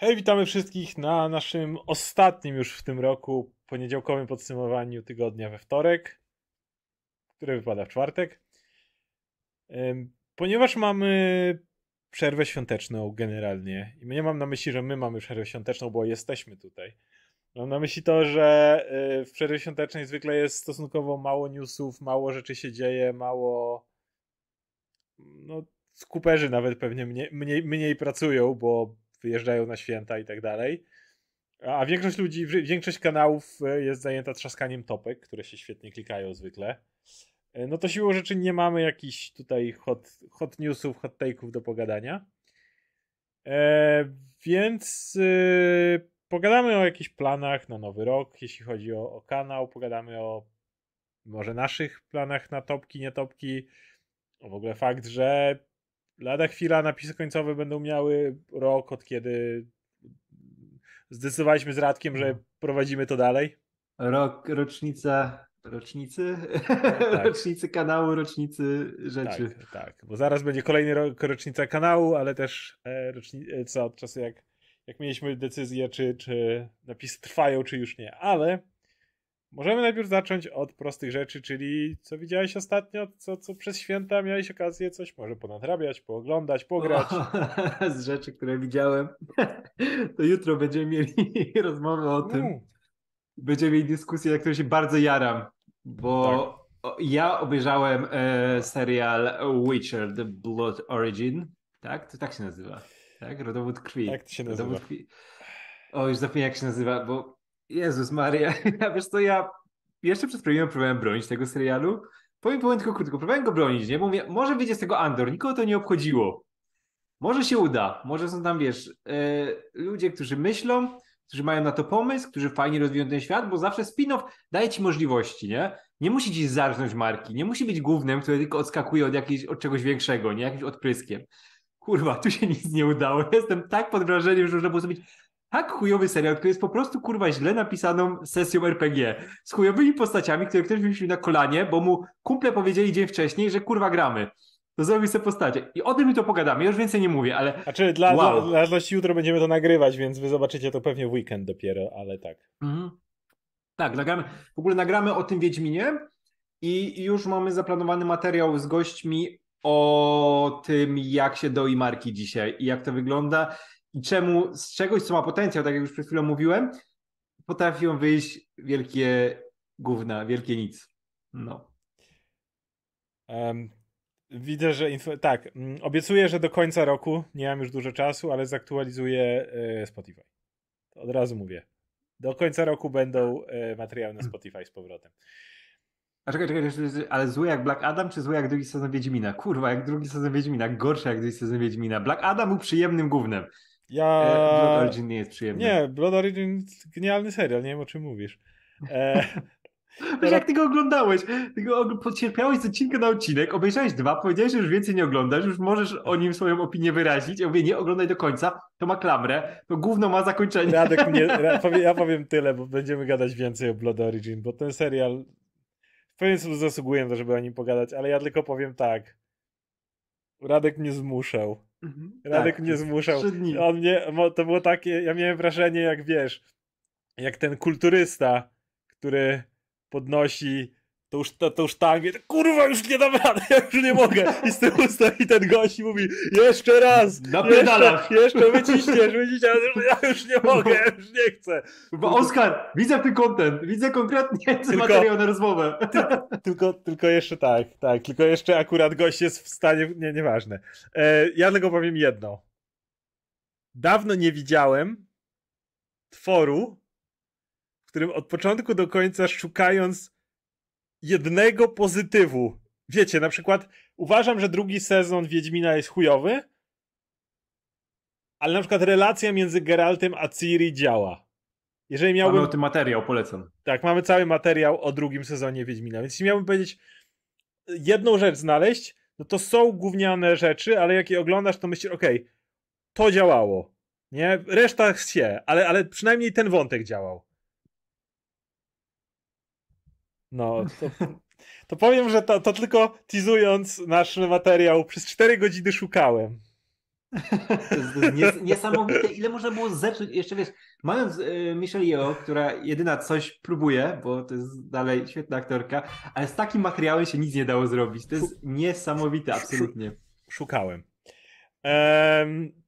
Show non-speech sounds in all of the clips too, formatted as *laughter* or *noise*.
Hej, witamy wszystkich na naszym ostatnim już w tym roku poniedziałkowym podsumowaniu tygodnia we wtorek, które wypada w czwartek. Ponieważ mamy przerwę świąteczną generalnie i nie mam na myśli, że my mamy przerwę świąteczną, bo jesteśmy tutaj. Mam na myśli to, że y, w przerwie świątecznej zwykle jest stosunkowo mało newsów, mało rzeczy się dzieje, mało no skuperzy nawet pewnie mniej, mniej, mniej pracują, bo wyjeżdżają na święta i tak dalej. A większość ludzi, większość kanałów e, jest zajęta trzaskaniem topek, które się świetnie klikają zwykle. E, no to siłą rzeczy nie mamy jakichś tutaj hot, hot newsów, hot take'ów do pogadania. E, więc e, pogadamy o jakichś planach na nowy rok, jeśli chodzi o, o kanał. Pogadamy o może naszych planach na topki, nie topki. O w ogóle fakt, że lada chwila napisy końcowe będą miały rok od kiedy zdecydowaliśmy z Radkiem, że mhm. prowadzimy to dalej. Rok, rocznica rocznicy, tak. *laughs* rocznicy kanału, rocznicy rzeczy. Tak, tak, bo zaraz będzie kolejny rok, rocznica kanału, ale też e, rocznica od czasu jak, jak mieliśmy decyzję, czy, czy napisy trwają, czy już nie, ale Możemy najpierw zacząć od prostych rzeczy, czyli co widziałeś ostatnio, co, co przez święta miałeś okazję coś może ponadrabiać, pooglądać, pograć. O, *laughs* z rzeczy, które widziałem, *laughs* to jutro będziemy mieli *laughs* rozmowę o tym. Mm. Będziemy mieli dyskusję, na której się bardzo jaram, bo tak. ja obejrzałem e, serial Witcher The Blood Origin, tak? To tak się nazywa, tak? Rodowód krwi. Tak to się nazywa. Krwi. O, już zapomniałem jak się nazywa, bo Jezus Maria, *laughs* ja wiesz co, ja jeszcze przez premierę próbowałem bronić tego serialu. Powiem, powiem tylko krótko, próbowałem go bronić, nie? Bo mówię, może wyjdzie z tego Andor, nikogo to nie obchodziło. Może się uda, może są tam, wiesz, yy, ludzie, którzy myślą, którzy mają na to pomysł, którzy fajnie rozwijają ten świat, bo zawsze spin-off daje ci możliwości, nie? Nie musi ci zarżnąć marki, nie musi być głównym, który tylko odskakuje od, jakiejś, od czegoś większego, nie? Jakimś odpryskiem. Kurwa, tu się nic nie udało. *laughs* Jestem tak pod wrażeniem, że można było zrobić tak chujowy serial, który jest po prostu kurwa źle napisaną sesją RPG z chujowymi postaciami, które ktoś wymyślił na kolanie, bo mu kumple powiedzieli dzień wcześniej, że kurwa gramy. To zrobił sobie postacie. I o tym mi to pogadamy. Ja już więcej nie mówię, ale. Znaczy, dla, wow. dla, dla jutro będziemy to nagrywać, więc wy zobaczycie to pewnie w weekend dopiero, ale tak. Mhm. Tak, nagramy. W ogóle nagramy o tym Wiedźminie i już mamy zaplanowany materiał z gośćmi o tym, jak się doi marki dzisiaj i jak to wygląda i czemu z czegoś, co ma potencjał, tak jak już przed chwilą mówiłem, potrafią wyjść wielkie gówna, wielkie nic. No. Um, widzę, że info... tak, mm, obiecuję, że do końca roku, nie mam już dużo czasu, ale zaktualizuję y, Spotify. To od razu mówię. Do końca roku będą y, materiały na Spotify z powrotem. A czekaj, czekaj, ale zły jak Black Adam, czy zły jak drugi sezon Wiedźmina? Kurwa, jak drugi sezon Wiedźmina, gorszy jak drugi sezon Wiedźmina. Black Adam był przyjemnym głównym. Ja... E, Blood Origin nie jest przyjemny. Nie, Blood Origin genialny serial, nie wiem o czym mówisz. E... *laughs* Wiesz, jak ty go oglądałeś? Ty go pocierpiałeś z odcinka na odcinek, obejrzałeś dwa, powiedziałeś, że już więcej nie oglądasz, już możesz o nim swoją opinię wyrazić. Ja mówię, nie oglądaj do końca, to ma klamrę, to gówno ma zakończenie. Radek mnie, *laughs* ja powiem tyle, bo będziemy gadać więcej o Blood Origin, bo ten serial w pewien sposób zasługuje na to, żeby o nim pogadać, ale ja tylko powiem tak. Radek mnie zmuszał. Mhm. Radek tak, mnie zmuszał. On mnie, to było takie, ja miałem wrażenie, jak wiesz, jak ten kulturysta, który podnosi tą, tą, tą sztangę, kurwa, już nie dam rady, ja już nie mogę. I z tyłu *laughs* stoi ten gość i mówi, jeszcze raz, jeszcze, jeszcze wyciśniesz, wyciśniesz, ja już nie mogę, ja już nie chcę. Bo Oskar, widzę ten content, widzę konkretnie ten materiał na rozmowę. Tylko, tylko, tylko jeszcze tak, tak, tylko jeszcze akurat gość jest w stanie, nie, nieważne. E, ja tylko powiem jedno. Dawno nie widziałem tworu, w którym od początku do końca szukając jednego pozytywu. Wiecie, na przykład uważam, że drugi sezon Wiedźmina jest chujowy, ale na przykład relacja między Geraltem a Ciri działa. Jeżeli miałbym... Mamy o tym materiał, polecam. Tak, mamy cały materiał o drugim sezonie Wiedźmina, więc jeśli miałbym powiedzieć jedną rzecz znaleźć, no to są gówniane rzeczy, ale jak je oglądasz, to myślisz, okej, okay, to działało. Nie? Reszta się, ale, ale przynajmniej ten wątek działał. No, *laughs* to, to powiem, że to, to tylko teasując nasz materiał, przez 4 godziny szukałem. To jest, niesamowite, ile można było zepsuć. Jeszcze wiesz, mając y, Michelle Yeoh, która jedyna coś próbuje, bo to jest dalej świetna aktorka, ale z takim materiałem się nic nie dało zrobić. To jest niesamowite, absolutnie. Szukałem. Um,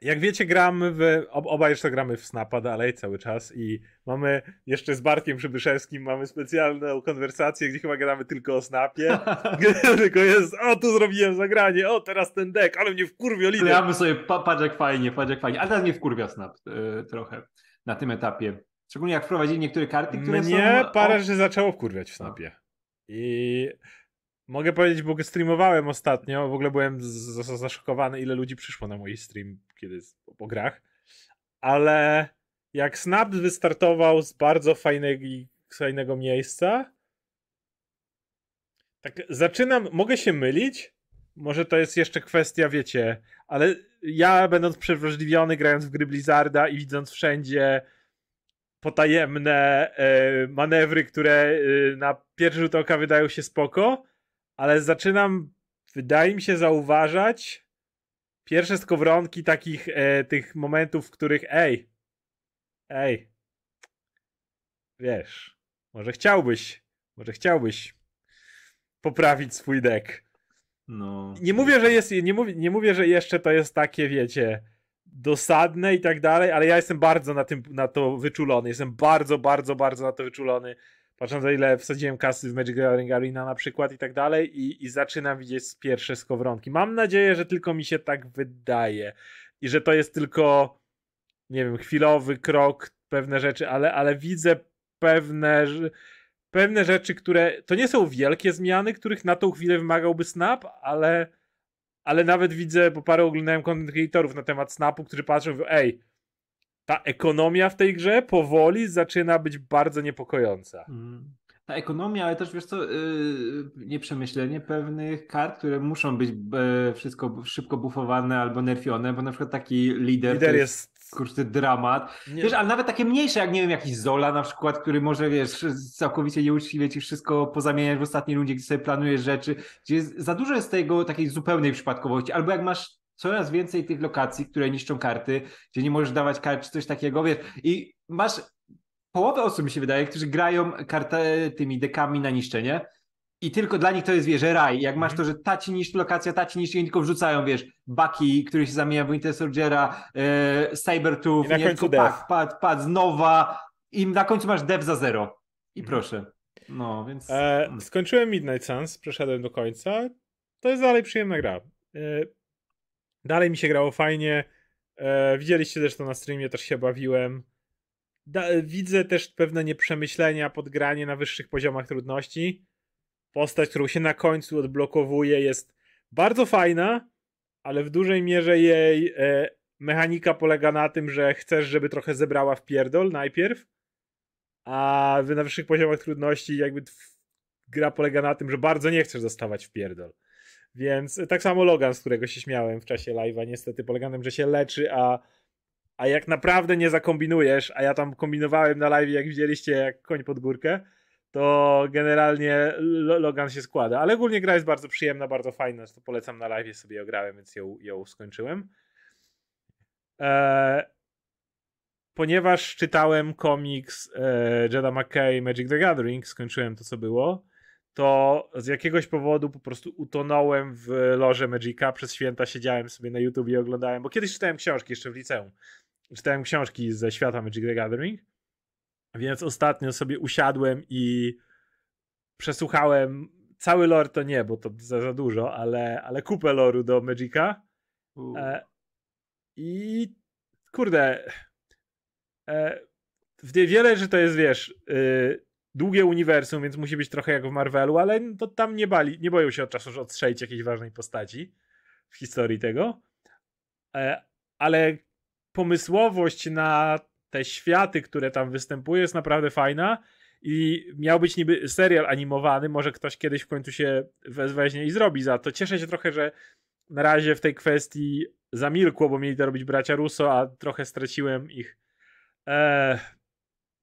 jak wiecie, gramy w. Obaj jeszcze gramy w Snapa dalej cały czas i mamy jeszcze z Bartkiem Przybyszewskim mamy specjalną konwersację, gdzie chyba gramy tylko o Snapie. *laughs* *laughs* tylko jest, o tu zrobiłem zagranie, o teraz ten deck, ale mnie wkurwio lider. Ja bym sobie, pa, patrz jak fajnie, patrz jak fajnie, ale teraz mnie wkurwia Snap yy, trochę na tym etapie. Szczególnie jak wprowadzili niektóre karty, które mnie są... parę rzeczy zaczęło wkurwiać w Snapie. I Mogę powiedzieć, bo streamowałem ostatnio, w ogóle byłem zaszokowany, ile ludzi przyszło na mój stream kiedy po grach, ale jak Snap wystartował z bardzo fajnego, fajnego miejsca, tak zaczynam, mogę się mylić, może to jest jeszcze kwestia, wiecie, ale ja będąc przewrażliwiony, grając w gry Blizzarda i widząc wszędzie potajemne e, manewry, które e, na pierwszy rzut oka wydają się spoko, ale zaczynam, wydaje mi się, zauważać pierwsze skowronki takich e, tych momentów, w których ej, ej, wiesz, może chciałbyś, może chciałbyś poprawić swój deck. No. Nie mówię, że jest, nie mówię, nie mówię, że jeszcze to jest takie, wiecie, dosadne i tak dalej, ale ja jestem bardzo na tym, na to wyczulony. Jestem bardzo, bardzo, bardzo na to wyczulony patrząc na ile wsadziłem kasy w Magic Gathering Arena na przykład i tak dalej i, i zaczynam widzieć pierwsze skowronki. Mam nadzieję, że tylko mi się tak wydaje i że to jest tylko nie wiem, chwilowy krok, pewne rzeczy, ale, ale widzę pewne, pewne rzeczy, które to nie są wielkie zmiany, których na tą chwilę wymagałby Snap, ale, ale nawet widzę, bo parę oglądałem content creatorów na temat Snapu, którzy patrzą, mówią, ej, ta ekonomia w tej grze powoli zaczyna być bardzo niepokojąca. Mm. Ta ekonomia, ale też wiesz co, yy, nieprzemyślenie pewnych kart, które muszą być yy, wszystko szybko bufowane albo nerfione, bo na przykład taki lider, lider jest, kurczę dramat. Nie. Wiesz, ale nawet takie mniejsze, jak nie wiem, jakiś Zola na przykład, który może, wiesz, całkowicie nieuczciwie ci wszystko pozamieniać w ostatniej rundzie, gdzie sobie planujesz rzeczy, gdzie jest, za dużo jest tego takiej zupełnej przypadkowości, albo jak masz coraz więcej tych lokacji, które niszczą karty, gdzie nie możesz dawać kart czy coś takiego, wiesz, i masz połowę osób, mi się wydaje, którzy grają kartę tymi dekami na niszczenie i tylko dla nich to jest, wiesz, raj. Jak masz to, że ta ci niszczy lokacja, ta ci niszczy i tylko wrzucają, wiesz, Bucky, który się zamienia w Winter Soldiera, e, Cybertooth, nie, tylko pad, pad, pad, znowa i na końcu masz dev za zero. I mhm. proszę. No, więc... E, mm. skończyłem Midnight Suns, przeszedłem do końca. To jest dalej przyjemna gra. E, Dalej mi się grało fajnie. E, widzieliście też to na streamie, też się bawiłem. Da, widzę też pewne nieprzemyślenia, podgranie na wyższych poziomach trudności. Postać, którą się na końcu odblokowuje, jest bardzo fajna, ale w dużej mierze jej e, mechanika polega na tym, że chcesz, żeby trochę zebrała w pierdol najpierw, a na wyższych poziomach trudności jakby gra polega na tym, że bardzo nie chcesz dostawać w pierdol. Więc tak samo Logan, z którego się śmiałem w czasie live'a, niestety polega na tym, że się leczy, a, a jak naprawdę nie zakombinujesz, a ja tam kombinowałem na live, jak widzieliście, jak koń pod górkę, to generalnie Logan się składa. Ale ogólnie gra jest bardzo przyjemna, bardzo fajna, to polecam na live, sobie ją grałem, więc ją, ją skończyłem. Eee, ponieważ czytałem komiks e, Jedi McKay Magic the Gathering, skończyłem to, co było, to z jakiegoś powodu po prostu utonąłem w loże Magica. Przez święta siedziałem sobie na YouTube i oglądałem, bo kiedyś czytałem książki jeszcze w liceum. Czytałem książki ze świata Magic the Gathering, więc ostatnio sobie usiadłem i przesłuchałem cały lore to nie, bo to za, za dużo, ale, ale kupę loru do Magica. E, I kurde, e, wiele, że to jest, wiesz, y, długie uniwersum, więc musi być trochę jak w Marvelu, ale to tam nie bali, nie boją się od czasu, że odstrzelić jakiejś ważnej postaci w historii tego. E, ale pomysłowość na te światy, które tam występuje jest naprawdę fajna i miał być niby serial animowany, może ktoś kiedyś w końcu się weźmie i zrobi za to. Cieszę się trochę, że na razie w tej kwestii zamilkło, bo mieli to robić bracia Russo, a trochę straciłem ich e,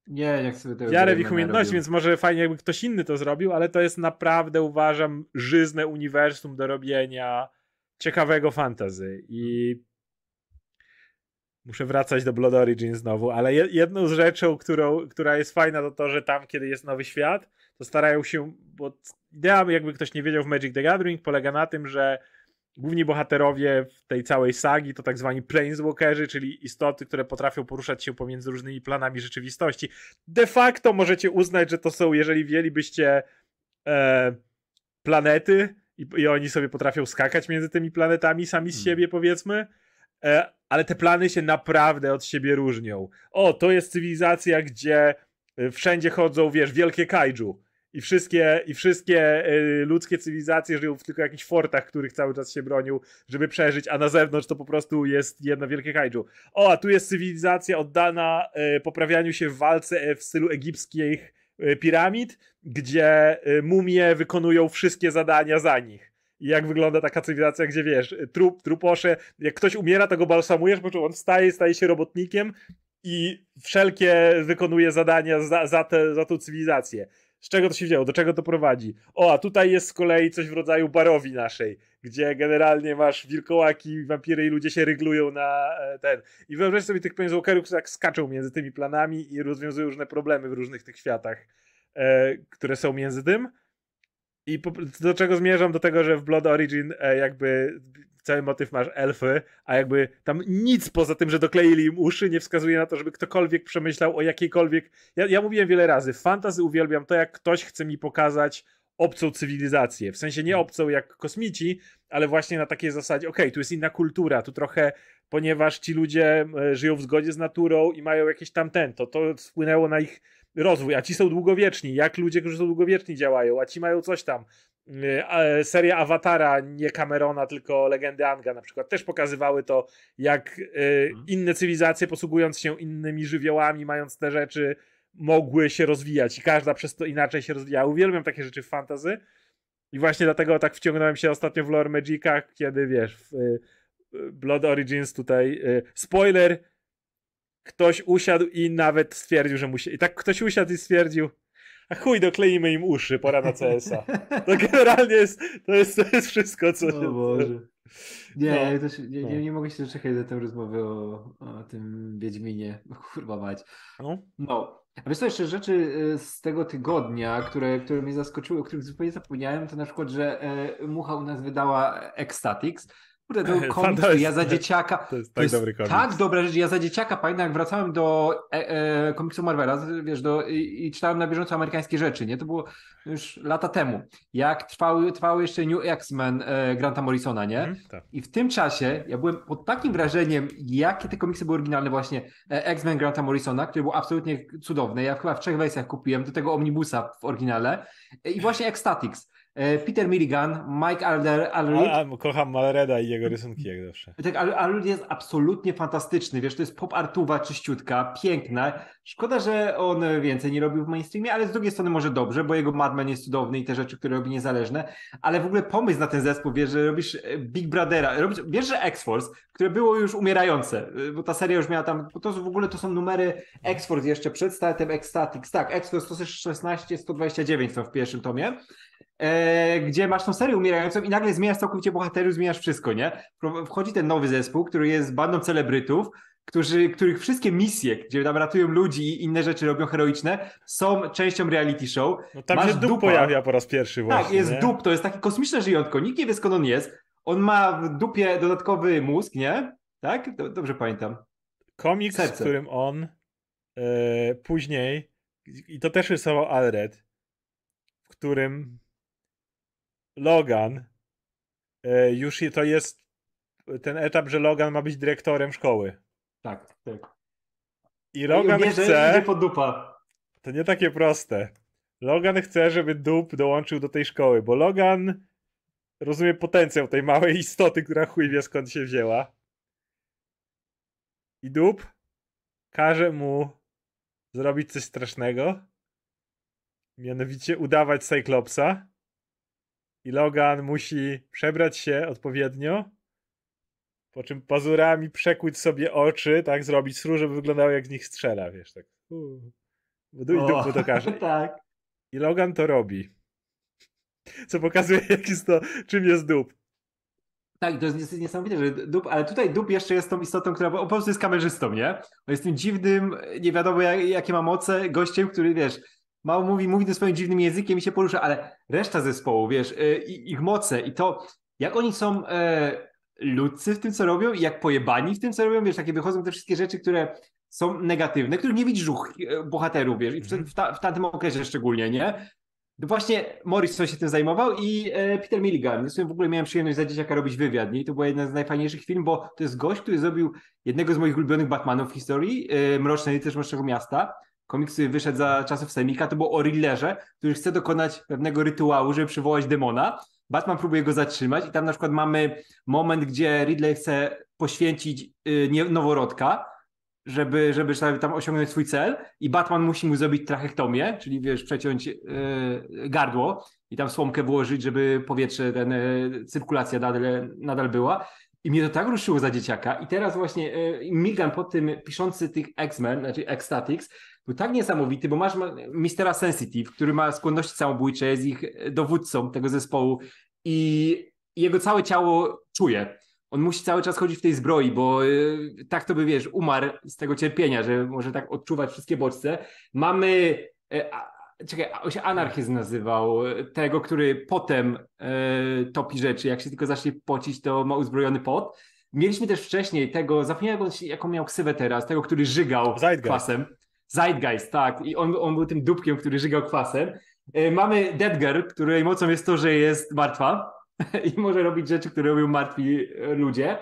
nie, nie chcę tego wiarę w ich umiejętności, więc może fajnie jakby ktoś inny to zrobił, ale to jest naprawdę uważam żyzne uniwersum do robienia ciekawego fantazy i muszę wracać do Blood Origin znowu, ale jedną z rzeczą, którą, która jest fajna to to, że tam kiedy jest nowy świat, to starają się, bo idea jakby ktoś nie wiedział w Magic the Gathering polega na tym, że główni bohaterowie w tej całej sagi to tak zwani planeswalkerzy, czyli istoty, które potrafią poruszać się pomiędzy różnymi planami rzeczywistości. De facto możecie uznać, że to są, jeżeli wzięlibyście e, planety i, i, oni sobie potrafią skakać między tymi planetami sami z hmm. siebie, powiedzmy, e, ale te plany się naprawdę od siebie różnią. O, to jest cywilizacja, gdzie e, wszędzie chodzą, wiesz, wielkie kaiju i wszystkie, i wszystkie y, ludzkie cywilizacje żyją w tylko jakichś fortach, których cały czas się bronią, żeby przeżyć, a na zewnątrz to po prostu jest jedno wielkie kaiju. O, a tu jest cywilizacja oddana y, poprawianiu się w walce w stylu egipskich piramid, gdzie mumie wykonują wszystkie zadania za nich. I jak wygląda taka cywilizacja, gdzie wiesz, trup, truposze, jak ktoś umiera, to go balsamujesz, po czym on wstaje, staje się robotnikiem i wszelkie wykonuje zadania za, za, te, za tą cywilizację. Z czego to się wzięło? Do czego to prowadzi? O, a tutaj jest z kolei coś w rodzaju barowi naszej, gdzie generalnie masz wilkołaki, wampiry i ludzie się ryglują na e, ten. I wyobraź sobie tych planeswalkerów, którzy tak skaczą między tymi planami i rozwiązują różne problemy w różnych tych światach, e, które są między tym. I po, do czego zmierzam? Do tego, że w Blood Origin e, jakby cały motyw masz elfy, a jakby tam nic poza tym, że dokleili im uszy, nie wskazuje na to, żeby ktokolwiek przemyślał o jakiejkolwiek. Ja, ja mówiłem wiele razy, fantazy uwielbiam to, jak ktoś chce mi pokazać obcą cywilizację. W sensie nie mhm. obcą jak kosmici, ale właśnie na takiej zasadzie, okej, okay, tu jest inna kultura, tu trochę, ponieważ ci ludzie e, żyją w zgodzie z naturą i mają jakieś tamten, to to wpłynęło na ich rozwój, a ci są długowieczni, jak ludzie, którzy są długowieczni działają, a ci mają coś tam. Y, seria Awatara, nie Camerona, tylko Legendy Anga na przykład, też pokazywały to, jak y, mhm. inne cywilizacje, posługując się innymi żywiołami, mając te rzeczy, mogły się rozwijać i każda przez to inaczej się rozwijała. Uwielbiam takie rzeczy w fantazy i właśnie dlatego tak wciągnąłem się ostatnio w lore Magicach, kiedy wiesz, w y, Blood Origins tutaj, spoiler, ktoś usiadł i nawet stwierdził, że musi. I tak ktoś usiadł i stwierdził, a chuj, dokleimy im uszy, pora na CS-a. To *laughs* generalnie jest, to jest, to jest wszystko, co... O Boże. Nie, no, się, nie, no. nie, nie, mogę się doczekać do tej rozmowy o, o tym Wiedźminie. *laughs* Kurwa mać. No. no. A wiesz co, jeszcze rzeczy y, z tego tygodnia, które, które mnie zaskoczyły, o których zupełnie zapomniałem, to na przykład, że e, Mucha u nas wydała Ecstatics, Kurde, to *laughs* komiks, to jest, ja za dzieciaka. To jest tak to jest dobry komiks. Tak dobra rzecz. Ja za dzieciaka pamiętam, jak wracałem do e, e, komiksu Marvela, wiesz, do, i, i, czytałem na bieżąco amerykańskie rzeczy, nie? To było już lata temu. Jak trwały, trwały jeszcze New X-Men e, Granta Morrisona, nie? Mm, tak. I w tym czasie ja byłem pod takim wrażeniem, jakie te komiksy były oryginalne właśnie e, X-Men Granta Morrisona, który był absolutnie cudowny. Ja chyba w trzech wersjach kupiłem, do tego Omnibusa w oryginale. E, I właśnie Ecstatics. E, Peter Milligan, Mike Alder, Alrid. A, a, kocham Malreda i jego rysunki jak zawsze. Tak, Alrid jest absolutnie fantastyczny, wiesz, to jest pop artuwa czyściutka, piękna. Szkoda, że on więcej nie robił w mainstreamie, ale z drugiej strony może dobrze, bo jego Madman jest cudowny i te rzeczy, które robi niezależne, ale w ogóle pomysł na ten zespół, wiesz, że robisz e, Big Brothera, robisz, wiesz, że X-Force, które było już umierające, e, bo ta seria już miała tam, bo to w ogóle to są numery X-Force jeszcze przed startem X-Statics, tak, X-Force 116, 129 są w pierwszym tomie, gdzie masz tą serię umierającą i nagle zmieniasz całkowicie bohaterów, zmieniasz wszystko, nie? Wchodzi ten nowy zespół, który jest bandą celebrytów, którzy, których wszystkie misje, gdzie tam ratują ludzi i inne rzeczy robią heroiczne, są częścią reality show. No tam Masz się dup pojawia po raz pierwszy tak, właśnie. Tak, jest nie? dup, to jest takie kosmiczne żyjątko, nikt nie wie skąd on jest. On ma w dupie dodatkowy mózg, nie? Tak? Dobrze pamiętam. Komiks, Serce. w którym on e, później, i to też rysował Alred, w którym Logan e, już to jest ten etap, że Logan ma być dyrektorem szkoły. Tak, tak. I Logan I chce... Idzie po dupa. To nie takie proste. Logan chce, żeby dup dołączył do tej szkoły, bo Logan rozumie potencjał tej małej istoty, która chuj wie skąd się wzięła. I dup każe mu zrobić coś strasznego. Mianowicie udawać Cyclopsa i Logan musi przebrać się odpowiednio, po czym pazurami przekłuć sobie oczy, tak, zrobić sru, żeby wyglądało jak z nich strzela, wiesz, tak. Uu. I dupu to każe. tak. I Logan to robi. Co pokazuje, *laughs* jak jest to, czym jest dup. Tak, to jest niesamowite, że Dub, ale tutaj Dub jeszcze jest tą istotą, która po prostu jest kamerzystą, nie? On jest tym dziwnym, nie wiadomo jak, jakie ma moce, gościem, który, wiesz, mało mówi, mówi tym swoim dziwnym językiem i się porusza, ale reszta zespołu, wiesz, y, ich moce i to, jak oni są e, ludcy w tym, co robią i jak pojebani w tym, co robią, wiesz, takie wychodzą te wszystkie rzeczy, które są negatywne, których nie widzisz u e, bohaterów, wiesz, i w, ta, w tamtym okresie szczególnie, nie? Właśnie Morrison się tym zajmował i e, Peter Milligan. Ja w ogóle miałem przyjemność za dzieciaka robić wywiad nie? i to była jedna z najfajniejszych filmów, bo to jest gość, który zrobił jednego z moich ulubionych Batmanów w historii, e, Mrocznej, też Mrocznego Miasta. Komiks, wyszedł za czasów Semika, to było o Riddlerze, który chce dokonać pewnego rytuału, żeby przywołać demona. Batman próbuje go zatrzymać i tam na przykład mamy moment, gdzie Ridley chce poświęcić y, noworodka, żeby, żeby tam osiągnąć swój cel i Batman musi mu zrobić trachektomię, czyli wiesz, przeciąć yy, gardło i tam słomkę włożyć, żeby powietrze, ten, yy, cyrkulacja nadal, nadal była. I mnie to tak ruszyło za dzieciaka. I teraz właśnie yy, Milgan po tym piszący tych X-Men, znaczy X-Statics, był tak niesamowity, bo masz Mistera Sensitive, który ma skłonności samobójcze, jest ich dowódcą tego zespołu i jego całe ciało czuje on musi cały czas chodzić w tej zbroi, bo y, tak to by, wiesz, umarł z tego cierpienia, że może tak odczuwać wszystkie bodźce. Mamy, y, czekaj, on się anarchizm nazywał, tego, który potem y, topi rzeczy, jak się tylko zacznie pocić, to ma uzbrojony pot. Mieliśmy też wcześniej tego, zapomniałem jaką miał ksywę teraz, tego, który żygał Zeitgeist. kwasem. Zeitgeist, tak. I on, on był tym dupkiem, który żygał kwasem. Y, mamy Dead Girl, której mocą jest to, że jest martwa *laughs* i może robić rzeczy, które robią martwi e, ludzie.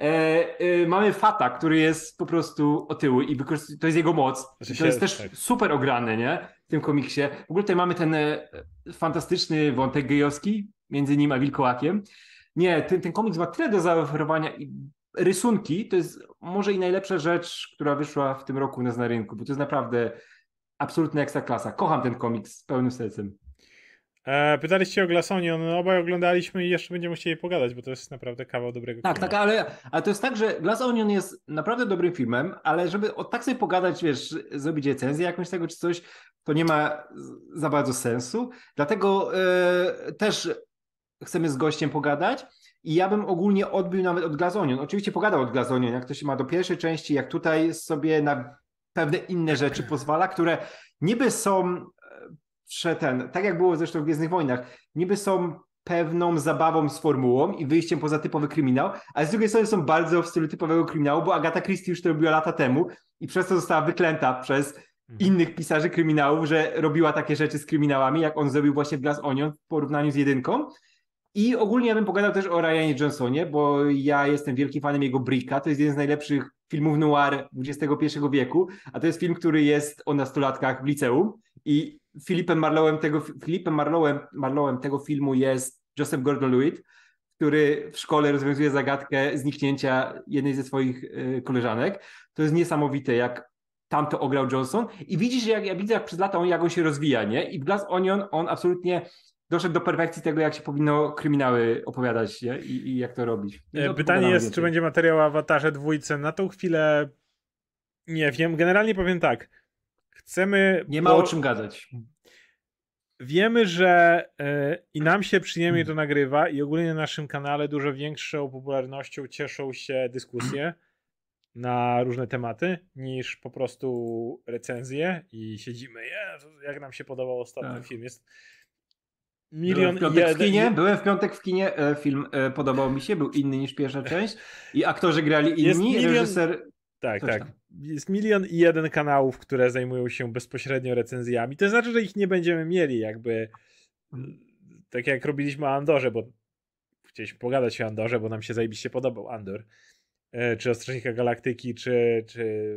E, e, mamy Fata, który jest po prostu otyły i to jest jego moc. To jest też tak. super ograne, nie? W tym komiksie. W ogóle tutaj mamy ten e, fantastyczny wątek gejowski między nim a Wilkołakiem. Nie, ten, ten komiks ma tyle do zaoferowania i rysunki to jest może i najlepsza rzecz, która wyszła w tym roku na rynku, bo to jest naprawdę absolutna ekstra klasa. Kocham ten komiks z pełnym sercem. E, pytaliście o Glass Onion, no obaj oglądaliśmy i jeszcze będziemy chcieli pogadać, bo to jest naprawdę kawał dobrego Tak, tak, ale, ale to jest tak, że Glass Onion jest naprawdę dobrym filmem, ale żeby o, tak sobie pogadać, wiesz, zrobić recenzję jakąś tego czy coś, to nie ma za bardzo sensu. Dlatego e, też chcemy z gościem pogadać i ja bym ogólnie odbił nawet od Glass Onion. Oczywiście pogadał od Glass Onion, jak to się ma do pierwszej części, jak tutaj sobie na pewne inne rzeczy pozwala, które niby są że ten, tak jak było zresztą w Gwiezdnych Wojnach, niby są pewną zabawą z formułą i wyjściem poza typowy kryminał, ale z drugiej strony są bardzo w stylu typowego kryminału, bo Agata Christie już to robiła lata temu i przez to została wyklęta przez mhm. innych pisarzy kryminałów, że robiła takie rzeczy z kryminałami, jak on zrobił właśnie w Glass Onion w porównaniu z jedynką. I ogólnie ja bym pogadał też o Ryanie Johnsonie, bo ja jestem wielkim fanem jego Bricka. To jest jeden z najlepszych filmów noir XXI wieku, a to jest film, który jest o nastolatkach w liceum i Filipem Marlowem tego, Filipem Marlowem, Marlowem tego filmu jest Joseph Gordon-Lewitt, który w szkole rozwiązuje zagadkę zniknięcia jednej ze swoich y, koleżanek. To jest niesamowite, jak tam to ograł Johnson i widzisz, jak ja widzę, jak przez lata on, jak on się rozwija, nie? I w Glass Onion on absolutnie doszedł do perfekcji tego, jak się powinno kryminały opowiadać nie? I, i jak to robić. No, Pytanie jest, czy będzie materiał o awatarze dwójce. Na tą chwilę nie wiem. Generalnie powiem tak chcemy. Nie ma o czym gadać. Wiemy, że yy, i nam się przyjemnie to nagrywa, i ogólnie na naszym kanale dużo większą popularnością cieszą się dyskusje na różne tematy niż po prostu recenzje i siedzimy, jak nam się podobał ostatni tak. film. Jest milion Byłem w piątek w kinie, byłem w piątek w kinie, e, film e, podobał mi się, był inny niż pierwsza część i aktorzy grali inni, milion... reżyser tak, tak. Tam. Jest milion i jeden kanałów, które zajmują się bezpośrednio recenzjami. To znaczy, że ich nie będziemy mieli, jakby tak jak robiliśmy o Andorze, bo chcieliśmy pogadać o Andorze, bo nam się zajebiście podobał Andor. E, czy o Strażnikach Galaktyki, czy, czy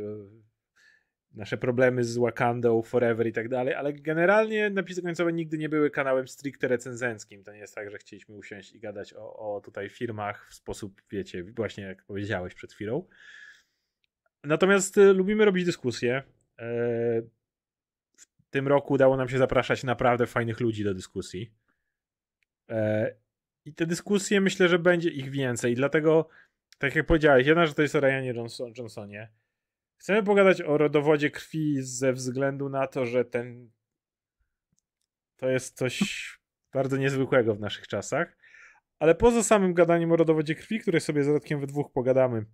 nasze problemy z Wakandą, Forever i tak dalej, ale generalnie napisy końcowe nigdy nie były kanałem stricte recenzenckim. To nie jest tak, że chcieliśmy usiąść i gadać o, o tutaj firmach w sposób, wiecie, właśnie jak powiedziałeś przed chwilą. Natomiast y, lubimy robić dyskusje. E, w tym roku udało nam się zapraszać naprawdę fajnych ludzi do dyskusji. E, I te dyskusje myślę, że będzie ich więcej. Dlatego, tak jak powiedziałeś, jedna że to jest o Ryanie Johnson, Johnsonie. Chcemy pogadać o rodowodzie krwi ze względu na to, że ten to jest coś bardzo niezwykłego w naszych czasach. Ale poza samym gadaniem o rodowodzie krwi, której sobie z Radkiem we dwóch pogadamy.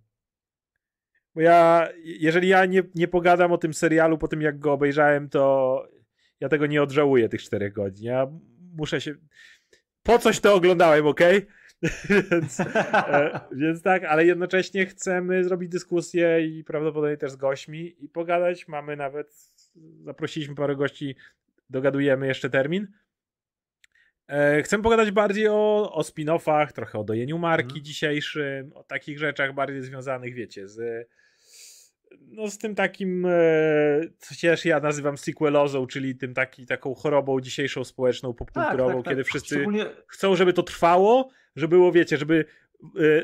Bo ja, jeżeli ja nie, nie pogadam o tym serialu po tym, jak go obejrzałem, to ja tego nie odżałuję, tych czterech godzin. Ja muszę się... Po coś to oglądałem, ok? *laughs* więc, e, więc tak, ale jednocześnie chcemy zrobić dyskusję i prawdopodobnie też z gośćmi i pogadać. Mamy nawet, zaprosiliśmy parę gości, dogadujemy jeszcze termin. E, chcę pogadać bardziej o, o spin-offach, trochę o dojeniu marki mhm. dzisiejszym, o takich rzeczach bardziej związanych, wiecie, z no z tym takim, e, co też ja nazywam sequelozą, czyli tym taki, taką chorobą dzisiejszą społeczną, popkulturową, tak, tak, tak. kiedy wszyscy Szczególnie... chcą, żeby to trwało, żeby było, wiecie, żeby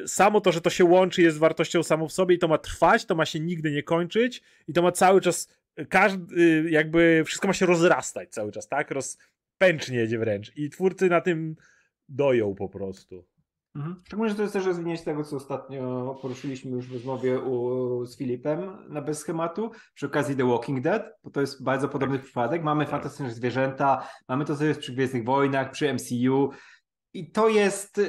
e, samo to, że to się łączy jest wartością samą w sobie i to ma trwać, to ma się nigdy nie kończyć i to ma cały czas, każdy, jakby wszystko ma się rozrastać cały czas, tak? Rozpęcznie jedzie wręcz i twórcy na tym doją po prostu. Mhm. Szczególnie, że to jest też rozwinięcie tego, co ostatnio poruszyliśmy już w rozmowie u, z Filipem na bez schematu, przy okazji The Walking Dead, bo to jest bardzo podobny tak. przypadek. Mamy tak. fantastyczne zwierzęta, mamy to, co jest przy Gwiezdnych Wojnach, przy MCU i to jest...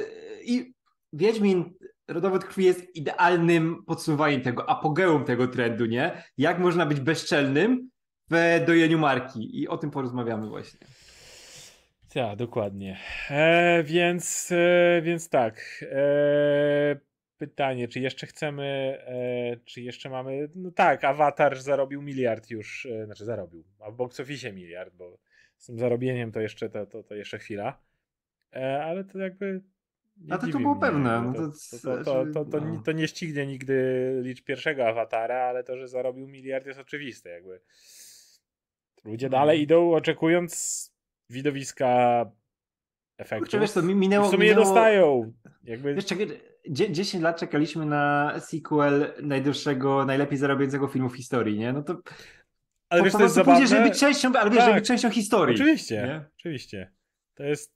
i Wiedźmin Rodowód Krwi jest idealnym podsumowaniem tego, apogeum tego trendu, nie? Jak można być bezczelnym w dojeniu marki i o tym porozmawiamy właśnie. Tak, dokładnie. E, więc, e, więc tak. E, pytanie, czy jeszcze chcemy, e, czy jeszcze mamy. No tak, Avatar zarobił miliard już, e, znaczy zarobił, a w box office miliard, bo z tym zarobieniem to jeszcze, to, to, to jeszcze chwila. E, ale to jakby. A to, to było mnie. pewne. No to, to, to, to, to, no. to, nie ścignie nigdy liczb pierwszego awatara, ale to, że zarobił miliard jest oczywiste. Jakby. Ludzie no. dalej idą oczekując widowiska efektów. Kurczę, wiesz co, minęło, w sumie minęło... je dostają. Jakby... Wiesz, 10 lat czekaliśmy na sequel najdłuższego, najlepiej zarabiającego filmu w historii, nie? No to ale wiesz, to jest zabawne. żeby być częścią, ale wiesz, tak. żeby być częścią historii. Oczywiście, nie? oczywiście. To jest,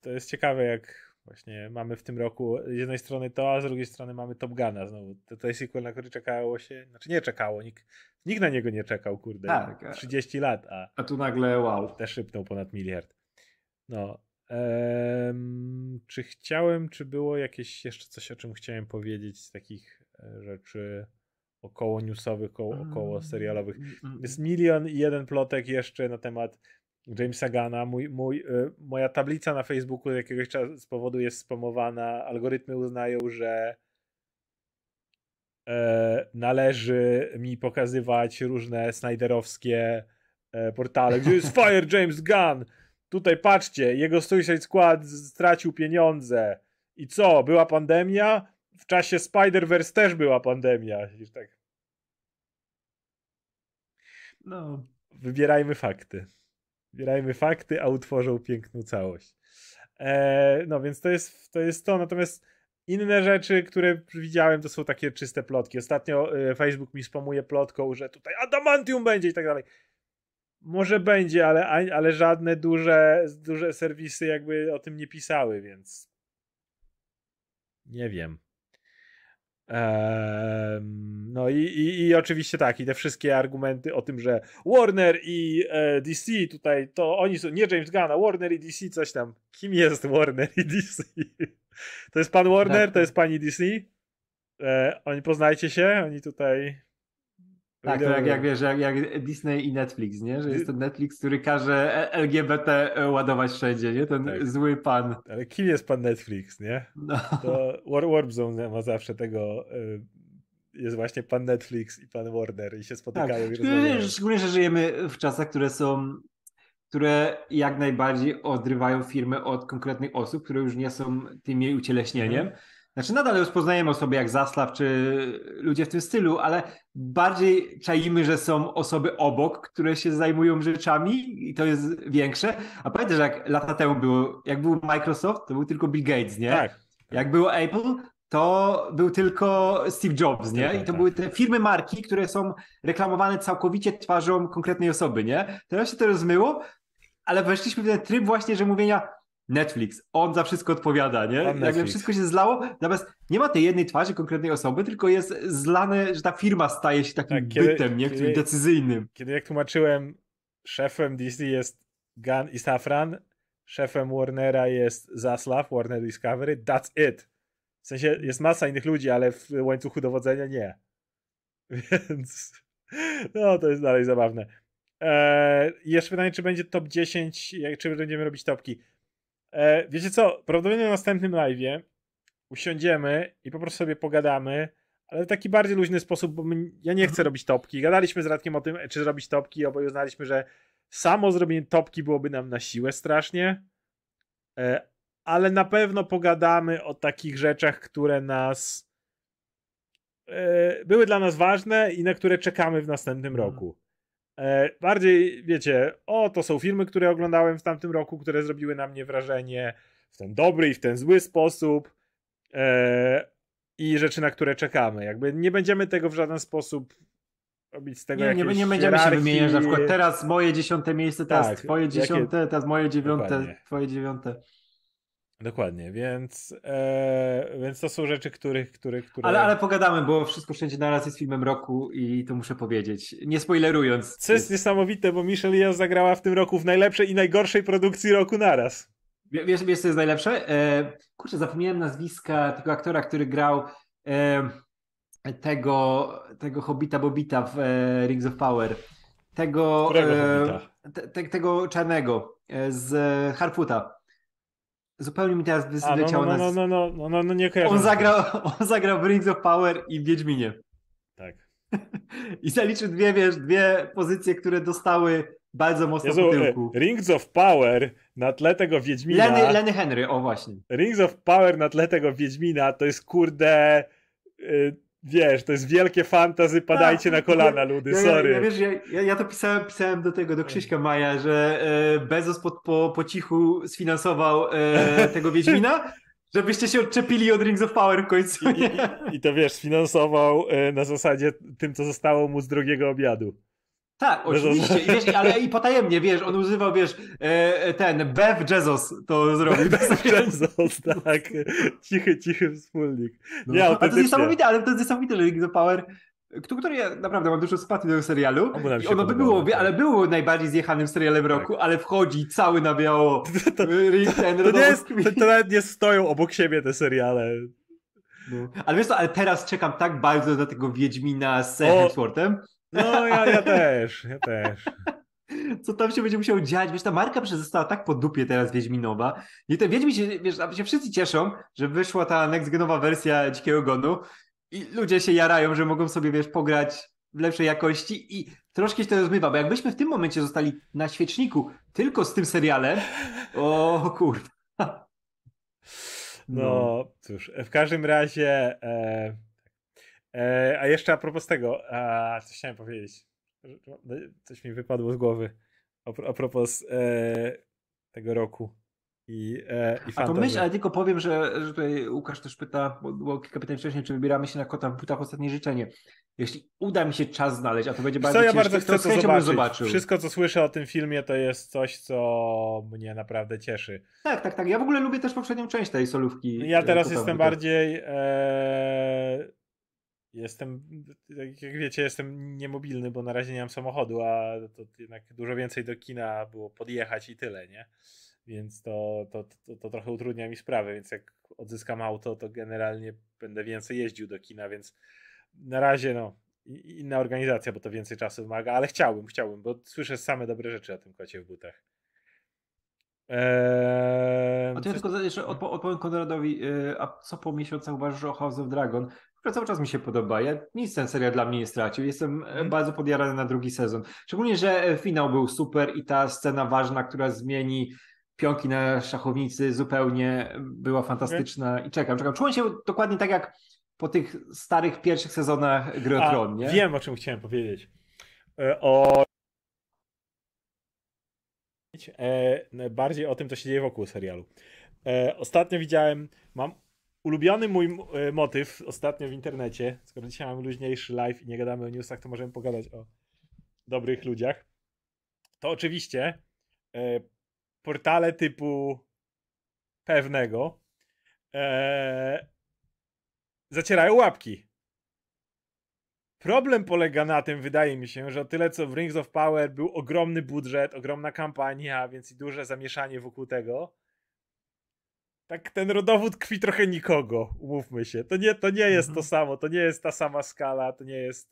to jest ciekawe, jak właśnie mamy w tym roku z jednej strony to, a z drugiej strony mamy Top Guna znowu. To, to jest sequel, na który czekało się, znaczy nie czekało, nikt, nikt na niego nie czekał, kurde. Tak. 30 lat, a... A tu nagle wow. Też szybnął ponad miliard. No. Czy chciałem, czy było jakieś jeszcze coś, o czym chciałem powiedzieć z takich e, rzeczy około newsowych, około, około serialowych? Mm, mm, Jest mm. milion i jeden plotek jeszcze na temat Jamesa Gana. Mój, mój, y, moja tablica na Facebooku z jakiegoś czasu z powodu jest spamowana. Algorytmy uznają, że e, należy mi pokazywać różne Snyderowskie e, portale. Gdzie jest *laughs* Fire James Gunn? Tutaj patrzcie, jego Suicide Squad stracił pieniądze. I co? Była pandemia? W czasie Spider-Verse też była pandemia. Tak. No. Wybierajmy fakty. Zbierajmy fakty, a utworzą piękną całość. E, no więc to jest, to jest to. Natomiast inne rzeczy, które widziałem, to są takie czyste plotki. Ostatnio e, Facebook mi spamuje plotką, że tutaj Adamantium będzie i tak dalej. Może będzie, ale, ale żadne duże, duże serwisy jakby o tym nie pisały, więc nie wiem no i, i, i, oczywiście tak, i te wszystkie argumenty o tym, że Warner i e, DC tutaj, to oni są, nie James Gunn, a Warner i DC coś tam. Kim jest Warner i DC? To jest pan Warner, tak. to jest pani DC. E, oni poznajcie się, oni tutaj tak, to jak, jak wiesz, jak, jak, Disney i Netflix, nie? Że jest to Netflix, który każe LGBT ładować wszędzie, nie? Ten tak. zły pan. Ale kim jest pan Netflix, nie? No. To War, Warp Zone ma zawsze tego... Y, jest właśnie pan Netflix i pan Warner i się spotykają tak. i rozmawiają. Szczególnie, że żyjemy w czasach, które są które jak najbardziej odrywają firmy od konkretnych osób, które już nie są tym jej ucieleśnieniem. Mhm. Znaczy nadal rozpoznajemy osoby jak Zaslaw czy ludzie w tym stylu, ale bardziej czaimy, że są osoby obok, które się zajmują rzeczami i to jest większe. A pamiętasz, jak lata temu było, jak był Microsoft, to był tylko Bill Gates, nie? Tak. Jak było Apple, to był tylko Steve Jobs, nie? I to tak. były te firmy marki, które są reklamowane całkowicie twarzą konkretnej osoby, nie? Teraz się to rozmyło, ale weszliśmy w ten tryb właśnie, że mówienia Netflix, on za wszystko odpowiada, nie? Jakby wszystko się zlało, natomiast nie ma tej jednej twarzy konkretnej osoby, tylko jest zlane, że ta firma staje się takim tak, kiedy, bytem, nie? Kiedy, decyzyjnym. Kiedy jak tłumaczyłem, szefem DC jest Gun i Safran, szefem Warnera jest Zaslav, Warner Discovery, that's it. W sensie jest masa innych ludzi, ale w łańcuchu dowodzenia nie. *laughs* Więc no to jest dalej zabawne. Eee, jeszcze pytanie, czy będzie top 10, jak, czy będziemy robić topki. Eee, wiecie co, prawdopodobnie na następnym live'ie usiądziemy i po prostu sobie pogadamy, ale w taki bardziej luźny sposób, bo my, ja nie chcę robić topki. Gadaliśmy z Radkiem o tym, czy zrobić topki, oboje uznaliśmy, że samo zrobienie topki byłoby nam na siłę strasznie, eee, ale na pewno pogadamy o takich rzeczach, które nas e, były dla nas ważne i na które czekamy w następnym Mhm. roku. E, bardziej, wiecie, o, to są filmy, które oglądałem w tamtym roku, które zrobiły na mnie wrażenie w ten dobry i w ten zły sposób e, i rzeczy, na które czekamy. Jakby nie będziemy tego w żaden sposób robić z tego Nie, nie, nie będziemy się hierarchii. wymieniać na przykład teraz moje dziesiąte miejsce, teraz Tak, twoje jakie- dziesiąte, teraz moje dziewiąte, Dokładnie. twoje dziewiąte. Dokładnie, więc, e, więc to są rzeczy, których, których, które... Ale, ale pogadamy, bo wszystko wszędzie naraz jest filmem roku i to muszę powiedzieć. Nie spoilerując. Co jest niesamowite, bo Michelle Yeoh zagrała w tym roku w najlepszej i najgorszej produkcji roku naraz. Wie- Wiesz, wiesz co jest najlepsze? E, kurczę, zapomniałem nazwiska tego aktora, który grał e, tego, tego Hobbita Bobita w e, Rings of Power. Tego, Którego e, te, te, tego czarnego e, z Harputa. Zupełnie mi teraz A, no, wyleciało no, no, nas... no, no, no, no, no, nie kojarzę. On zagrał, *laughs* on zagrał w Rings of Power i w Wiedźminie. Tak. *laughs* I zaliczył dwie, wiesz, dwie pozycje, które dostały bardzo mocno Jezu, po e, tyłku. Rings of Power na tle tego Wiedźmina. Lenny, Lenny Henry, o właśnie. Rings of Power na tle tego Wiedźmina to jest kurde. y, wiesz, to jest wielkie fantazy, padajcie Tak, na kolana, ludy, Ja, sorry. Ja, ja, wiesz, ja, ja, to pisałem, pisałem do tego, do Krzyśka Maja, że e, Bezos po, po, po cichu sfinansował e, *laughs* tego Wiedźmina, żebyście się odczepili od Rings of Power w końcu. I, i, I to wiesz, sfinansował y, na zasadzie tym, co zostało mu z drugiego obiadu. Tak, oczywiście, I wiesz, ale i potajemnie, wiesz, on używał, wiesz, e, ten Bev Jesus to zrobił. Bezos, tak. Cichy, cichy wspólnik. No, Nie, ale to jest niesamowite, ale to jest niesamowite, że of Power, który, ja naprawdę mam dużo sympatii do tego serialu. I ono by było, tak. ale było najbardziej zjechanym serialem roku, ale wchodzi cały na biało. *laughs* To, Ring ten to, nie jest, to, to nawet nie stoją obok siebie te seriale. No. Ale wiesz co, ale teraz czekam tak bardzo na tego Wiedźmina z! Hemsworthem. No, ja, ja też, ja też. Co tam się będzie musiało dziać? Wiesz, ta marka przecież została tak po dupie teraz Wiedźminowa. I ten Wiedźmin się, wiesz, się wszyscy cieszą, że wyszła ta next-genowa wersja Dzikiego Gonu i ludzie się jarają, że mogą sobie, wiesz, pograć w lepszej jakości i troszkę się to rozmywa, bo jakbyśmy w tym momencie zostali na świeczniku tylko z tym serialem, o kurwa. No, cóż, w każdym razie. E, e, a jeszcze a propos tego, a, coś chciałem powiedzieć. Coś mi wypadło z głowy. A, a propos e, tego roku. I, e, i A to myśl, ale tylko powiem, że, że tutaj Łukasz też pyta, bo było kilka pytań wcześniej, czy wybieramy się na kota w butach ostatnie życzenie. Jeśli uda mi się czas znaleźć, a to będzie bardzo Co, ja bardzo to chcę to bym zobaczyć. zobaczył. Wszystko, co słyszę o tym filmie, to jest coś, co mnie naprawdę cieszy. Tak, tak, tak. Ja w ogóle lubię też poprzednią część tej solówki. Ja e, teraz jestem bardziej. E, jestem, jak wiecie, jestem niemobilny, bo na razie nie mam samochodu, a to jednak dużo więcej do kina było podjechać i tyle, nie? Więc to, to, to, to trochę utrudnia mi sprawę, więc jak odzyskam auto, to generalnie będę więcej jeździł do kina, więc na razie no. Inna organizacja, bo to więcej czasu wymaga, ale chciałbym, chciałbym, bo słyszę same dobre rzeczy o tym kocie w butach. Eee, A to ja coś- tylko jeszcze odpo- odpowiem Konradowi, y, a co po miesiącach uważasz o House of Dragon? Która cały czas mi się podoba. Ja nic ten serial dla mnie nie stracił. Jestem Mhm. bardzo podjarany na drugi sezon. Szczególnie, że e, finał był super i ta scena ważna, która zmieni pionki na szachownicy zupełnie była fantastyczna i czekam, czekam. Czułem się dokładnie tak jak po tych starych pierwszych sezonach Gry o Tron, nie? Wiem, o czym chciałem powiedzieć. E, O. Bardziej o tym, co się dzieje wokół serialu. Ostatnio widziałem, mam ulubiony mój e, motyw ostatnio w internecie. Skoro dzisiaj mamy luźniejszy live i nie gadamy o newsach, to możemy pogadać o dobrych ludziach. To oczywiście e, portale typu pewnego e, zacierają łapki Problem polega na tym, wydaje mi się, że o tyle co w Rings of Power był ogromny budżet, ogromna kampania, więc i duże zamieszanie wokół tego. Tak ten rodowód krwi trochę nikogo, umówmy się. To nie, to nie jest Mhm. to samo, to nie jest ta sama skala, to nie jest.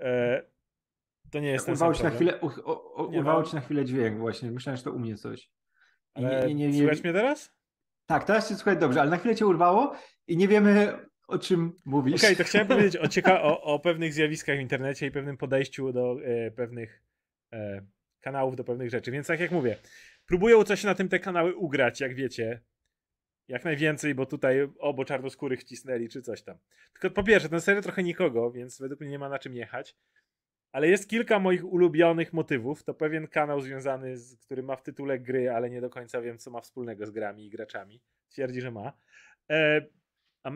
E, to nie jest ten sam Urwało ci na chwilę, u, o, Nie, urwało ci na chwilę dźwięk właśnie. Myślałem, że to u mnie coś. Ale nie, nie, nie, Słychać mnie teraz? Tak, teraz cię słuchaj dobrze, ale na chwilę cię urwało i nie wiemy o czym mówisz. Okej, to chciałem *laughs* powiedzieć o, cieka- o, o pewnych zjawiskach w internecie i pewnym podejściu do e, pewnych e, kanałów, do pewnych rzeczy. Więc tak jak mówię, próbują coś na tym te kanały ugrać, jak wiecie. Jak najwięcej, bo tutaj obo czarnoskórych wcisnęli, czy coś tam. Tylko po pierwsze, ten serial trochę nikogo, więc według mnie nie ma na czym jechać. Ale jest kilka moich ulubionych motywów. To pewien kanał związany z, który ma w tytule gry, ale nie do końca wiem, co ma wspólnego z grami i graczami. Twierdzi, że ma. E,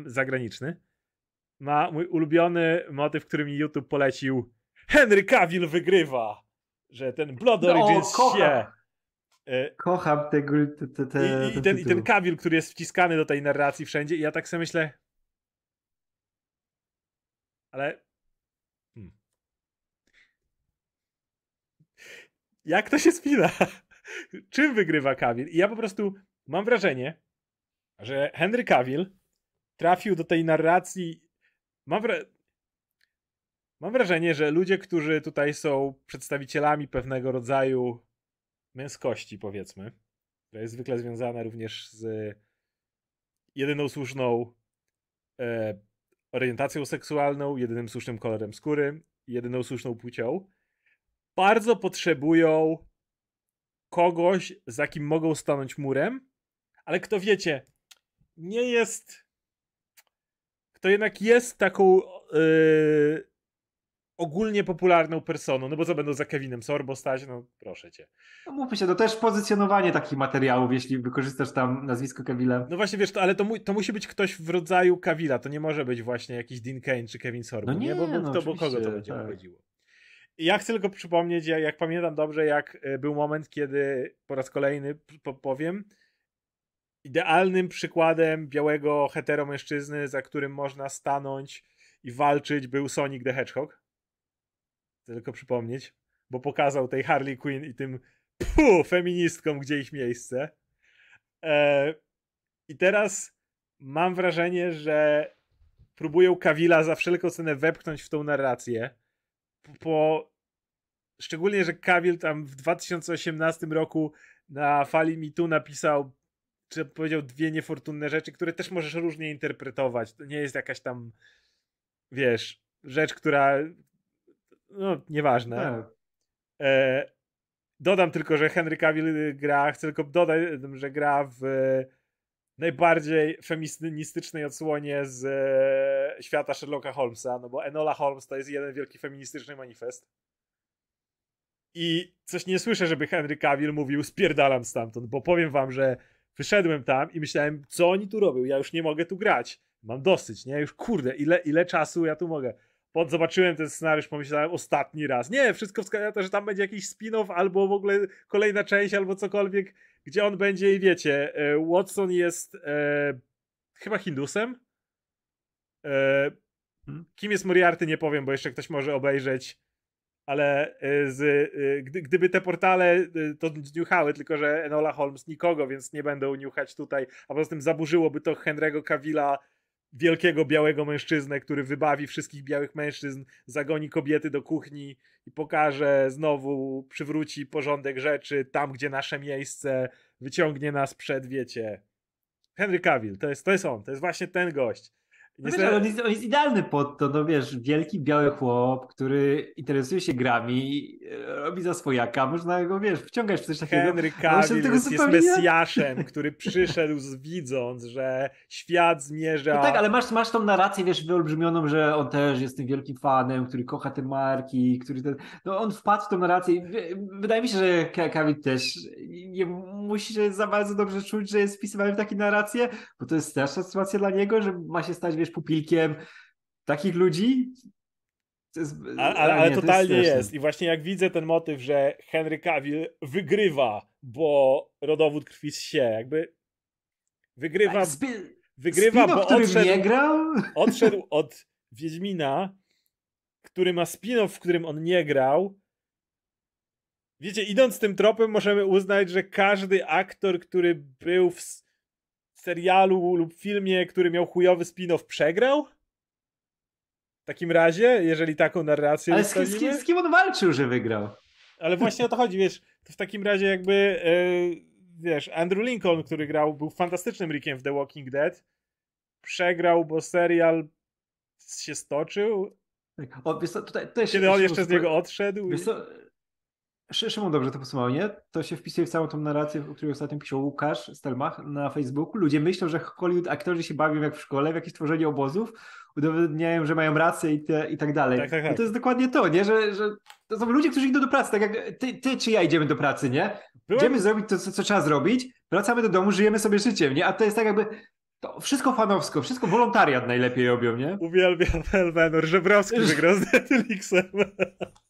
zagraniczny. Ma mój ulubiony motyw, który mi YouTube polecił. Henry Cavill wygrywa! Że ten Blood No, Origins kocham. się. E, Kocham te, te, te, i, i, ten I ten. Cavill, który jest wciskany do tej narracji wszędzie, i ja tak sobie myślę. Ale. Hmm. Jak to się spina? *laughs* Czym wygrywa Cavill? I ja po prostu mam wrażenie, że Henry Cavill trafił do tej narracji. Mam, wra... mam wrażenie, że ludzie, którzy tutaj są przedstawicielami pewnego rodzaju męskości, powiedzmy, która jest zwykle związana również z jedyną słuszną e, orientacją seksualną, jedynym słusznym kolorem skóry, jedyną słuszną płcią, bardzo potrzebują kogoś, za kim mogą stanąć murem, ale kto wiecie, nie jest. Kto jednak jest taką yy, ogólnie popularną personą, no bo co będą za Kevinem Sorbo stać? No proszę cię. No mówmy się, to też pozycjonowanie takich materiałów, jeśli wykorzystasz tam nazwisko Kevilla. No właśnie, wiesz, to, ale to, mu, to musi być ktoś w rodzaju Kavila, to nie może być właśnie jakiś Dean Kane czy Kevin Sorbo, No nie, Bo, bo, no kto, bo kogo to będzie tak. obchodziło? I ja chcę tylko przypomnieć, jak, jak pamiętam dobrze, jak e, był moment, kiedy po raz kolejny po, powiem, idealnym przykładem białego heteromężczyzny, za którym można stanąć i walczyć, był Sonic the Hedgehog. Tylko przypomnieć, bo pokazał tej Harley Quinn i tym pfu, feministkom, gdzie ich miejsce. E, I teraz mam wrażenie, że próbują Kawila za wszelką cenę wepchnąć w tą narrację. Po... Szczególnie, że Kawil tam w 2018 roku na fali Mi Tu napisał, czy powiedział dwie niefortunne rzeczy, które też możesz różnie interpretować. To nie jest jakaś tam, wiesz, rzecz, która. No, nieważne. Tak. E, dodam tylko, że Henry Cavill gra, chcę tylko dodać, że gra w najbardziej feministycznej odsłonie z e, świata Sherlocka Holmesa, no bo Enola Holmes to jest jeden wielki feministyczny manifest. I coś nie słyszę, żeby Henry Cavill mówił spierdalam stamtąd, bo powiem wam, że wyszedłem tam i myślałem, co oni tu robią, ja już nie mogę tu grać. Mam dosyć, nie? Już kurde, ile, ile czasu ja tu mogę. Pod zobaczyłem ten scenariusz, pomyślałem ostatni raz. Nie, wszystko wskazuje na to, że tam będzie jakiś spin-off, albo w ogóle kolejna część, albo cokolwiek, gdzie on będzie i wiecie, e, Watson jest e, chyba Hindusem. E, Hmm. kim jest Moriarty, nie powiem, bo jeszcze ktoś może obejrzeć. Ale e, z, e, gdy, gdyby te portale to niuchały, tylko że Enola Holmes nikogo, więc nie będą niuchać tutaj, a poza tym zaburzyłoby to Henry'ego Cavilla wielkiego białego mężczyznę, który wybawi wszystkich białych mężczyzn, zagoni kobiety do kuchni i pokaże znowu, przywróci porządek rzeczy tam, gdzie nasze miejsce, wyciągnie nas przed, wiecie. Henry Cavill, to jest, to jest on, to jest właśnie ten gość. No wiesz, on, jest, on jest idealny pod to, no wiesz, wielki biały chłop, który interesuje się grami, e, robi za swojaka, można go, wiesz, wciągać w coś takiego. Henry Cavill tego jest, jest mesjaszem, który przyszedł z, widząc, że świat zmierza... No tak, ale masz, masz tą narrację, wiesz, wyolbrzymioną, że on też jest tym wielkim fanem, który kocha te marki, który ten... No on wpadł w tą narrację. Wydaje mi się, że Kevin też nie musi się za bardzo dobrze czuć, że jest wpisywany w takie narracje, bo to jest straszna sytuacja dla niego, że ma się stać, wiesz, pupilkiem takich ludzi. Jest, Ale, ale, nie, to totalnie jest, straszne. I właśnie jak widzę ten motyw, że Henry Cavill wygrywa, bo rodowód krwi z się, jakby wygrywa, Tak, Spi- wygrywa Spino, bo odszedł, nie grał? *laughs* odszedł od Wiedźmina który ma spin-off, w którym on nie grał. Wiecie, idąc tym tropem, możemy uznać, że każdy aktor, który był w serialu lub filmie, który miał chujowy spin-off, przegrał? W takim razie, jeżeli taką narrację Ale z, z, kim, z kim on walczył, że wygrał? Ale właśnie o to chodzi, wiesz, to w takim razie jakby, yy, wiesz, Andrew Lincoln, który grał, był fantastycznym Rickiem w The Walking Dead, przegrał, bo serial się stoczył. O, wiesz co, tutaj, tutaj Kiedy on jeszcze z niego odszedł. Wiesz Szymon dobrze to podsumował, nie? To się wpisuje w całą tą narrację, o której ostatnio pisał Łukasz Stelmach na Facebooku. Ludzie myślą, że Hollywood aktorzy się bawią jak w szkole, w jakieś tworzenie obozów, udowodniają, że mają rację i, te, i tak dalej. Tak, tak, tak. to jest dokładnie to, nie? Że, że to są ludzie, którzy idą do pracy, tak jak ty, ty czy ja idziemy do pracy, nie? Byłem... Idziemy zrobić to, co, co, trzeba zrobić, wracamy do domu, żyjemy sobie życiem, nie? A to jest tak jakby to wszystko fanowsko, wszystko wolontariat najlepiej robią, nie? Uwielbiam Elvenor, Żebrowski wygrał z Netflixem. *laughs*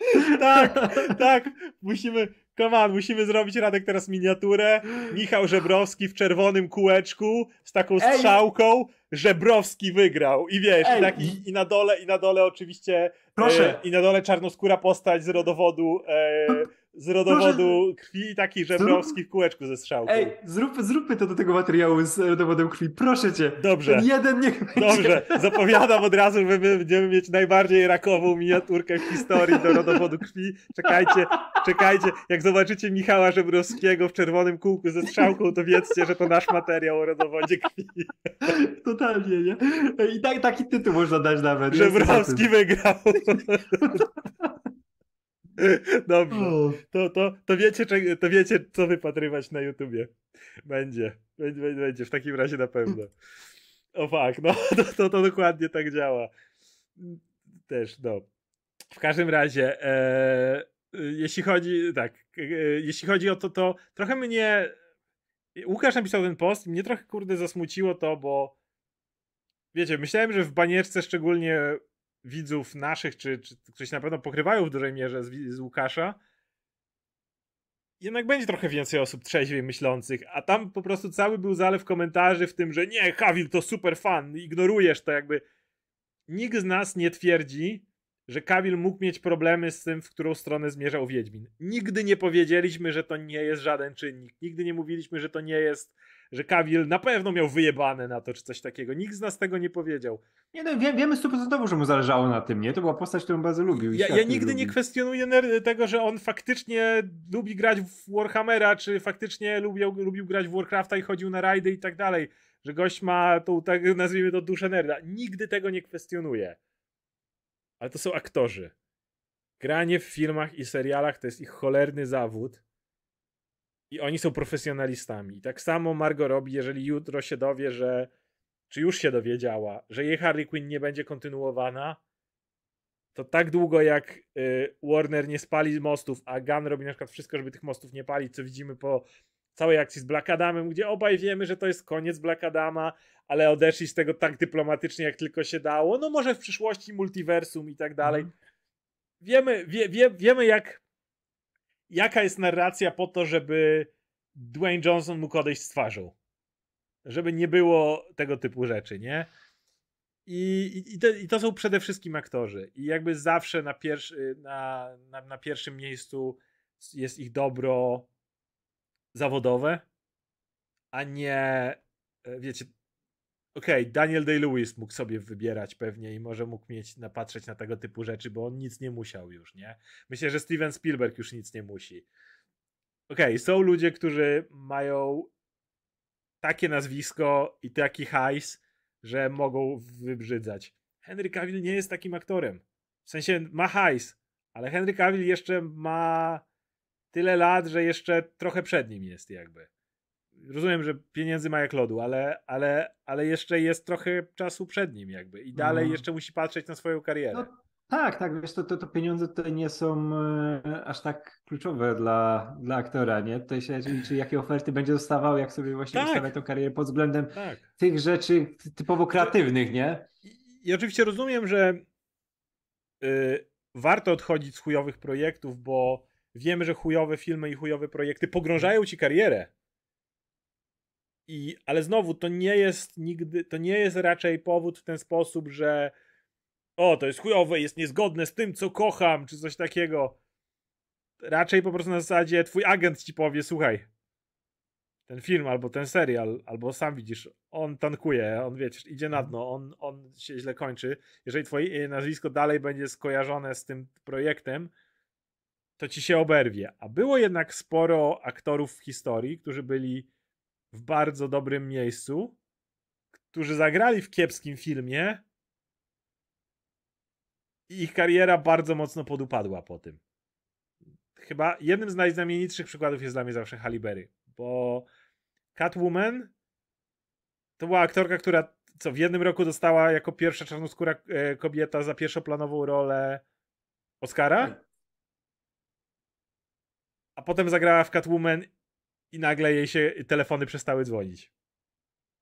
*laughs* tak, tak, musimy, come on, musimy zrobić Radek teraz miniaturę. Michał Żebrowski w czerwonym kółeczku z taką strzałką. Żebrowski wygrał i wiesz, i, tak, i, i, na dole, i na dole oczywiście Proszę. E, I na dole czarnoskóra postać z rodowodu e, z rodowodu Proszę. krwi, taki żebrowski w kółeczku ze strzałką. Ej, zrób, zróbmy to do tego materiału z rodowodem krwi, proszę cię. Dobrze. Ten jeden niech będzie. Dobrze, zapowiadam od razu, że my będziemy mieć najbardziej rakową miniaturkę w historii do rodowodu krwi. Czekajcie, czekajcie, jak zobaczycie Michała Żebrowskiego w czerwonym kółku ze strzałką, to wiedzcie, że to nasz materiał o rodowodzie krwi. Totalnie, nie? I tak, taki tytuł można dać nawet. Żebrowski wygrał. *laughs* Dobrze. To, to, to, wiecie, to wiecie, co wypatrywać na YouTubie. Będzie. Będzie, będzie. W takim razie na pewno. O fakt, no *laughs* to, to, to dokładnie tak działa. Też, no. W każdym razie, e, jeśli chodzi, tak, e, jeśli chodzi o to, to trochę mnie, Łukasz napisał ten post mnie trochę, kurde, zasmuciło to, bo wiecie, myślałem, że w banierce szczególnie widzów naszych, czy, czy którzy się na pewno pokrywają w dużej mierze z, z Łukasza, jednak będzie trochę więcej osób trzeźwiej myślących, a tam po prostu cały był zalew komentarzy w tym, że nie, Kawil to super fan, ignorujesz to jakby. Nikt z nas nie twierdzi, że Kawil mógł mieć problemy z tym, w którą stronę zmierzał Wiedźmin. Nigdy nie powiedzieliśmy, że to nie jest żaden czynnik. Nigdy nie mówiliśmy, że to nie jest że Kawil na pewno miał wyjebane na to, czy coś takiego. Nikt z nas tego nie powiedział. Nie no, wie, wiemy stuprocentowo, że mu zależało na tym, nie? To była postać, którą bardzo lubił. Ja, ja nigdy nie kwestionuję tego, że on faktycznie lubi grać w Warhammera, czy faktycznie lubił, lubił grać w Warcrafta i chodził na rajdy i tak dalej. Że gość ma tą, tak nazwijmy to, duszę nerda. Nigdy tego nie kwestionuję. Ale to są aktorzy. Granie w filmach i serialach to jest ich cholerny zawód i oni są profesjonalistami. Tak samo Margot robi, jeżeli jutro się dowie, że czy już się dowiedziała, że jej Harley Quinn nie będzie kontynuowana, to tak długo jak y, Warner nie spali mostów, a Gunn robi na przykład wszystko, żeby tych mostów nie palić, co widzimy po całej akcji z Black Adamem, gdzie obaj wiemy, że to jest koniec Black Adama, ale odeszli z tego tak dyplomatycznie, jak tylko się dało. No może w przyszłości multiversum i tak dalej. Mm. Wiemy, wie, wie, wiemy jak jaka jest narracja po to, żeby Dwayne Johnson mógł odejść z twarzą. Żeby nie było tego typu rzeczy, nie? I, i, te, i to są przede wszystkim aktorzy. I jakby zawsze na, na, na, na pierwszym miejscu jest ich dobro zawodowe, a nie, e, wiecie, okej, okay, Daniel Day-Lewis mógł sobie wybierać pewnie i może mógł mieć, napatrzeć na tego typu rzeczy, bo on nic nie musiał już, nie? Myślę, że Steven Spielberg już nic nie musi. Okej, okay, są ludzie, którzy mają takie nazwisko i taki hajs, że mogą wybrzydzać. Henry Cavill nie jest takim aktorem. W sensie ma hajs, ale Henry Cavill jeszcze ma tyle lat, że jeszcze trochę przed nim jest jakby rozumiem, że pieniędzy ma jak lodu, ale, ale, ale jeszcze jest trochę czasu przed nim jakby i dalej no. jeszcze musi patrzeć na swoją karierę. No, tak, tak, wiesz, to, to, to pieniądze tutaj nie są e, aż tak kluczowe dla, dla aktora, nie? Tutaj się liczy, jakie oferty będzie dostawał, jak sobie właśnie tak. ustawia tą karierę pod względem tak. tych rzeczy typowo kreatywnych, nie? I, i oczywiście rozumiem, że y, warto odchodzić z chujowych projektów, bo wiemy, że chujowe filmy i chujowe projekty pogrążają ci karierę. I, ale znowu, to nie jest nigdy, to nie jest raczej powód w ten sposób, że o, to jest chujowe, jest niezgodne z tym, co kocham, czy coś takiego. Raczej po prostu na zasadzie twój agent ci powie, słuchaj, ten film albo ten serial, albo sam widzisz, on tankuje, on wiecie, idzie na dno, on, on się źle kończy. Jeżeli twoje nazwisko dalej będzie skojarzone z tym projektem, to ci się oberwie. A było jednak sporo aktorów w historii, którzy byli w bardzo dobrym miejscu, którzy zagrali w kiepskim filmie i ich kariera bardzo mocno podupadła po tym. Chyba jednym z najznamienitszych przykładów jest dla mnie zawsze Halle Berry, bo Catwoman to była aktorka, która co w jednym roku dostała jako pierwsza czarnoskóra e, kobieta za pierwszoplanową rolę Oscara, tak. a potem zagrała w Catwoman i nagle jej się telefony przestały dzwonić.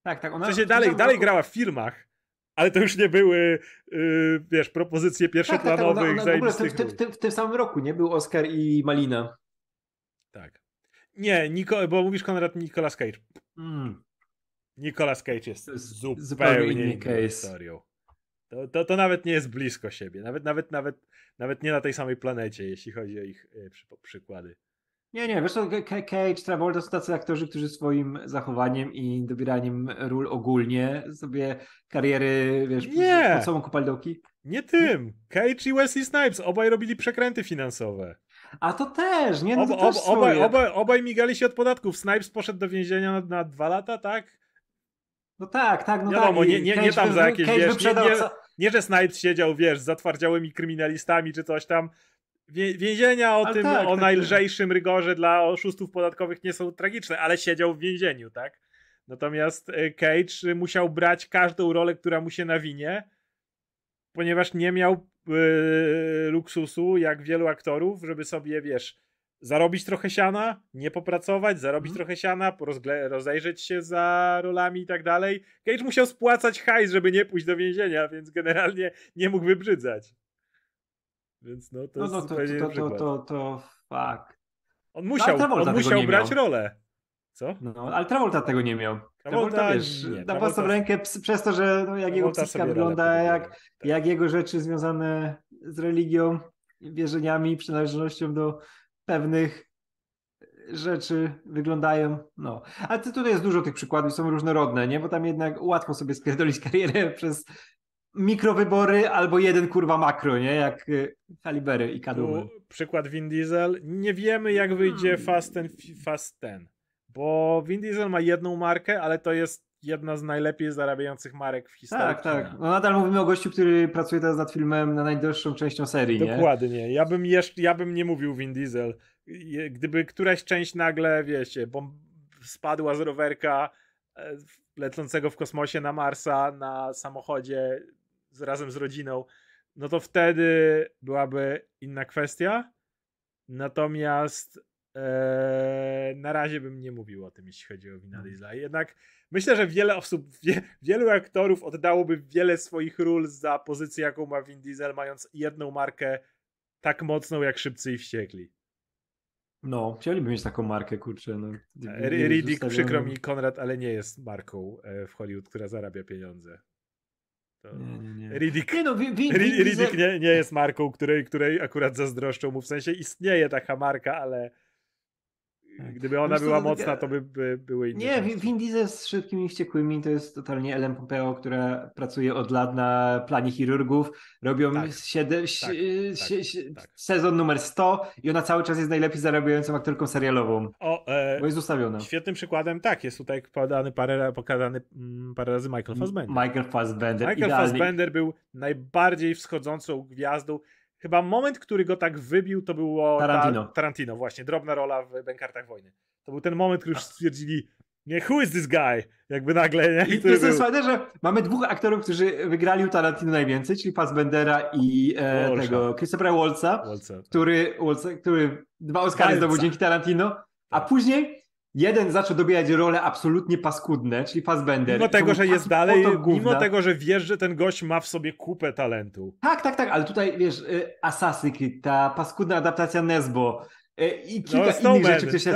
Tak, tak. Ona w sensie dalej, dalej grała w filmach, ale to już nie były, yy, wiesz, propozycje pierwszoplanowych, tak, tak, tak. Ona, ona w, w, w, w, tym samym roku, nie? Był Oscar i Malina. Tak. Nie, Nico, bo mówisz Konrad Nicolas Cage. Mm. Nicolas Cage jest, jest zupełnie, zupełnie inny case. historią. To, to, to, nawet nie jest blisko siebie. Nawet, nawet, nawet, nawet nie na tej samej planecie, jeśli chodzi o ich y, przy, przykłady. Nie, nie, wiesz co, Cage, Travolta są tacy aktorzy, którzy swoim zachowaniem i dobieraniem ról ogólnie sobie kariery, wiesz, nie. pod sobą kopaldoki. Nie tym. Cage i Wesley Snipes obaj robili przekręty finansowe. A to też, nie? No Ob, to też obaj, obaj, obaj migali się od podatków. Snipes poszedł do więzienia na, na dwa lata, tak? No tak, tak, no Wiadomo, tak. Nie, nie, nie tam za jakieś, wiesz, nie, nie, nie, że Snipes siedział, wiesz, z zatwardziałymi kryminalistami czy coś tam. Więzienia o ale tym, tak, o tak, tak. najlżejszym rygorze dla oszustów podatkowych nie są tragiczne, ale siedział w więzieniu, tak? Natomiast e, Cage musiał brać każdą rolę, która mu się nawinie, ponieważ nie miał yy, luksusu, jak wielu aktorów, żeby sobie, wiesz, zarobić trochę siana, nie popracować, zarobić mm. trochę siana, rozejrzeć się za rolami i tak dalej. Cage musiał spłacać hajs, żeby nie pójść do więzienia, więc generalnie nie mógł wybrzydzać. Więc no to no, no, jest to, to, to, to, to, fakt. On musiał, no, on musiał brać miał. rolę. Co? No, ale Travolta tego nie miał. Travolta, Travolta wiesz, nie, dawał sobie rękę przez to, że no, jak jego psychika wygląda, jak, tak. jak jego rzeczy związane z religią, wierzeniami, przynależnością do pewnych rzeczy wyglądają. No. Ale tutaj jest dużo tych przykładów, są różnorodne, nie? Bo tam jednak łatwo sobie spierdolić *laughs* karierę przez mikrowybory albo jeden kurwa makro, nie? Jak Kalibery y, i Kadłuby. Przykład Vin Diesel. Nie wiemy jak wyjdzie hmm. Fast ten, Fast ten. Bo Vin Diesel ma jedną markę, ale to jest jedna z najlepiej zarabiających marek w historii. Tak, tak. No nadal mówimy o gościu, który pracuje teraz nad filmem na najdroższą częścią serii. Dokładnie. Nie? Ja bym jeszcze, ja bym nie mówił Vin Diesel. Gdyby któraś część nagle, wiecie, bomb spadła z rowerka e, lecącego w kosmosie na Marsa na samochodzie z, razem z rodziną, no to wtedy byłaby inna kwestia. Natomiast e, na razie bym nie mówił o tym, jeśli chodzi o Wina. Diesla. Jednak myślę, że wiele osób, wie, wielu aktorów oddałoby wiele swoich ról za pozycję, jaką ma Vin Diesel, mając jedną markę tak mocną jak Szybcy i Wściekli. No, chcieliby mieć taką markę, kurczę. No, Riddick, przykro mi, Konrad, ale nie jest marką e, w Hollywood, która zarabia pieniądze. To... Nie, nie, nie. Riddick, nie, no, Riddick nie, nie jest marką, której, której akurat zazdroszczą mu. W sensie istnieje taka marka, ale. Gdyby ona była mocna, to by, by były inne. Nie, Vin Diesel z Szybkimi Wściekłymi to jest totalnie Ellen Pompeo, która pracuje od lat na planie chirurgów. Robią tak. siedem, tak, tak, tak, sezon numer 100 i ona cały czas jest najlepiej zarabiającą aktorką serialową. O, e, bo jest ustawiona. Świetnym przykładem, tak, jest tutaj podany parę, pokazany mm, parę razy Michael Fassbender. Michael Fassbender. Michael idealnie. Fassbender był najbardziej wschodzącą gwiazdą Chyba moment, który go tak wybił, to było Tarantino. Ta, Tarantino, właśnie, drobna rola w Bękartach Wojny. To był ten moment, który już stwierdzili, nie, who is this guy? Jakby nagle, nie? I to jest fajne, że mamy dwóch aktorów, którzy wygrali u Tarantino najwięcej, czyli Fassbendera i e, tego Christophera Waltza, Waltza tak. który, Waltza, który dwa Oscary zdobył dzięki Tarantino, a tak. później jeden zaczął dobijać role absolutnie paskudne, czyli Fassbender. Mimo tego, że jest dalej, mimo tego, że wiesz, że ten gość ma w sobie kupę talentu. Tak, tak, tak, ale tutaj wiesz, y, Assassin's Creed, ta paskudna adaptacja Nesbo, I kilka no, innych rzeczy, które się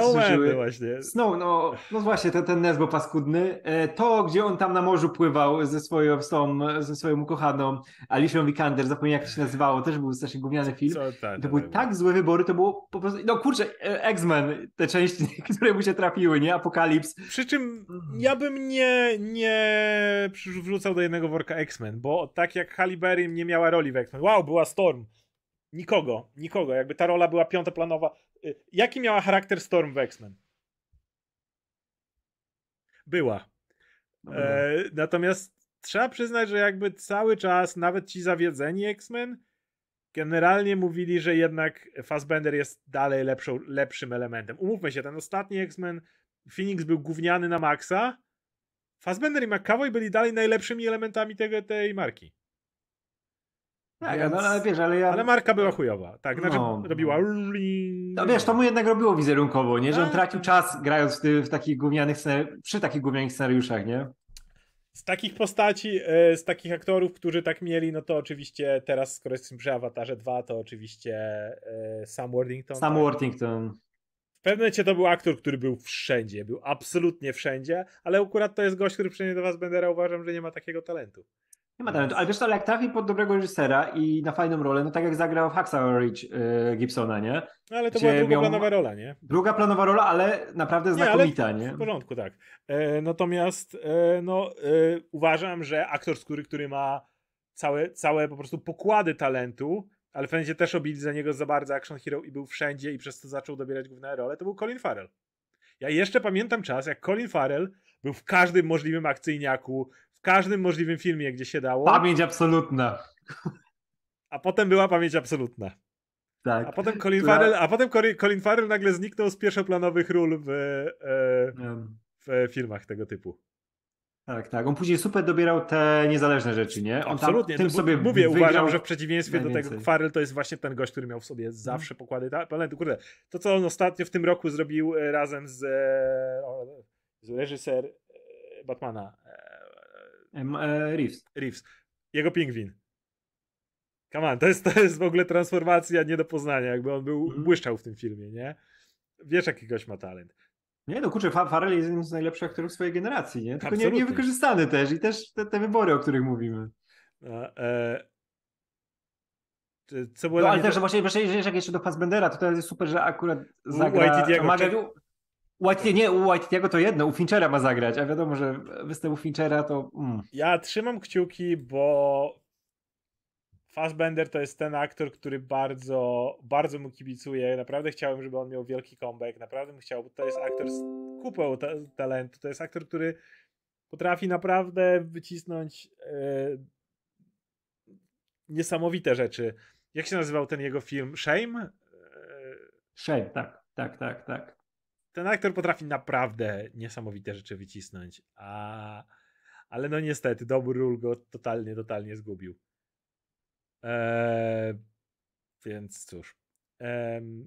właśnie. Snow, no, no właśnie, ten, ten Nesbo paskudny. E, to, gdzie on tam na morzu pływał ze swoją, z tą, ze swoją ukochaną Alicia Vikander, zapomniałem jak to się nazywało, też był strasznie gówniany film. Co, tak, to były tak, tak złe wybory, to było po prostu, no kurczę, e, X-Men, te części, *laughs* które mu się trafiły, nie? Apokalips. Przy czym ja bym nie, nie wrzucał do jednego worka X-Men, bo tak jak Halle Berry nie miała roli w X-Men, wow, była Storm, Nikogo, nikogo. Jakby ta rola była piątoplanowa. Jaki miała charakter Storm w X-Men? Była. No, e, natomiast trzeba przyznać, że jakby cały czas, nawet ci zawiedzeni X-Men, generalnie mówili, że jednak Fassbender jest dalej lepszą, lepszym elementem. Umówmy się, ten ostatni X-Men, Phoenix był gówniany na maksa, Fassbender i McAvoy byli dalej najlepszymi elementami tego, tej marki. Tak, Więc... no, ale wiesz, ale ja... Ale marka była chujowa, tak, znaczy no, robiła... No wiesz, to mu jednak robiło wizerunkowo, nie? Że on tak. tracił czas grając w, ty, w takich gównianych przy takich gównianych scenariuszach, nie? Z takich postaci, e, z takich aktorów, którzy tak mieli, no to oczywiście teraz, skoro jesteśmy przy Awatarze 2, to oczywiście e, Sam Worthington. Sam tak? Worthington. W pewnym momencie to był aktor, który był wszędzie, był absolutnie wszędzie, ale akurat to jest gość, który przynajmniej do was Bendera uważam, że nie ma takiego talentu. Nie ma talentu, ale wiesz ale jak trafi pod dobrego reżysera i na fajną rolę, no tak jak zagrał w Hacksaw Ridge yy, Gibsona, nie? No ale to Gdzie była druga planowa rola, nie? Druga planowa rola, ale naprawdę znakomita, nie? nie? W porządku, tak. E, natomiast e, no, e, uważam, że aktor skóry, który ma całe, całe po prostu pokłady talentu, ale w sensie też robili za niego za bardzo action hero i był wszędzie i przez to zaczął dobierać główne role, to był Colin Farrell. Ja jeszcze pamiętam czas, jak Colin Farrell był w każdym możliwym akcyjniaku, w każdym możliwym filmie, gdzie się dało. Pamięć absolutna. A potem była pamięć absolutna. Tak. A potem Colin Farrell, a potem Colin Farrell nagle zniknął z pierwszoplanowych ról w, e, w filmach tego typu. Tak, tak. On później super dobierał te niezależne rzeczy, nie? On Absolutnie. Tym sobie mówię, uważam, że w przeciwieństwie do tego Farrell to jest właśnie ten gość, który miał w sobie zawsze pokłady talentu. Kurde, to co on ostatnio w tym roku zrobił e, razem z, e, z reżyser Batmana Reeves. Reeves. Jego pingwin. Come on, to jest, to jest w ogóle transformacja nie do poznania, jakby on był, mm. błyszczał w tym filmie, nie? Wiesz, jaki gość ma talent. Nie, no kurczę, Farrell jest jednym z najlepszych aktorów swojej generacji, nie? Tylko nie, niewykorzystany też i też te, te, wybory, o których mówimy. No, e... Co było no, ale też, to... właśnie, właśnie, jak jeszcze do Fassbendera, to to jest super, że akurat zagra... Whitey White, nie, u Whitey'ego to jedno, u Finchera ma zagrać, a wiadomo, że występ u Finchera to... Mm. Ja trzymam kciuki, bo Fassbender to jest ten aktor, który bardzo, bardzo mu kibicuje. Naprawdę chciałem, żeby on miał wielki comeback. Naprawdę bym chciał, bo to jest aktor z kupą ta talentu. To jest aktor, który potrafi naprawdę wycisnąć e, niesamowite rzeczy. Jak się nazywał ten jego film? Shame? E, Shame, tak, tak, tak, tak ten aktor potrafi naprawdę niesamowite rzeczy wycisnąć, a, ale no niestety dobór ról go totalnie, totalnie zgubił. Eee, więc cóż. Eee,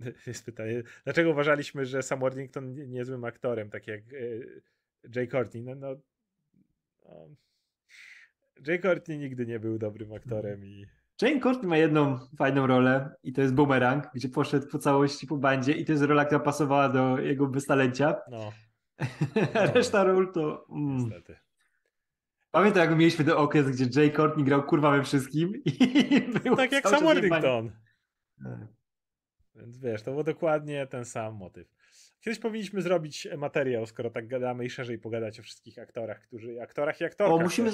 *laughs* jest pytanie, dlaczego uważaliśmy, że Sam Worthington niezłym aktorem, tak jak e, Jay Courtney? No, no, no, Jay Courtney nigdy nie był dobrym aktorem i Jane Courtney ma jedną fajną rolę i to jest Boomerang, gdzie poszedł po całości po bandzie i to jest rola, która pasowała do jego beztalencia. No. *laughs* Reszta ról to... Mm. Niestety. Pamiętam, jak mieliśmy ten okres, gdzie Jay Courtney grał kurwa we wszystkim i *laughs* był Tak jak Sam Worthington. Więc wiesz, to był dokładnie ten sam motyw. Kiedyś powinniśmy zrobić materiał, skoro tak gadamy i szerzej pogadać o wszystkich aktorach, którzy, aktorach i aktorkach. O, musimy,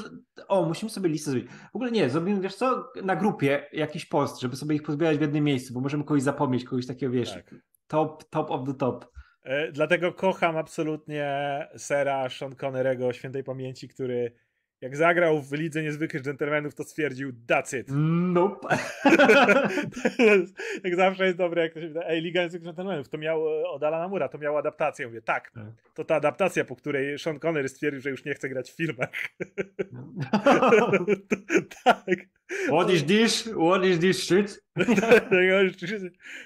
o, musimy sobie listę zrobić. W ogóle nie, zrobimy, wiesz co, na grupie jakiś post, żeby sobie ich pozbierać w jednym miejscu, bo możemy kogoś zapomnieć, kogoś takiego, wiesz, tak. top, top of the top. E, dlatego kocham absolutnie Sera Sean Connerego świętej pamięci, który jak zagrał w Lidze Niezwykłych Dżentelmenów, to stwierdził that's it. Nope. *laughs* jak zawsze jest dobre, jak to się wydaje. Ej, Liga Niezwykłych Dżentelmenów, to miał e, od Alana Mura, to miała adaptację. Mówię, tak, tak, to ta adaptacja, po której Sean Connery stwierdził, że już nie chce grać w filmach. *laughs* *laughs* tak. What is this? What is this shit?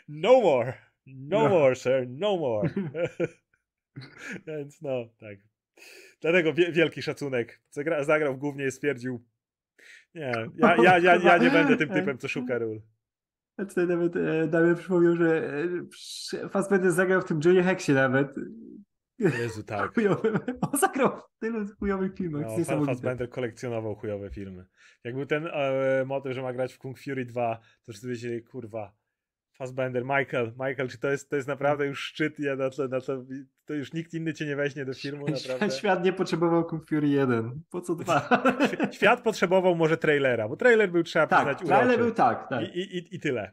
no more. No, no more, sir. No more. Więc no, tak. Dlatego wielki szacunek. Zagra, zagrał głównie i stwierdził nie, *laughs* ja, ja, ja, ja nie będę tym typem, co *laughs* szuka ról. A tutaj nawet e, Damian przypomniał, że e, Fassbender zagrał w tym Johnny Hexie nawet. Jezu, *laughs* tak. On zagrał w tylu chujowych filmach. No. Fassbender kolekcjonował chujowe filmy. Jak był ten e, motyw, że ma grać w Kung Fury 2, to wszyscy wiedzieli, kurwa, Fassbender, Michael, Michael, czy to jest, to jest naprawdę już szczyt, ja na to, na to, to już nikt inny cię nie weźmie do filmu, naprawdę. Świat, nie potrzebował Kung Fury 1. Po co dwa? Świ- Świat potrzebował może trailera, bo trailer był, trzeba tak, przyznać, trailer uroczy. był tak, tak. I, i, I tyle.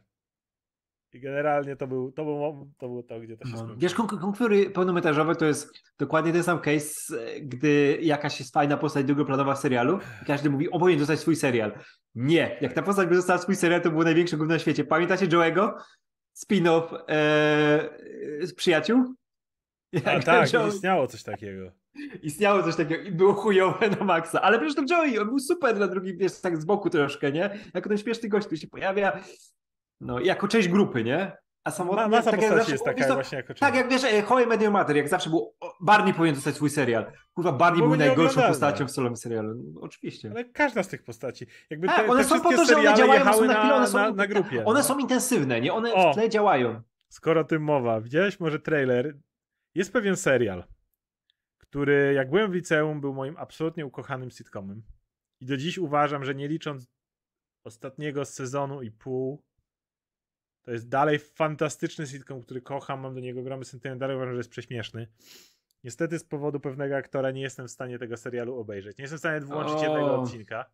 I generalnie to był, to był, to było to, gdzie to się No. skończyło. Wiesz, Fury pełnometrażowe to jest dokładnie ten sam case, gdy jakaś jest fajna postać drugoplanowa w serialu i każdy mówi, o powinien dostać swój serial. Nie, jak ta postać by dostała swój serial, to było największe gówno na świecie. Pamiętacie Joe'ego? Spin-off e, z przyjaciół? A Jak tak, Joe- istniało coś takiego. Istniało coś takiego i było chujowe na maksa, ale przecież to Joey, on był super na drugim, wiesz, tak z boku troszkę, nie? Jako ten śmieszny gość, który się pojawia, no, jako część grupy, nie? A samotnie, masa tak jak postaci zawsze- jest taka co, właśnie jako Tak, jak wiesz, e, Met Your Mother, jak zawsze było, o, Barney powinien dostać swój serial. Kurwa, Barney Bo był był najgorszą postacią w solowym serialu. No, oczywiście. Ale każda z tych postaci. Jakby Tak, te, one te są po to, że one działają, one są na chwilę, one są, na, na grupie. One no. są intensywne, nie? One O. w tle działają. Skoro o tym mowa, widziałeś może trailer? Jest pewien serial, który jak byłem w liceum był moim absolutnie ukochanym sitcomem. I do dziś uważam, że nie licząc ostatniego sezonu i pół, to jest dalej fantastyczny sitcom, który kocham, mam do niego ogromny sentyment, dalej uważam, że jest prześmieszny. Niestety z powodu pewnego aktora nie jestem w stanie tego serialu obejrzeć. Nie jestem w stanie włączyć O. jednego odcinka.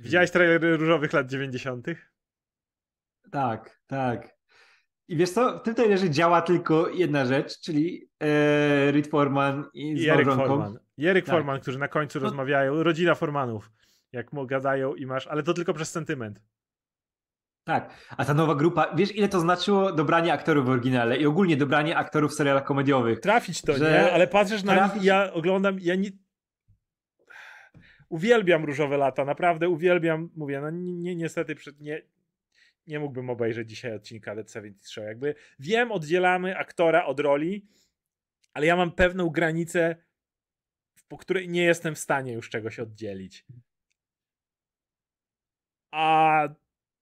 Widziałeś trailery różowych lat 90.? Tak, tak. I wiesz co, w tym trailerze działa tylko jedna rzecz, czyli e, Reed Forman i z I małżonką. Forman. I Tak. Forman, którzy na końcu No- rozmawiają, rodzina Formanów, jak mu gadają i masz, ale to tylko przez sentyment. Tak, a ta nowa grupa, wiesz ile to znaczyło dobranie aktorów w oryginale i ogólnie dobranie aktorów w serialach komediowych. Trafić to, Że nie? Ale patrzysz na trafić- nich ja oglądam, ja nie... Uwielbiam Różowe Lata, naprawdę uwielbiam, mówię, no ni- nie, niestety przed, nie, nie mógłbym obejrzeć dzisiaj odcinka Dead 70 Show. Jakby wiem, oddzielamy aktora od roli, ale ja mam pewną granicę, po której nie jestem w stanie już czegoś oddzielić. A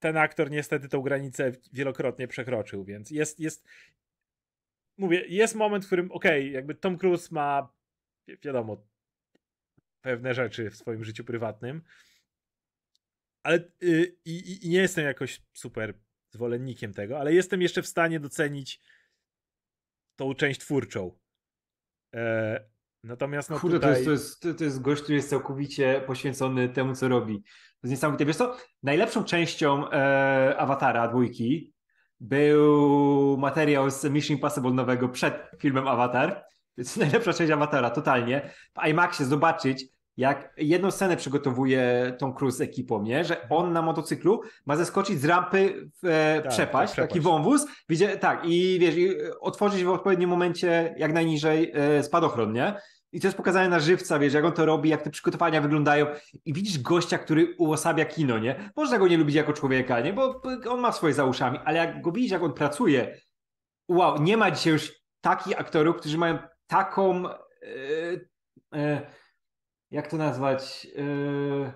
ten aktor niestety tą granicę wielokrotnie przekroczył, więc jest, jest mówię, jest moment, w którym okej, jakby Tom Cruise ma wi- wiadomo pewne rzeczy w swoim życiu prywatnym, ale y, i nie jestem jakoś super zwolennikiem tego, ale jestem jeszcze w stanie docenić tą część twórczą. E, natomiast no Kurde, tutaj... to, jest, to, jest, to, jest gość, który jest całkowicie poświęcony temu, co robi. To jest niesamowite. Wiesz co, najlepszą częścią e, Awatara dwójki był materiał z Mission Impossible nowego przed filmem Avatar. To jest najlepsza część Awatara, totalnie. W IMAXie zobaczyć, jak jedną scenę przygotowuje Tom Cruise z ekipą, nie? że on na motocyklu ma zeskoczyć z rampy w e, Tak, przepaść, w taki przepaść. wąwóz, widzie, tak, i wiesz, i otworzyć w odpowiednim momencie jak najniżej e, spadochron, nie? I to jest pokazane na żywca, wiesz, jak on to robi, jak te przygotowania wyglądają. I widzisz gościa, który uosabia kino, nie? Można go nie lubić jako człowieka, nie? Bo on ma swoje za uszami, ale jak go widzisz, jak on pracuje, wow, nie ma dzisiaj już takich aktorów, którzy mają taką, e, e, jak to nazwać, e,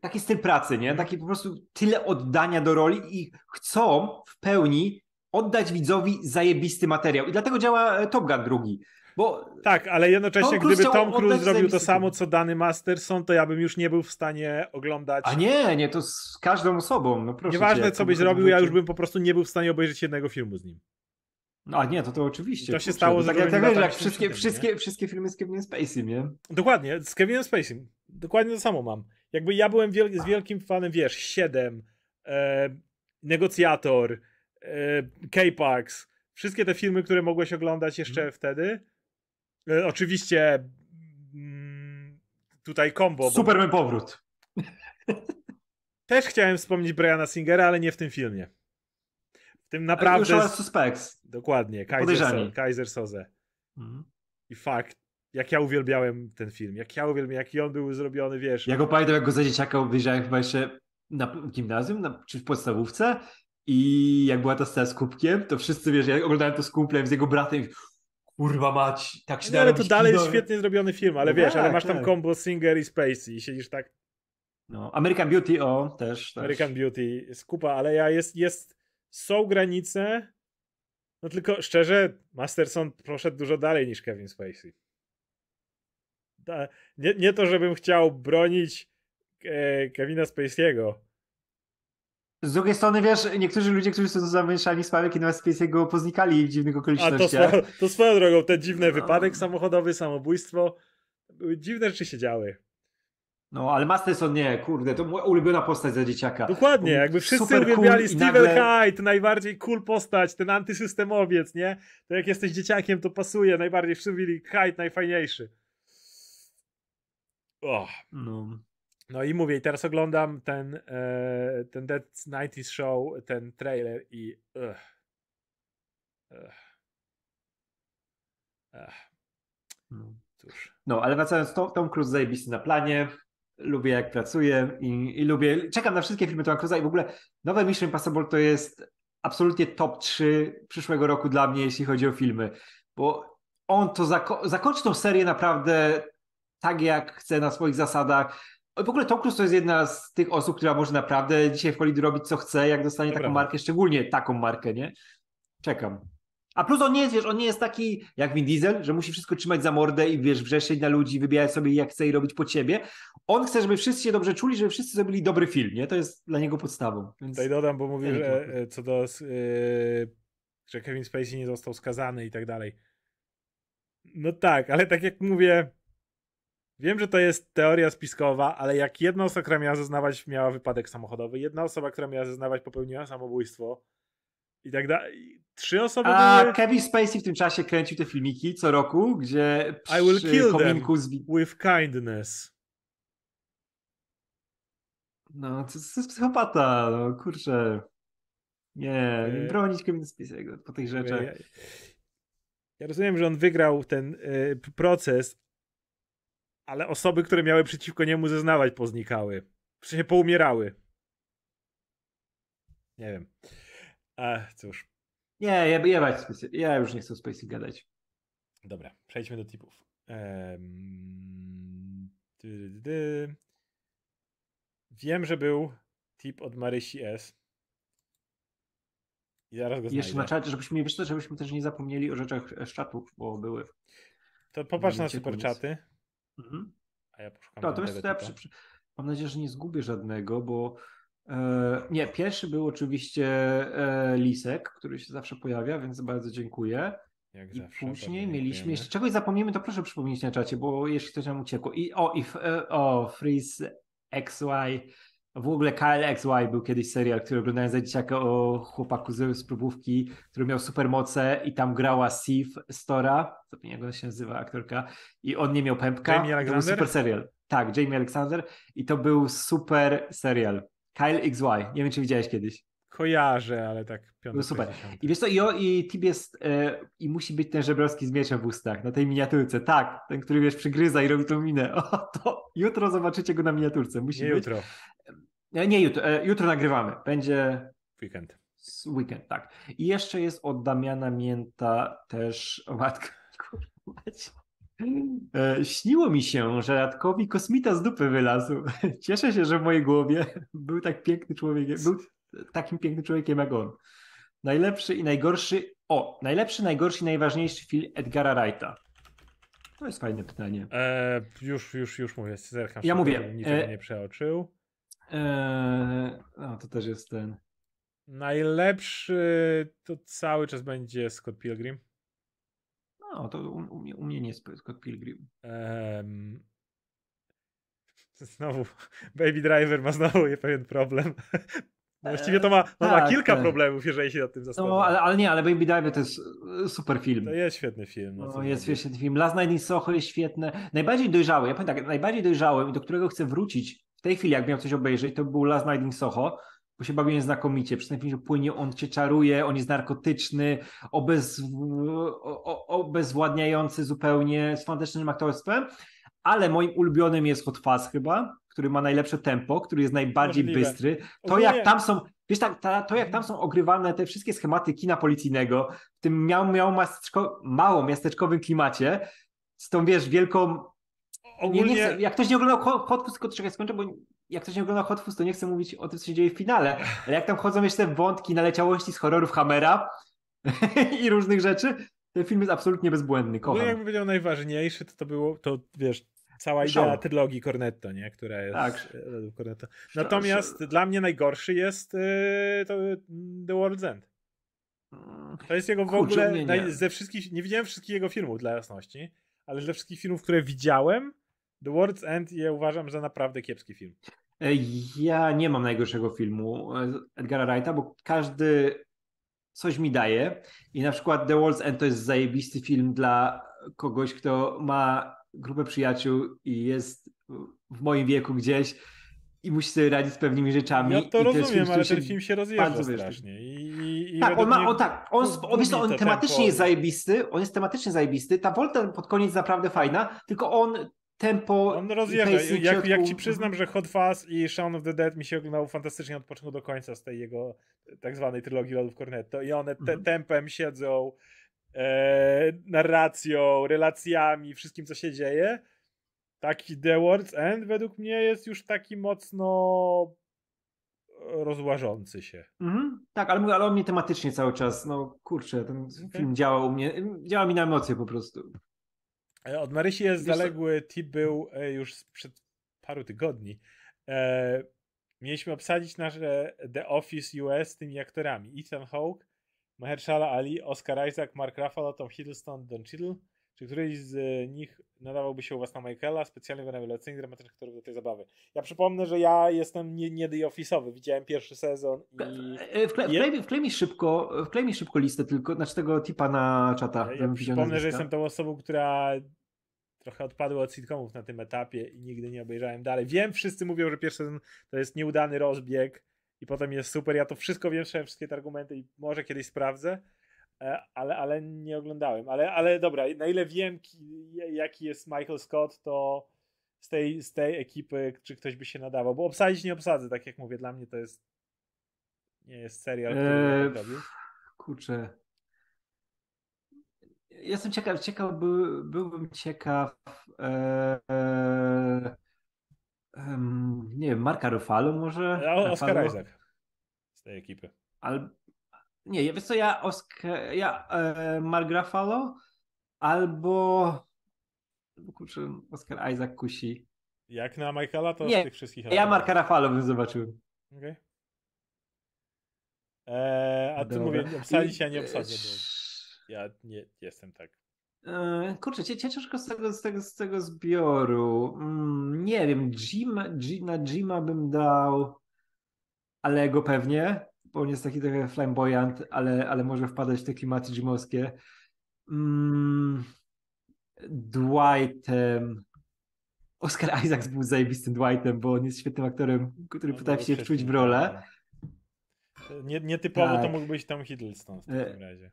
taki styl pracy, nie? Taki po prostu tyle oddania do roli i chcą w pełni oddać widzowi zajebisty materiał. I dlatego działa e, Top Gun drugi. Bo Tak, ale jednocześnie, Tom gdyby Tom Cruise zrobił to samo, co dany Masterson, to ja bym już nie był w stanie oglądać. A nie, nie, to z każdą osobą, no proszę Nieważne, cię, co byś to zrobił, ja już bym po prostu nie był w stanie obejrzeć jednego filmu z nim. A nie, to to oczywiście. To się kurczę, stało to tak jak, tak, jak wszystkie, 70, wszystkie, wszystkie filmy z Kevinem Spacey, nie? Dokładnie, z Kevinem Spacey. Dokładnie to samo mam. Jakby ja byłem wiel- z wielkim fanem, wiesz, 7, e, Negocjator, e, K-Pax, wszystkie te filmy, które mogłeś oglądać jeszcze Mhm. wtedy. E, oczywiście mm, tutaj combo, bo Superman powrót. też chciałem wspomnieć Briana Singera, ale nie w tym filmie. W tym Naprawdę... Usual Suspects. Dokładnie, Kaiser, so, Kaiser Soze. Mhm. I fakt, jak ja uwielbiałem ten film, jak ja uwielbiałem, jaki on był zrobiony, wiesz. Ja go pamiętam, jak go za dzieciaka obejrzałem chyba jeszcze na gimnazjum, na, czy w podstawówce i jak była ta scena z kubkiem, to wszyscy, wiesz, ja oglądałem to z kumplem, z jego bratem kurwa mać, tak się No, ale to dalej kino. jest świetnie zrobiony film, ale No wiesz, ale tak, masz tam tak. combo Singer i Spacey i siedzisz tak. No, American Beauty, o, też. też. American Beauty jest kupa, ale ja jest, jest, są granice, no tylko szczerze, Masterson poszedł dużo dalej niż Kevin Spacey. nie, nie to, żebym chciał bronić e, Kevina Spacey'ego. Z drugiej strony, wiesz, niektórzy ludzie, którzy są zamieszani z sprawą Kevina Spacey'ego poznikali w dziwnych okolicznościach. A to, swo to swoją drogą, ten dziwny no. wypadek samochodowy, samobójstwo, były dziwne rzeczy się działy. No, ale Masterson nie, kurde, to moja ulubiona postać za dzieciaka. Dokładnie, jakby wszyscy uwielbiali cool Steven nagle... Hyde, najbardziej cool postać, ten antysystemowiec, nie? To jak jesteś dzieciakiem, to pasuje, najbardziej wszyscy Hyde najfajniejszy. Oh. No. No i mówię, i teraz oglądam ten, e, ten Dead 90s Show, ten trailer i ugh. Ugh. Ugh. No. Cóż. No, ale wracając, Tom, Tom Cruise zajebisty na planie, lubię jak pracuję i, i lubię, czekam na wszystkie filmy Toma Cruise'a i w ogóle nowe Mission Impossible to jest absolutnie top 3 przyszłego roku dla mnie, jeśli chodzi o filmy, bo on to zako zakończy tą serię naprawdę tak, jak chce na swoich zasadach. W ogóle Tom Cruise to jest jedna z tych osób, która może naprawdę dzisiaj w Hollywood robić co chce, jak dostanie Dobra. taką markę, szczególnie taką markę, nie? Czekam. A plus on nie jest, wiesz, on nie jest taki jak Vin Diesel, że musi wszystko trzymać za mordę i wiesz, wrzeszczeć na ludzi, wybierać sobie jak chce i robić po ciebie. On chce, żeby wszyscy się dobrze czuli, żeby wszyscy zrobili dobry film, nie? To jest dla niego podstawą. Więc... Tutaj dodam, bo mówię, że e, co do, yy, że Kevin Spacey nie został skazany i tak dalej. No tak, ale tak jak mówię, wiem, że to jest teoria spiskowa, ale jak jedna osoba, która miała zeznawać, miała wypadek samochodowy, jedna osoba, która miała zeznawać, popełniła samobójstwo, i tak dalej. Trzy osoby A były... Kevin Spacey w tym czasie kręcił te filmiki co roku, gdzie I will kill them z... with kindness. No, to, to jest psychopata, no kurczę. Nie, nie bronić Kevin Spacey'ego po tych rzeczach. Ja, ja, rozumiem, że on wygrał ten y, proces, ale osoby, które miały przeciwko niemu zeznawać, poznikały. W sensie poumierały. Nie wiem. Ach, cóż. Nie, ja, ja, ja już nie chcę o Spacey gadać. Dobra, przejdźmy do tipów. Um, dy, dy, dy. Wiem, że był tip od Marysi S. I zaraz go Jeszcze na czacie, żebyśmy, wiesz, żebyśmy też nie zapomnieli o rzeczach z czatów, bo były. To popatrz na super czaty. Mhm. A ja poszukam. No, to jest, ja przy, przy, mam nadzieję, że nie zgubię żadnego, bo nie, pierwszy był oczywiście e, Lisek, który się zawsze pojawia, więc bardzo dziękuję. Jak I zawsze, później mieliśmy, jeśli czegoś zapomnimy, to proszę przypomnieć na czacie, bo jeśli ktoś nam uciekło. I o, i e, o, Freeze XY, w ogóle KLXY był kiedyś serial, który oglądałem za dzieciaka o chłopaku z, z próbówki, który miał supermoce i tam grała Sif Stora, zapomniałem jak ona się nazywa, aktorka, i on nie miał pępka. Jamie Alexander? To był super serial. Tak, Jamie Alexander i to był super serial. Kyle XY. Nie wiem, czy widziałeś kiedyś. Kojarzę, ale tak piąty. No super. I wiesz co, i, o, i jest, e, i musi być ten żebrowski z mieczem w ustach, na tej miniaturce. Tak, ten, który wiesz, przygryza i robi tą minę. *laughs* O, to jutro zobaczycie go na miniaturce. Musi nie być. jutro. E, nie jutro, e, jutro nagrywamy. Będzie... Weekend. Weekend, tak. I jeszcze jest od Damiana Mięta też, o matko, *laughs* kurwa. E, śniło mi się, że Radkowi kosmita z dupy wylazł. *laughs* Cieszę się, że w mojej głowie był tak piękny człowiek, był takim pięknym człowiekiem jak on. Najlepszy i najgorszy, o, najlepszy, najgorszy i najważniejszy film Edgara Wrighta. To jest fajne pytanie. E, już, już, już mówię, zerkam. Ja mówię. Niczego e, nie przeoczył. E, no, to też jest ten. Najlepszy to cały czas będzie Scott Pilgrim. No, to u, u, mnie, u mnie nie jest Scott Pilgrim. Um, *laughs* znowu, Baby Driver ma znowu pewien problem. *laughs* Właściwie to ma, no tak, ma kilka tak. problemów, jeżeli się nad tym zastanowić. No, ale, ale, nie, ale Baby Driver to jest e, super film. To jest świetny film. No, no jest świetny film. Last Night in Soho jest świetne. Najbardziej dojrzały, ja powiem tak, najbardziej dojrzałym i do którego chcę wrócić w tej chwili, jak miał coś obejrzeć, to był Last Night in Soho bo się bawiłem znakomicie. Przy tym filmie płynie, on cię czaruje, on jest narkotyczny, obez, obezwładniający zupełnie, z fantastycznym aktorstwem, ale moim ulubionym jest Hot Fuzz chyba, który ma najlepsze tempo, który jest najbardziej Możliwe. bystry. To jak tam są, wiesz, tak, ta, to jak tam są ogrywane te wszystkie schematy kina policyjnego, w tym miał, miał miasteczko, mało miasteczkowym klimacie, z tą, wiesz, wielką ogólnie... Nie, nie chcę, jak ktoś nie oglądał Hot Fuzz, tylko skończę, bo jak ktoś nie oglądał Hot Fuzz, to nie chcę mówić o tym, co się dzieje w finale, ale jak tam chodzą jeszcze wątki naleciałości z horrorów Hammera *laughs* i różnych rzeczy, ten film jest absolutnie bezbłędny, kocham. No jakby powiedział najważniejszy, to to było, to wiesz, cała idea Show. trylogii Cornetto, nie? Która jest Tak. e, Cornetto. Natomiast dla mnie najgorszy jest e, to The World's End. To jest jego w Kurczę, ogóle nie, nie. ze wszystkich, nie widziałem wszystkich jego filmów dla jasności, ale ze wszystkich filmów, które widziałem, The World's End je uważam za naprawdę kiepski film. E, Ja nie mam najgorszego filmu e, Edgara Wrighta, bo każdy coś mi daje i na przykład The World's End to jest zajebisty film dla kogoś, kto ma grupę przyjaciół i jest w moim wieku gdzieś i musi sobie radzić z pewnymi rzeczami. Ja I to film, rozumiem, który ale ten film się rozjeżdża strasznie. I, i, i Tak, on ma, on tak, on, on, on to tematycznie tempo. jest zajebisty, on jest tematycznie zajebisty, ta Volta pod koniec naprawdę fajna, tylko on tempo On i rozjeżdża. pacing w Jak, jak ci przyznam, że Hot Fuzz i Shaun of the Dead mi się oglądało fantastycznie od początku do końca z tej jego tak zwanej trylogii Lodów Cornetto i one te, Mhm. tempem siedzą, e, narracją, relacjami, wszystkim co się dzieje. Taki The World's End według mnie jest już taki mocno rozłażący się. Mhm, tak, ale, ale on mnie tematycznie cały czas, no kurczę, ten film działa u mnie, działa mi na emocje po prostu. E, Od Marysi jest zaległy tip był e, już sprzed paru tygodni. E, mieliśmy obsadzić nasze The Office US tymi aktorami. Ethan Hawke, Mahershala Ali, Oscar Isaac, Mark Ruffalo, Tom Hiddleston, Don Cheadle. Czy któryś z e, nich nadawałby się u was na Michaela, specjalnie rewelacyjnych, dramatycznych aktorów do tej zabawy? Ja przypomnę, że ja jestem nie, nie The Office'owy. Widziałem pierwszy sezon i... E, Wkle, wklej, wklej, mi szybko, wklej mi szybko listę tylko, znaczy tego tipa na czata. Ja, przypomnę, że jestem tą osobą, która trochę odpadła od sitcomów na tym etapie i nigdy nie obejrzałem dalej. Wiem, wszyscy mówią, że pierwszy sezon to jest nieudany rozbieg i potem jest super. Ja to wszystko wiem, wszystkie te argumenty i może kiedyś sprawdzę, ale, ale nie oglądałem. Ale, ale dobra, na ile wiem, ki- jaki jest Michael Scott, to z tej, z tej ekipy, czy ktoś by się nadawał, bo obsadzić nie obsadzę, tak jak mówię, dla mnie to jest nie jest serial, który Eee, robił. Kurczę. Jestem ciekaw, ciekaw by, byłbym ciekaw. E, e, em, nie wiem, Marka Ruffalo może? Oscar Ruffalo? Isaac z tej ekipy. Al, nie, wiesz co, ja, Oscar, ja e, Mark Ruffalo albo kurczę, Oscar Isaac kusi. Jak na Michaela, to Nie, z tych wszystkich. Ja aktorów. Marka Ruffalo bym zobaczył. Okej. Eee, a ty Dobra. mówię, obsadzić, ja nie obsadzę, bo ja nie jestem tak. E, Kurczę, ciężko z tego, z tego, z tego zbioru. Mm, nie wiem, Jim, G, na Jima bym dał Alego pewnie, bo on jest taki trochę flamboyant, ale, ale może wpadać w te klimaty Jimowskie. Mm, Dwightem. Oscar Isaacs był zajebistym Dwightem, bo on jest świetnym aktorem, który No, potrafi się wczuć w rolę. wiadomo. Nie, nietypowo to Tak. mógł być Tom Hiddleston w E. takim razie.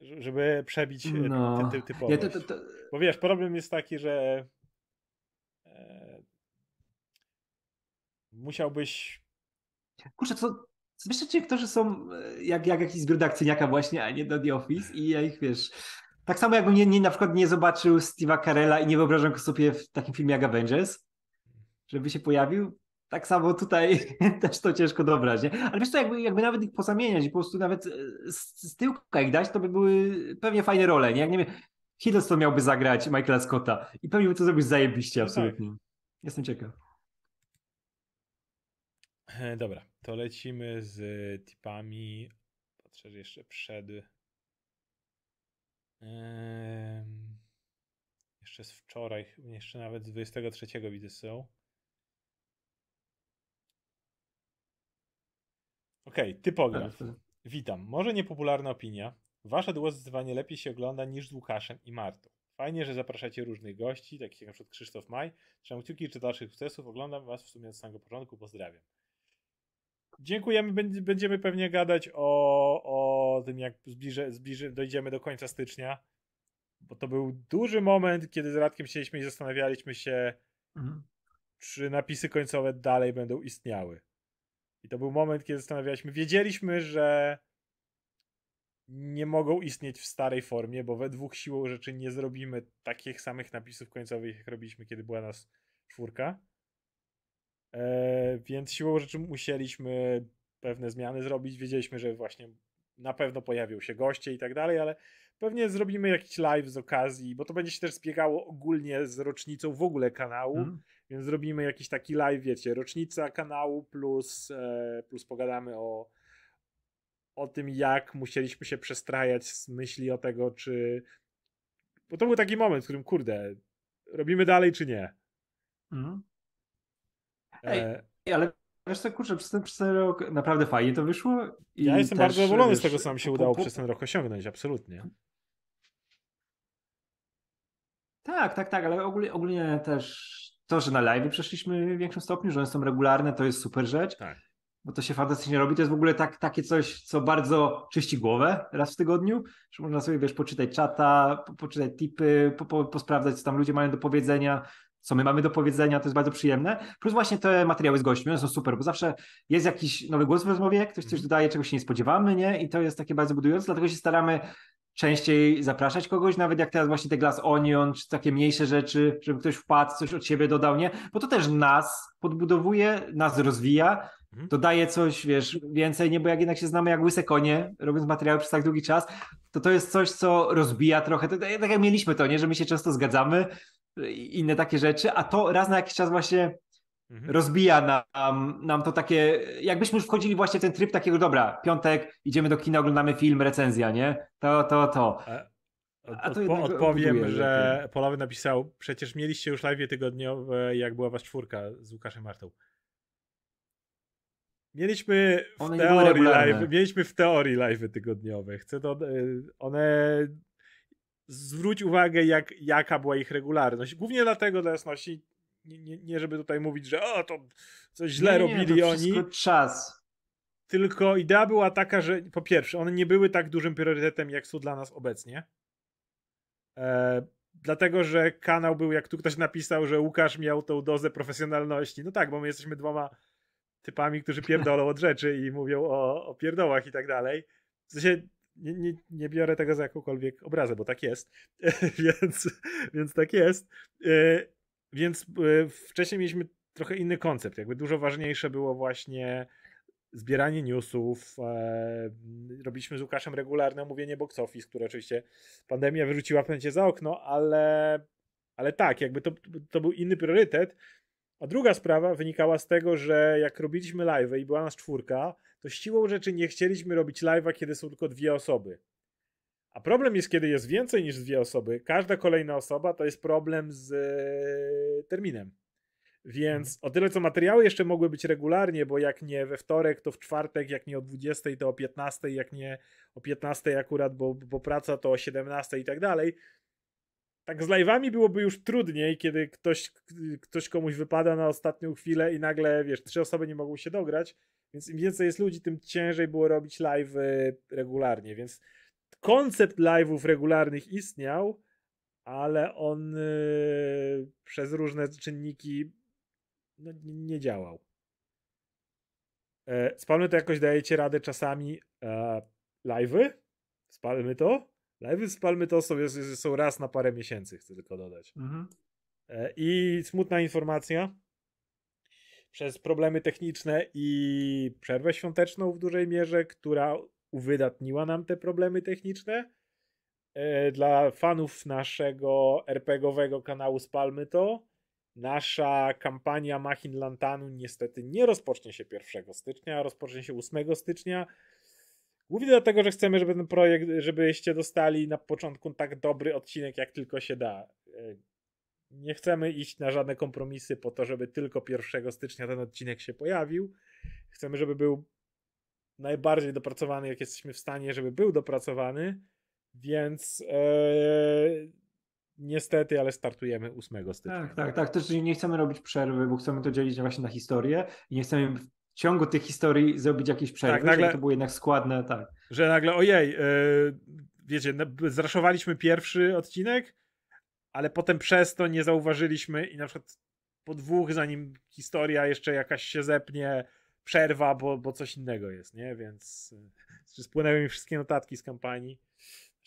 Ż- Żeby przebić e, No. ty, ty, typowość. Ja to, to, to, Bo wiesz, problem jest taki, że e, musiałbyś Kurczę, co, wiesz, ci są e, jak, jak jakiś zbiór akcyjniaka właśnie, a nie do The Office i ja ich, wiesz, tak samo jakbym nie, nie, na przykład nie zobaczył Steve'a Carella i nie wyobrażam go sobie w takim filmie jak Avengers, żeby się pojawił, tak samo tutaj *laughs* też to ciężko dobrać, nie? Ale wiesz co, jakby, jakby nawet ich pozamieniać i po prostu nawet e, z, z tyłka ich dać, to by były pewnie fajne role, nie? Jak nie wiem, Hiddleston miałby zagrać Michaela Scotta i pewnie by to zrobił zajebiście, No tak. absolutnie. Jestem ciekaw. *laughs* Dobra, to lecimy z tipami. Patrzę, że jeszcze przed. Jeszcze z wczoraj, jeszcze nawet z 23 widzę są. Okej, typograf. Witam. Może niepopularna opinia. Wasze zdecydowanie lepiej się ogląda niż z Łukaszem i Martą. Fajnie, że zapraszacie różnych gości, takich jak na przykład Krzysztof Maj. Trzymam kciuki czy dalszych sukcesów. Oglądam was w sumie od samego początku. Pozdrawiam. Dziękujemy. Będ- Będziemy pewnie gadać o, o tym, jak zbliży, zbliży, dojdziemy do końca stycznia. Bo to był duży moment, kiedy z Radkiem siedzieliśmy i zastanawialiśmy się, Mhm. czy napisy końcowe dalej będą istniały. I to był moment, kiedy zastanawialiśmy, wiedzieliśmy, że nie mogą istnieć w starej formie, bo we dwóch siłą rzeczy nie zrobimy takich samych napisów końcowych, jak robiliśmy, kiedy była nas czwórka. E, więc siłą rzeczy musieliśmy pewne zmiany zrobić. Wiedzieliśmy, że właśnie na pewno pojawią się goście i tak dalej, ale pewnie zrobimy jakiś live z okazji, bo to będzie się też zbiegało ogólnie z rocznicą w ogóle kanału, mm. więc zrobimy jakiś taki live, wiecie, rocznica kanału plus, e, plus pogadamy o, o tym, jak musieliśmy się przestrajać z myśli o tego, czy. Bo to był taki moment, w którym, kurde, robimy dalej, czy nie. Mhm. Ej, e... ale wiesz co, kurczę, przez ten, przez ten rok naprawdę fajnie to wyszło. ja jestem też, bardzo zadowolony z tego, co nam się udało po, po... przez ten rok osiągnąć, absolutnie. Tak, tak, tak, ale ogólnie, ogólnie też to, że na live przeszliśmy w większym stopniu, że one są regularne, to jest super rzecz. Tak bo to się fantastycznie robi. To jest w ogóle tak, takie coś, co bardzo czyści głowę raz w tygodniu, że można sobie, wiesz, poczytać czata, po, poczytać tipy, po, po, posprawdzać, co tam ludzie mają do powiedzenia, co my mamy do powiedzenia, to jest bardzo przyjemne. Plus właśnie te materiały z gośćmi, one są super, bo zawsze jest jakiś nowy głos w rozmowie, ktoś coś mhm. dodaje, czego się nie spodziewamy, nie? I to jest takie bardzo budujące, dlatego się staramy częściej zapraszać kogoś, nawet jak teraz właśnie te Glass Onion, czy takie mniejsze rzeczy, żeby ktoś wpadł, coś od siebie dodał, nie? Bo to też nas podbudowuje, nas rozwija, Mhm. to daje coś, wiesz, więcej, nie, bo jak jednak się znamy jak łyse konie, robiąc materiały przez tak długi czas, to to jest coś, co rozbija trochę, tak jak mieliśmy to, nie, że my się często zgadzamy, inne takie rzeczy, a to raz na jakiś czas właśnie mhm. rozbija nam, nam to takie, jakbyśmy już wchodzili właśnie w ten tryb takiego, dobra, piątek, idziemy do kina, oglądamy film, recenzja, nie, to, to, to. A to Odpo odpowiem, buduje, że Polowy napisał, przecież mieliście już live tygodniowe, jak była was czwórka z Łukaszem Martą. Mieliśmy w one teorii live, mieliśmy w teorii live tygodniowe. Chcę to, e, one zwróć uwagę, jak, jaka była ich regularność. Głównie dlatego dla jasności, nie, nie, nie żeby tutaj mówić, że o, to coś źle nie, robili to oni. czas. Tylko idea była taka, że po pierwsze, one nie były tak dużym priorytetem, jak są dla nas obecnie. E, dlatego, że kanał był, jak tu ktoś napisał, że Łukasz miał tą dozę profesjonalności. No tak, bo my jesteśmy dwoma typami, którzy pierdolą od rzeczy i mówią o, o pierdołach i tak dalej. W sensie nie, nie, nie biorę tego za jakąkolwiek obrazę, bo tak jest. *laughs* więc, więc tak jest. E, więc e, wcześniej mieliśmy trochę inny koncept. Jakby dużo ważniejsze było właśnie zbieranie newsów. E, robiliśmy z Łukaszem regularne omówienie box office, które oczywiście pandemia wyrzuciła w za okno, ale, ale tak, jakby to, to był inny priorytet. A druga sprawa wynikała z tego, że jak robiliśmy live i była nas czwórka, to siłą rzeczy nie chcieliśmy robić live'a, kiedy są tylko dwie osoby. A problem jest, kiedy jest więcej niż dwie osoby. Każda kolejna osoba to jest problem z e, terminem. Więc mhm. o tyle co materiały jeszcze mogły być regularnie, bo jak nie we wtorek, to w czwartek, jak nie o 20, to o 15, jak nie o 15 akurat, bo, bo praca to o 17 i tak dalej, tak z live'ami byłoby już trudniej, kiedy ktoś, ktoś komuś wypada na ostatnią chwilę i nagle, wiesz, trzy osoby nie mogą się dograć, więc im więcej jest ludzi, tym ciężej było robić live regularnie, więc koncept live'ów regularnych istniał, ale on yy, przez różne czynniki no, nie działał. E, spalmy to jakoś dajecie radę czasami e, live'y? Spalmy to? Live'y z Palmy to są, są raz na parę miesięcy, chcę tylko dodać. Mhm. E, I smutna informacja. Przez problemy techniczne i przerwę świąteczną w dużej mierze, która uwydatniła nam te problemy techniczne. E, dla fanów naszego RPGowego kanału Spalmy to, nasza kampania Machin Lantanu niestety nie rozpocznie się 1 stycznia, a rozpocznie się 8 stycznia Głównie dlatego, że chcemy, żeby ten projekt, żebyście dostali na początku tak dobry odcinek, jak tylko się da. E, nie chcemy iść na żadne kompromisy po to, żeby tylko 1 stycznia ten odcinek się pojawił. Chcemy, żeby był najbardziej dopracowany, jak jesteśmy w stanie, żeby był dopracowany, więc ee, niestety, ale startujemy 8 stycznia. Tak, tak, tak. Też nie chcemy robić przerwy, bo chcemy to dzielić właśnie na historię i nie chcemy ciągu tych historii zrobić jakieś przerwy, tak, nagle, to było jednak składne, tak. Że nagle, ojej, yy, wiecie, zraszowaliśmy pierwszy odcinek, ale potem przez to nie zauważyliśmy i na przykład po dwóch, zanim historia jeszcze jakaś się zepnie, przerwa, bo, bo coś innego jest, nie? Więc Czy spłynęły mi wszystkie notatki z kampanii?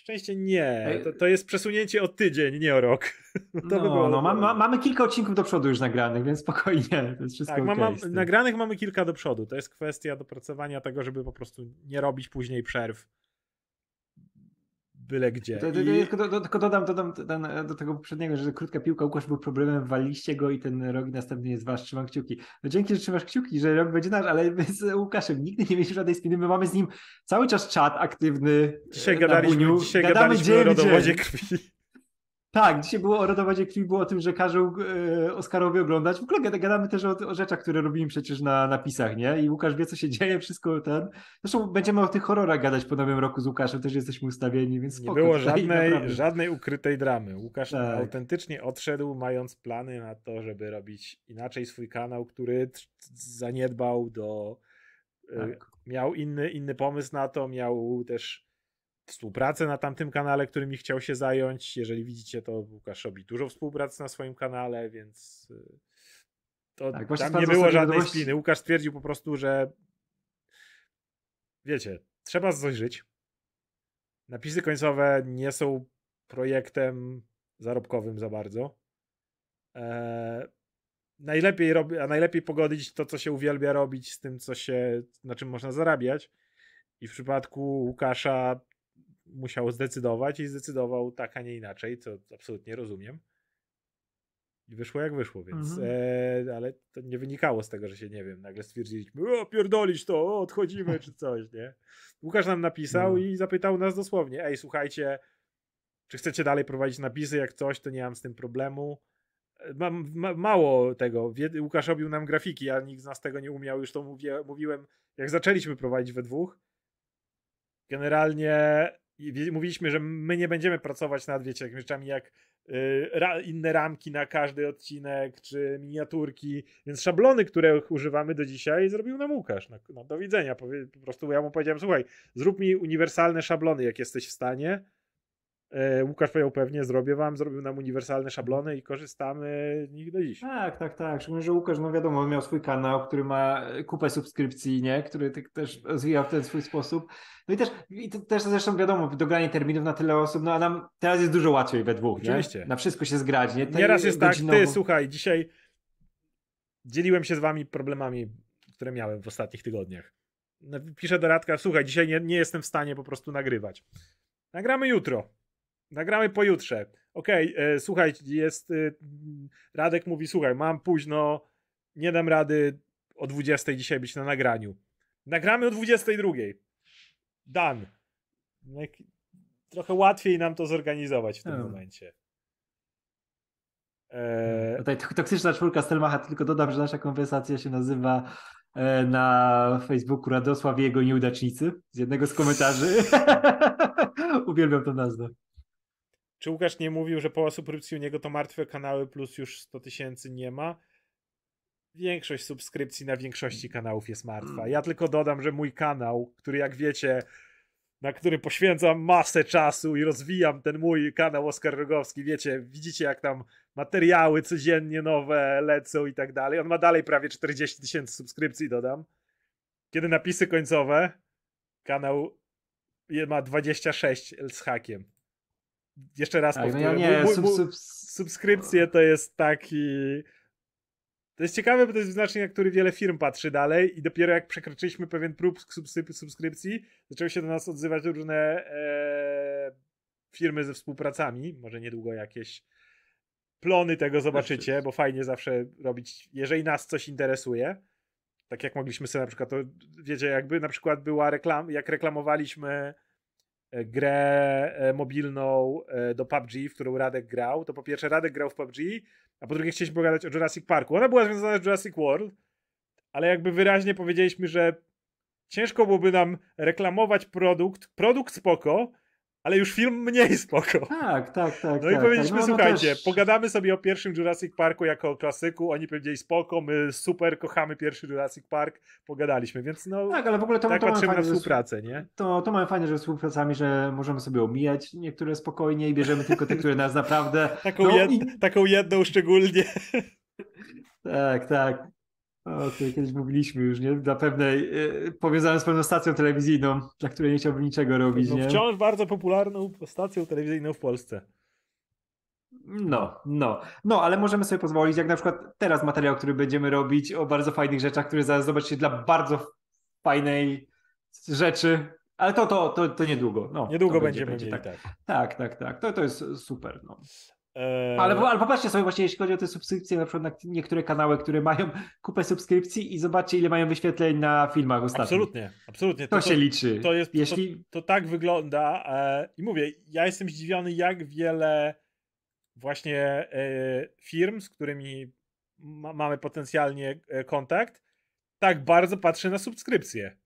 Szczęście nie. To, to jest przesunięcie o tydzień, nie o rok. *laughs* To no, by było no, ma, ma, mamy kilka odcinków do przodu już nagranych, więc spokojnie. *laughs* To jest wszystko tak, okay nagranych mamy kilka do przodu. To jest kwestia dopracowania tego, żeby po prostu nie robić później przerw byle gdzie. To, to, I... tylko, do, tylko dodam, dodam do, do tego poprzedniego, że krótka piłka Łukasz był problemem, waliście go i ten rok następny jest wasz, trzymam kciuki. No dzięki, że trzymasz kciuki, że rok będzie nasz, ale my z Łukaszem nigdy nie mieliśmy żadnej spiny, my mamy z nim cały czas czat aktywny Dzisiaj gadaliśmy, dzisiaj Gadamy gadaliśmy dzień, o rodowodzie krwi. Tak, dzisiaj było o rodowodzie krwi, było o tym, że każą e, Oskarowi oglądać. W ogóle gadamy też o, o, rzeczach, które robimy przecież na napisach, nie? I Łukasz wie, co się dzieje, wszystko ten. Zresztą będziemy o tych horrorach gadać po nowym roku z Łukaszem, też jesteśmy ustawieni, więc spoko, Nie było żadnej, żadnej ukrytej dramy. Łukasz tak. autentycznie odszedł, mając plany na to, żeby robić inaczej swój kanał, który zaniedbał do... E, tak. Miał inny, inny pomysł na to, miał też współpracę na tamtym kanale, którymi chciał się zająć. Jeżeli widzicie, to Łukasz robi dużo współpracy na swoim kanale, więc y, to tak, tam nie było żadnej spiny. Łukasz stwierdził po prostu, że wiecie, trzeba coś żyć. Napisy końcowe nie są projektem zarobkowym za bardzo. Eee, najlepiej robi, a najlepiej pogodzić to, co się uwielbia robić z tym, co się, na czym można zarabiać. I w przypadku Łukasza musiał zdecydować i zdecydował tak, a nie inaczej, co absolutnie rozumiem. I wyszło jak wyszło, więc mhm. e, ale to nie wynikało z tego, że się, nie wiem, nagle stwierdziliśmy, o pierdolić to, o, odchodzimy czy coś, nie? Łukasz nam napisał no. i zapytał nas dosłownie, ej, słuchajcie, czy chcecie dalej prowadzić napisy, jak coś, to nie mam z tym problemu. Mam ma, mało tego, Łukasz robił nam grafiki, a nikt z nas tego nie umiał, już to mówię, mówiłem, jak zaczęliśmy prowadzić we dwóch. Generalnie i mówiliśmy, że my nie będziemy pracować nad, wiecie, jakimiś rzeczami jak y, ra, inne ramki na każdy odcinek, czy miniaturki, więc szablony, których używamy do dzisiaj zrobił nam Łukasz. No, no do widzenia. Powie, po prostu ja mu powiedziałem, słuchaj, zrób mi uniwersalne szablony, jak jesteś w stanie, Łukasz powiedział pewnie, zrobię wam, zrobił nam uniwersalne szablony i korzystamy z nich do dziś. Tak, tak, tak. Szczególnie, że Łukasz, no wiadomo, miał swój kanał, który ma kupę subskrypcji, nie? który też rozwijał w ten swój sposób. No i też, i też zresztą wiadomo, dogranie terminów na tyle osób, no a nam teraz jest dużo łatwiej we dwóch, Oczywiście. nie? Na wszystko się zgrać, nie? Nieraz jest tak, ty słuchaj, dzisiaj dzieliłem się z wami problemami, które miałem w ostatnich tygodniach. Piszę do Radka, słuchaj, dzisiaj nie, nie jestem w stanie po prostu nagrywać. Nagramy jutro Nagramy pojutrze. Okej, okay, e, słuchaj, jest. E, Radek mówi: Słuchaj, mam późno, nie dam rady o 20 dzisiaj być na nagraniu. Nagramy o 22. Dan. No trochę łatwiej nam to zorganizować w tym hmm. momencie. E... Tutaj toksyczna czwórka Stelmacha, tylko dodam, że nasza konwersacja się nazywa e, na Facebooku Radosław i jego nieudacznicy z jednego z komentarzy. *laughs* *laughs* Uwielbiam tę nazwę. Czy Łukasz nie mówił, że po subskrypcji u niego to martwe kanały plus już 100 tysięcy nie ma? Większość subskrypcji na większości kanałów jest martwa. Ja tylko dodam, że mój kanał, który jak wiecie, na który poświęcam masę czasu i rozwijam ten mój kanał Oskar Rogowski, wiecie, widzicie jak tam materiały codziennie nowe lecą i tak dalej. On ma dalej prawie 40 tysięcy subskrypcji, dodam. Kiedy napisy końcowe, kanał ma 26 z hakiem jeszcze raz tak, no powtórzę. Ja nie, mój, mój. Subskrypcje to jest taki... To jest ciekawe, bo to jest znacznik, na który wiele firm patrzy dalej i dopiero jak przekroczyliśmy pewien próg subskrypcji, zaczęły się do nas odzywać różne e, firmy ze współpracami. Może niedługo jakieś plony tego zobaczycie, bo fajnie zawsze robić, jeżeli nas coś interesuje. Tak jak mogliśmy sobie na przykład, to wiecie, jakby na przykład była reklam, jak reklamowaliśmy grę e, mobilną e, do PUBG, w którą Radek grał, to po pierwsze Radek grał w PUBG, a po drugie chcieliśmy pogadać o Jurassic Parku. Ona była związana z Jurassic World, ale jakby wyraźnie powiedzieliśmy, że ciężko byłoby nam reklamować produkt, produkt spoko, ale już film mniej spoko. Tak, tak, tak. No tak, i powiedzieliśmy, tak. no, słuchajcie, też... pogadamy sobie o pierwszym Jurassic Parku jako o klasyku, oni powiedzieli spoko, my super kochamy pierwszy Jurassic Park, pogadaliśmy, więc no tak, ale w ogóle to, tak to patrzymy fajnie, na współpracę, nie? To, to mamy fajne, że współpracami, że możemy sobie omijać niektóre spokojnie i bierzemy tylko te, które nas naprawdę... *laughs* taką, no, jed... i... taką jedną szczególnie. tak, tak. O, tutaj kiedyś mówiliśmy już, nie? Dla pewnej, yy, powiązane z pewną stacją telewizyjną, dla której nie chciałbym niczego robić, No, nie? wciąż bardzo popularną stacją telewizyjną w Polsce. No, no, no, ale możemy sobie pozwolić, jak na przykład teraz materiał, który będziemy robić o bardzo fajnych rzeczach, które zaraz zobaczycie dla bardzo fajnej rzeczy, ale to, to, to, to niedługo. No, Niedługo to będziemy będzie, mieli, tak. tak. Tak, tak, tak, to, to jest super, no. Eee, Ale, ale popatrzcie sobie właśnie, jeśli chodzi o te subskrypcje, na przykład na niektóre kanały, które mają *laughs* kupę subskrypcji i zobaczcie, ile mają wyświetleń na filmach ostatnio. Absolutnie, absolutnie. To, się liczy. To, jest, jeśli... to, to tak wygląda e, i mówię, ja jestem zdziwiony, jak wiele właśnie e, firm, z którymi ma, mamy potencjalnie e, kontakt, tak bardzo patrzy na subskrypcje.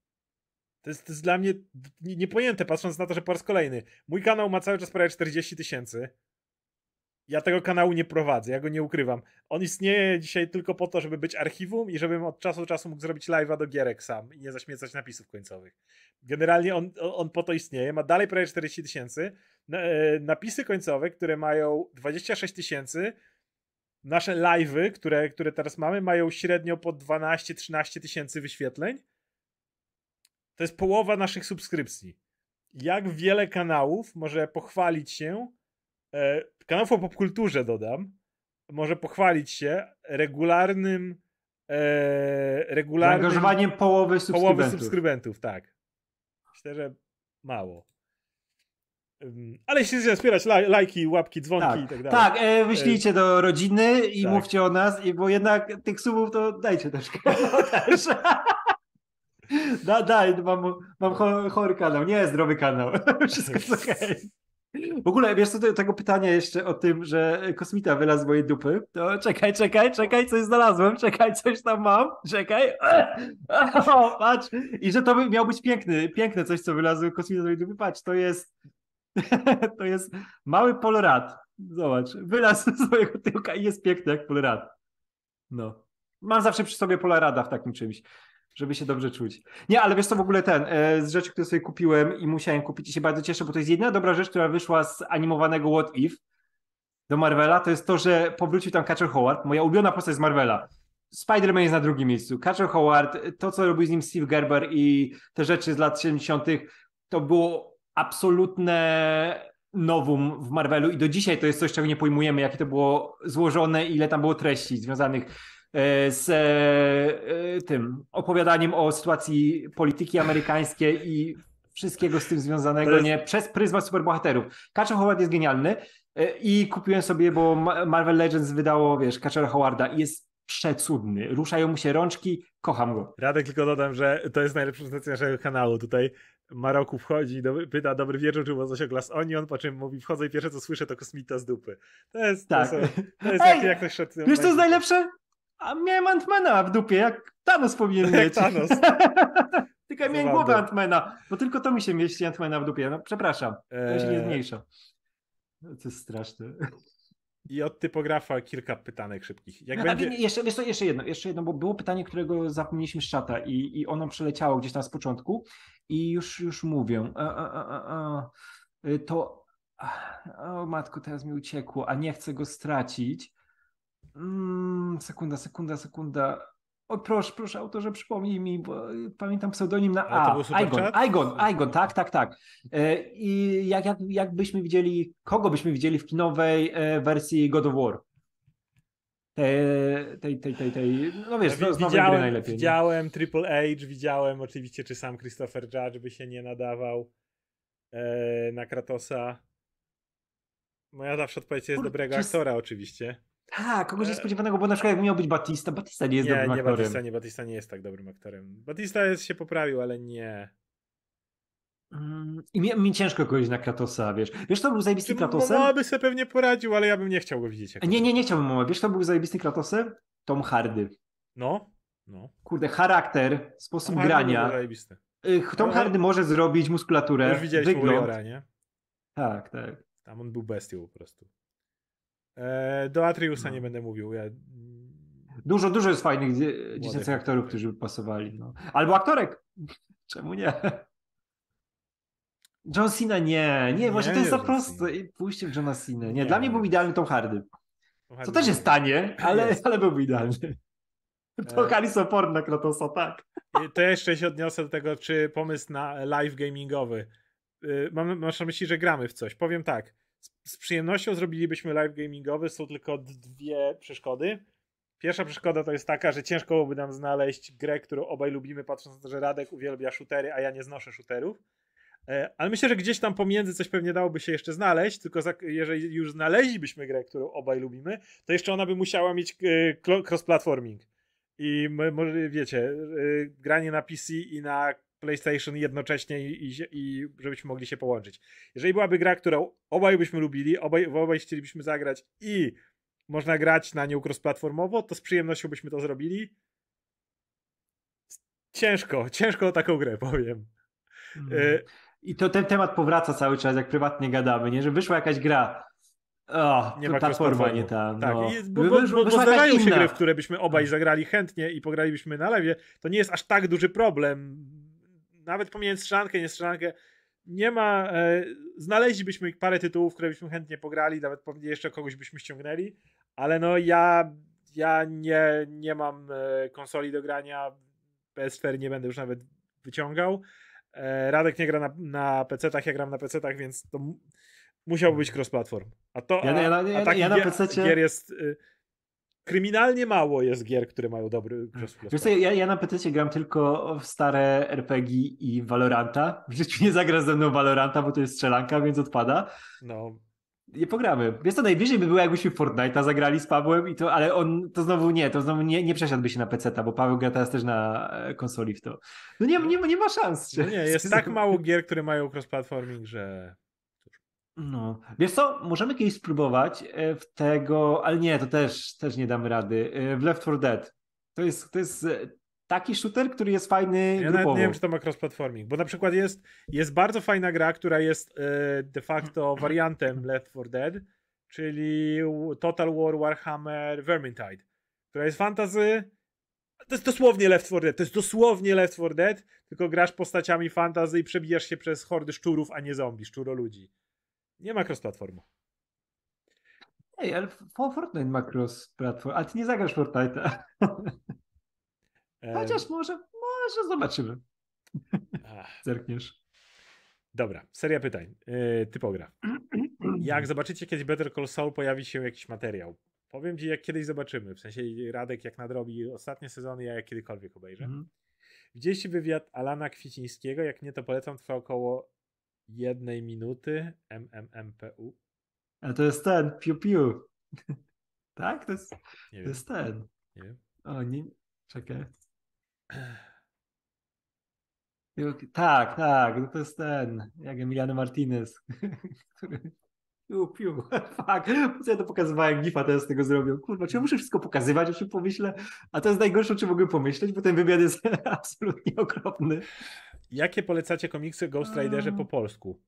To jest, to jest dla mnie nie- niepojęte, patrząc na to, że po raz kolejny mój kanał ma cały czas prawie 40 tysięcy. Ja tego kanału nie prowadzę, ja go nie ukrywam. On istnieje dzisiaj tylko po to, żeby być archiwum i żebym od czasu do czasu mógł zrobić live'a do gierek sam i nie zaśmiecać napisów końcowych. Generalnie on, on po to istnieje, ma dalej prawie 40 tysięcy. E, Napisy końcowe, które mają 26 tysięcy, nasze live'y, które, które teraz mamy, mają średnio po 12-13 tysięcy wyświetleń. To jest połowa naszych subskrypcji. Jak wiele kanałów może pochwalić się, e, kanałów o popkulturze dodam, może pochwalić się regularnym e, regularnym Zaangażowaniem połowy subskrybentów. połowy subskrybentów, tak. Myślę, że mało. Ale jeśli chcecie wspierać laj, lajki, łapki, dzwonki i tak Tak, dalej. tak e, wyślijcie do rodziny i Tak. mówcie o nas, i- bo jednak tych subów to dajcie troszkę. *laughs* No, też. Da, daj, mam, mam cho- chory kanał, nie zdrowy kanał. *laughs* Wszystko jest okej. W ogóle, wiesz co, do tego pytania jeszcze o tym, że kosmita wylazł z mojej dupy, to czekaj, czekaj, czekaj, coś znalazłem, czekaj, coś tam mam, czekaj. *laughs* O, patrz. I że to miał być piękny, piękne coś, co wylazło kosmita z mojej dupy, patrz, to jest *laughs* to jest mały polorad. Zobacz, wylazł z *laughs* mojego tyłka i jest piękny jak polorad. No. Mam zawsze przy sobie polarada w takim czymś, żeby się dobrze czuć. Nie, ale wiesz co, w ogóle ten, e, z rzeczy, które sobie kupiłem i musiałem kupić i się bardzo cieszę, bo to jest jedyna dobra rzecz, która wyszła z animowanego What If do Marvela, to jest to, że powrócił tam Catcher Howard, moja ulubiona postać z Marvela. Spider-Man jest na drugim miejscu. Catcher Howard, to co robił z nim Steve Gerber i te rzeczy z lat 70., to było absolutne nowum w Marvelu i do dzisiaj to jest coś, czego nie pojmujemy, jakie to było złożone, ile tam było treści związanych z e, e, tym opowiadaniem o sytuacji polityki amerykańskiej i wszystkiego z tym związanego, jest- nie? Przez pryzmat superbohaterów. Catcher Howard jest genialny e, i kupiłem sobie, bo Ma- Marvel Legends wydało, wiesz, Catchera Howarda i jest przecudny. Ruszają mu się rączki, kocham go. Radek tylko dodam, że to jest najlepsza prezentacja naszego kanału. Tutaj Maroku wchodzi, do, pyta dobry wieczór, czy było coś o Glass Onion, po czym mówi wchodzę i pierwsze co słyszę to kosmita z dupy. To jest, Tak. to, są, to jest Ej, jak, jak to szacują. Wiesz, co jest najlepsze? A miałem Antmana w dupie, jak Thanos powinien Jak mieć. Thanos. *laughs* tylko ja miałem głowę Antmana, bo tylko to mi się mieści Antmana w dupie. No, przepraszam, to się nie Eee, zmniejsza. No, To jest straszne. I od typografa kilka pytanek szybkich. Jak będzie... jeszcze, wiesz co, jeszcze jedno, jeszcze jedno, bo było pytanie, którego zapomnieliśmy z czata i, i ono przeleciało gdzieś tam z początku i już, już mówię. A, a, a, To, o matko, teraz mi uciekło, a nie chcę go stracić. Mm, sekunda, sekunda, sekunda. O proszę, proszę autorze, przypomnij mi, bo y, pamiętam pseudonim na to A. był super Igon? Igon, Igon, tak, tak, tak. E, I jak, jak, jak byśmy widzieli, kogo byśmy widzieli w kinowej e, wersji God of War? Tej, tej, tej, tej, tej no wiesz, Ja z, nowej gry widziałem, najlepiej. nie? widziałem Triple H, widziałem oczywiście, czy sam Christopher Judge by się nie nadawał e, na Kratosa. Moja zawsze odpowiedź jest Kur- dobrego to aktora oczywiście. Tak, kogoś E, niespodziewanego, bo na przykład jakby miał być Batista, Batista nie jest Nie, dobrym nie, aktorem. Batista nie, Batista nie jest tak dobrym aktorem. Batista jest, się poprawił, ale nie. Mm, I mi, mi ciężko kogoś na Kratosa, wiesz. Wiesz, to był zajebisty Kratosem? Mama by sobie pewnie poradził, ale ja bym nie chciał go widzieć. Jako Nie, nie, nie chciałbym Momo. Wiesz, to był zajebisty Kratosem? Tom Hardy. No, no. Kurde, charakter, sposób Tom grania. Tom No, Hardy może zrobić muskulaturę, Już widzieliśmy wygląd. Warriora, nie? Tak, tak. Tam on był bestią po prostu. E, do Atriusa No. nie będę mówił. Ja... Dużo, dużo jest fajnych dzie- dziecięcych aktorów. którzy by pasowali. No. Albo aktorek. *laughs* Czemu nie? John Cena nie, nie, Nie, właśnie to jest za proste. Pójście w Johna Cena. Nie, Nie, dla mnie nie. był idealny Tom Hardy. Co też jest tanie, ale, Jest. ale byłby idealny. To Harrison Ford na Kratosa, tak. To jeszcze się odniosę do tego, czy pomysł na live gamingowy. Y, mam, masz na myśli, że gramy w coś. Powiem tak. Z, przyjemnością zrobilibyśmy live gamingowy. Są tylko dwie przeszkody. Pierwsza przeszkoda to jest taka, że ciężko byłoby nam znaleźć grę, którą obaj lubimy, patrząc na to, że Radek uwielbia shootery, a ja nie znoszę shooterów. E, ale myślę, że gdzieś tam pomiędzy coś pewnie dałoby się jeszcze znaleźć, tylko jeżeli już znaleźlibyśmy grę, którą obaj lubimy, to jeszcze ona by musiała mieć e, cross-platforming. I może wiecie, e, granie na PC i na PlayStation jednocześnie i, i, i, żebyśmy mogli się połączyć. Jeżeli byłaby gra, którą obaj byśmy lubili, obaj, obaj chcielibyśmy zagrać i można grać na nią cross-platformowo, to z przyjemnością byśmy to zrobili. Ciężko, ciężko o taką grę, powiem. Mm. I to ten temat powraca cały czas, jak prywatnie gadamy, nie? Że wyszła jakaś gra. O, nie ma platforma nie tam. Tak, no. I, bo, bo, bo, bo zdarzają się gry, w które byśmy obaj zagrali chętnie i pogralibyśmy na lewie. To nie jest aż tak duży problem. Nawet pomijając strzelankę, nie strzelankę, nie ma. E, znaleźlibyśmy parę tytułów, które byśmy chętnie pograli, nawet pewnie jeszcze kogoś byśmy ściągnęli, ale no ja, ja nie, nie mam e, konsoli do grania. PS4 nie będę już nawet wyciągał. E, Radek nie gra na, na PC-tach, ja gram na PC-tach, więc to musiał być cross-platform. A to ja, ja, ja, a ja na PC gier jest... Y, kryminalnie mało jest gier, które mają dobry cross-platform. Ja, ja na PC gram tylko w stare RPG i Valoranta. W życiu nie zagra ze mną Valoranta, bo to jest strzelanka, więc odpada. No, nie pogramy. Wiesz co, najwyżej by było jakbyśmy Fortnite'a zagrali z Pawłem i to, ale on to znowu nie, to znowu nie, nie przesiadłby się na PC-ta, bo Paweł gra teraz też na e, konsoli w to. No nie, nie, nie ma szans. No nie, jest *laughs* tak mało gier, które mają cross-platforming, że... No. Wiesz co, możemy kiedyś spróbować e, w tego, ale nie, to też, też nie damy rady, e, w Left 4 Dead. To jest, to jest taki shooter, który jest fajny Ja grupowo. nawet nie wiem, czy to ma cross-platforming, bo na przykład jest, jest bardzo fajna gra, która jest e, de facto *clears throat* wariantem Left 4 Dead, czyli Total War Warhammer Vermintide, która jest fantazy, to jest dosłownie Left 4 Dead, to jest dosłownie Left 4 Dead, tylko grasz postaciami fantazy i przebijasz się przez hordy szczurów, a nie zombie, szczuro ludzi. Nie ma cross-platformu. Ej, ale Fortnite ma cross-platform, a ty nie zagrasz Fortnite'a. *laughs* Chociaż może, może zobaczymy. Zerkniesz. Dobra, seria pytań. Yy, typogra. *clears throat* Jak zobaczycie kiedyś Better Call Saul, pojawi się jakiś materiał. Powiem ci, jak kiedyś zobaczymy. W sensie Radek jak nadrobi ostatnie sezony, ja jak kiedykolwiek obejrzę. Mm. Widzieliście wywiad Alana Kwicińskiego? Jak nie, to polecam. Trwa około jednej minuty. MMMPU. A to jest ten, piu piu. *laughs* tak? To jest, to jest ten. Nie wiem. O, nie, czekaj. Tak, tak, no to jest ten, jak Emiliano Martinez, *laughs* który... Piu, piu, *laughs* fuck, po co ja to pokazywałem, gifa teraz tego zrobił. Kurwa, czy ja muszę wszystko pokazywać, o czym pomyślę? A to jest najgorsze, o czym mogę pomyśleć, bo ten wywiad jest absolutnie okropny. Jakie polecacie komiksy Ghost Riderze po polsku?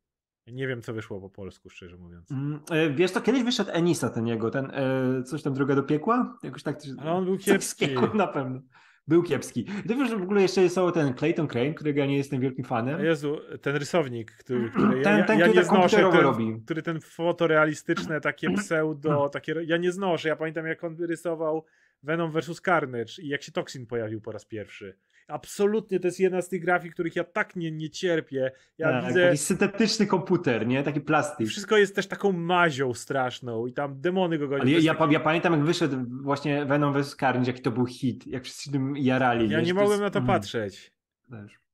Nie wiem, co wyszło po polsku, szczerze mówiąc. Mm, e, wiesz to kiedyś wyszedł Enisa ten jego, ten e, coś tam Droga do piekła? Jakoś tak. Ale on był kiepski. Na pewno był kiepski. Wiesz, że w ogóle jeszcze jest ten Clayton Crane, którego ja nie jestem wielkim fanem. Jezu, ten rysownik, który, który ten, ja, ten, ja, ja nie znoszę, ten, robi. który ten fotorealistyczne, takie pseudo, takie, ja nie znoszę. Ja pamiętam, jak on rysował Venom vs. Carnage i jak się Toxin pojawił po raz pierwszy. Absolutnie to jest jedna z tych grafik, których ja tak nie, nie cierpię. Ja tak, widzę... Taki syntetyczny komputer, nie? Taki plastik. Wszystko jest też taką mazią straszną i tam demony go gonią. Ale ja, ja, taki... ja, pamiętam, jak wyszedł właśnie Venom vs. Carnage, jaki to był hit, jak wszyscy tym jarali. Ja wiesz? nie mogłem jest... na to mm. patrzeć.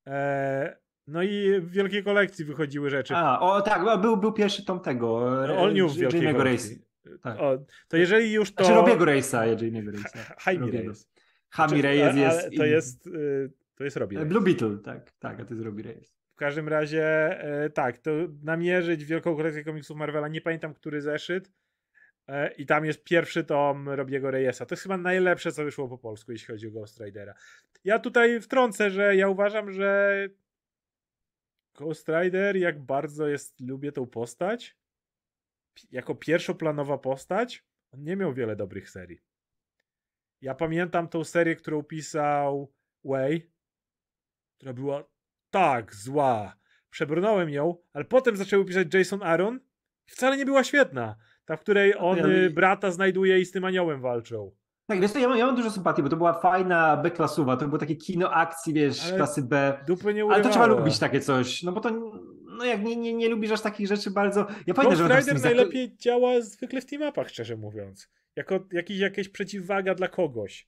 E... No i w wielkiej kolekcji wychodziły rzeczy. A, o tak, był, był pierwszy tom tego. All New w wielkiej kolekcji. Tak. O, to jeżeli już to... Znaczy Robiego Race'a, Jamie'ego Race'a. Jaime Race. Hami znaczy, Reyes jest. To jest, y, to jest Robbie Blue Beetle, tak, tak, a to jest Robbie Reyes. W każdym razie, e, tak, to namierzyć wielką kolekcję komiksów Marvela, nie pamiętam, który zeszyt. E, I tam jest pierwszy tom Robiego Reyesa. To jest chyba najlepsze, co wyszło po polsku, jeśli chodzi o Ghost Ridera. Ja tutaj wtrącę, że ja uważam, że Ghost Rider, jak bardzo jest, lubię tą postać, jako pierwszoplanowa postać, on nie miał wiele dobrych serii. Ja pamiętam tą serię, którą pisał Way, która była tak zła. Przebrnąłem ją, ale potem zaczęły pisać Jason Aaron i wcale nie była świetna. Ta, w której on ja, brata znajduje i z tym aniołem walczą. Tak, wiesz ja mam, ja mam dużo sympatii, bo to była fajna B-klasowa, to było takie kino akcji, wiesz, Ale klasy B. Dupy nie Ale to trzeba lubić takie coś, no bo to, no jak nie, nie, nie lubisz aż takich rzeczy bardzo... Ja pamiętam, Ghost że... Rider na najlepiej działa zwykle w team-upach, szczerze mówiąc. Jako jakiś, jakaś przeciwwaga dla kogoś.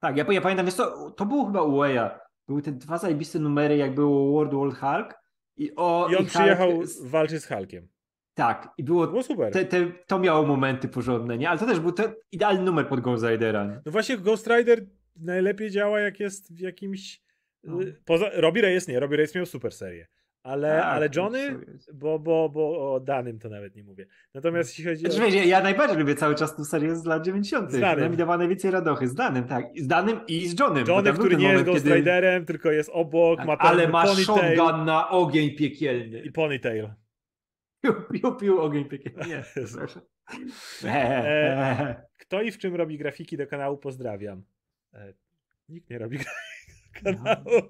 Tak, ja, ja pamiętam, wiesz co, to było chyba u Eya. Były te dwa zajebiste numery, jak było World World Hulk i o... I on Hulk- przyjechał walczyć z Hulkiem. Tak, i było... Było super. Te, te, to miało momenty porządne, nie? Ale to też był ten idealny numer pod Ghost Ridera. nie? No właśnie Ghost Rider najlepiej działa jak jest w jakimś... No. y, Poza... Robbie Reyes nie, Robbie Reyes miał super serię. Ale, Tak, ale Johnny, bo, bo, bo o danym to nawet nie mówię. Natomiast jeśli chodzi o... Znaczy, wiecie, ja najbardziej lubię cały czas tę serię z lat 90. Z Danym. Mi dawała najwięcej radochy. Z Danym, tak. Z Danym i z Johnem. Johnny, który nie jest Ghost kiedy- Riderem, tylko jest obok, Tak, ma ten ale ma ponytail shotgun na ogień piekielny. i ponytail. Piu, piu, piu, ogień piekielny. Nie, *laughs* proszę. E, *laughs* Kto i w czym robi grafiki do kanału? Pozdrawiam. E, nikt nie robi grafiki *laughs* do kanału.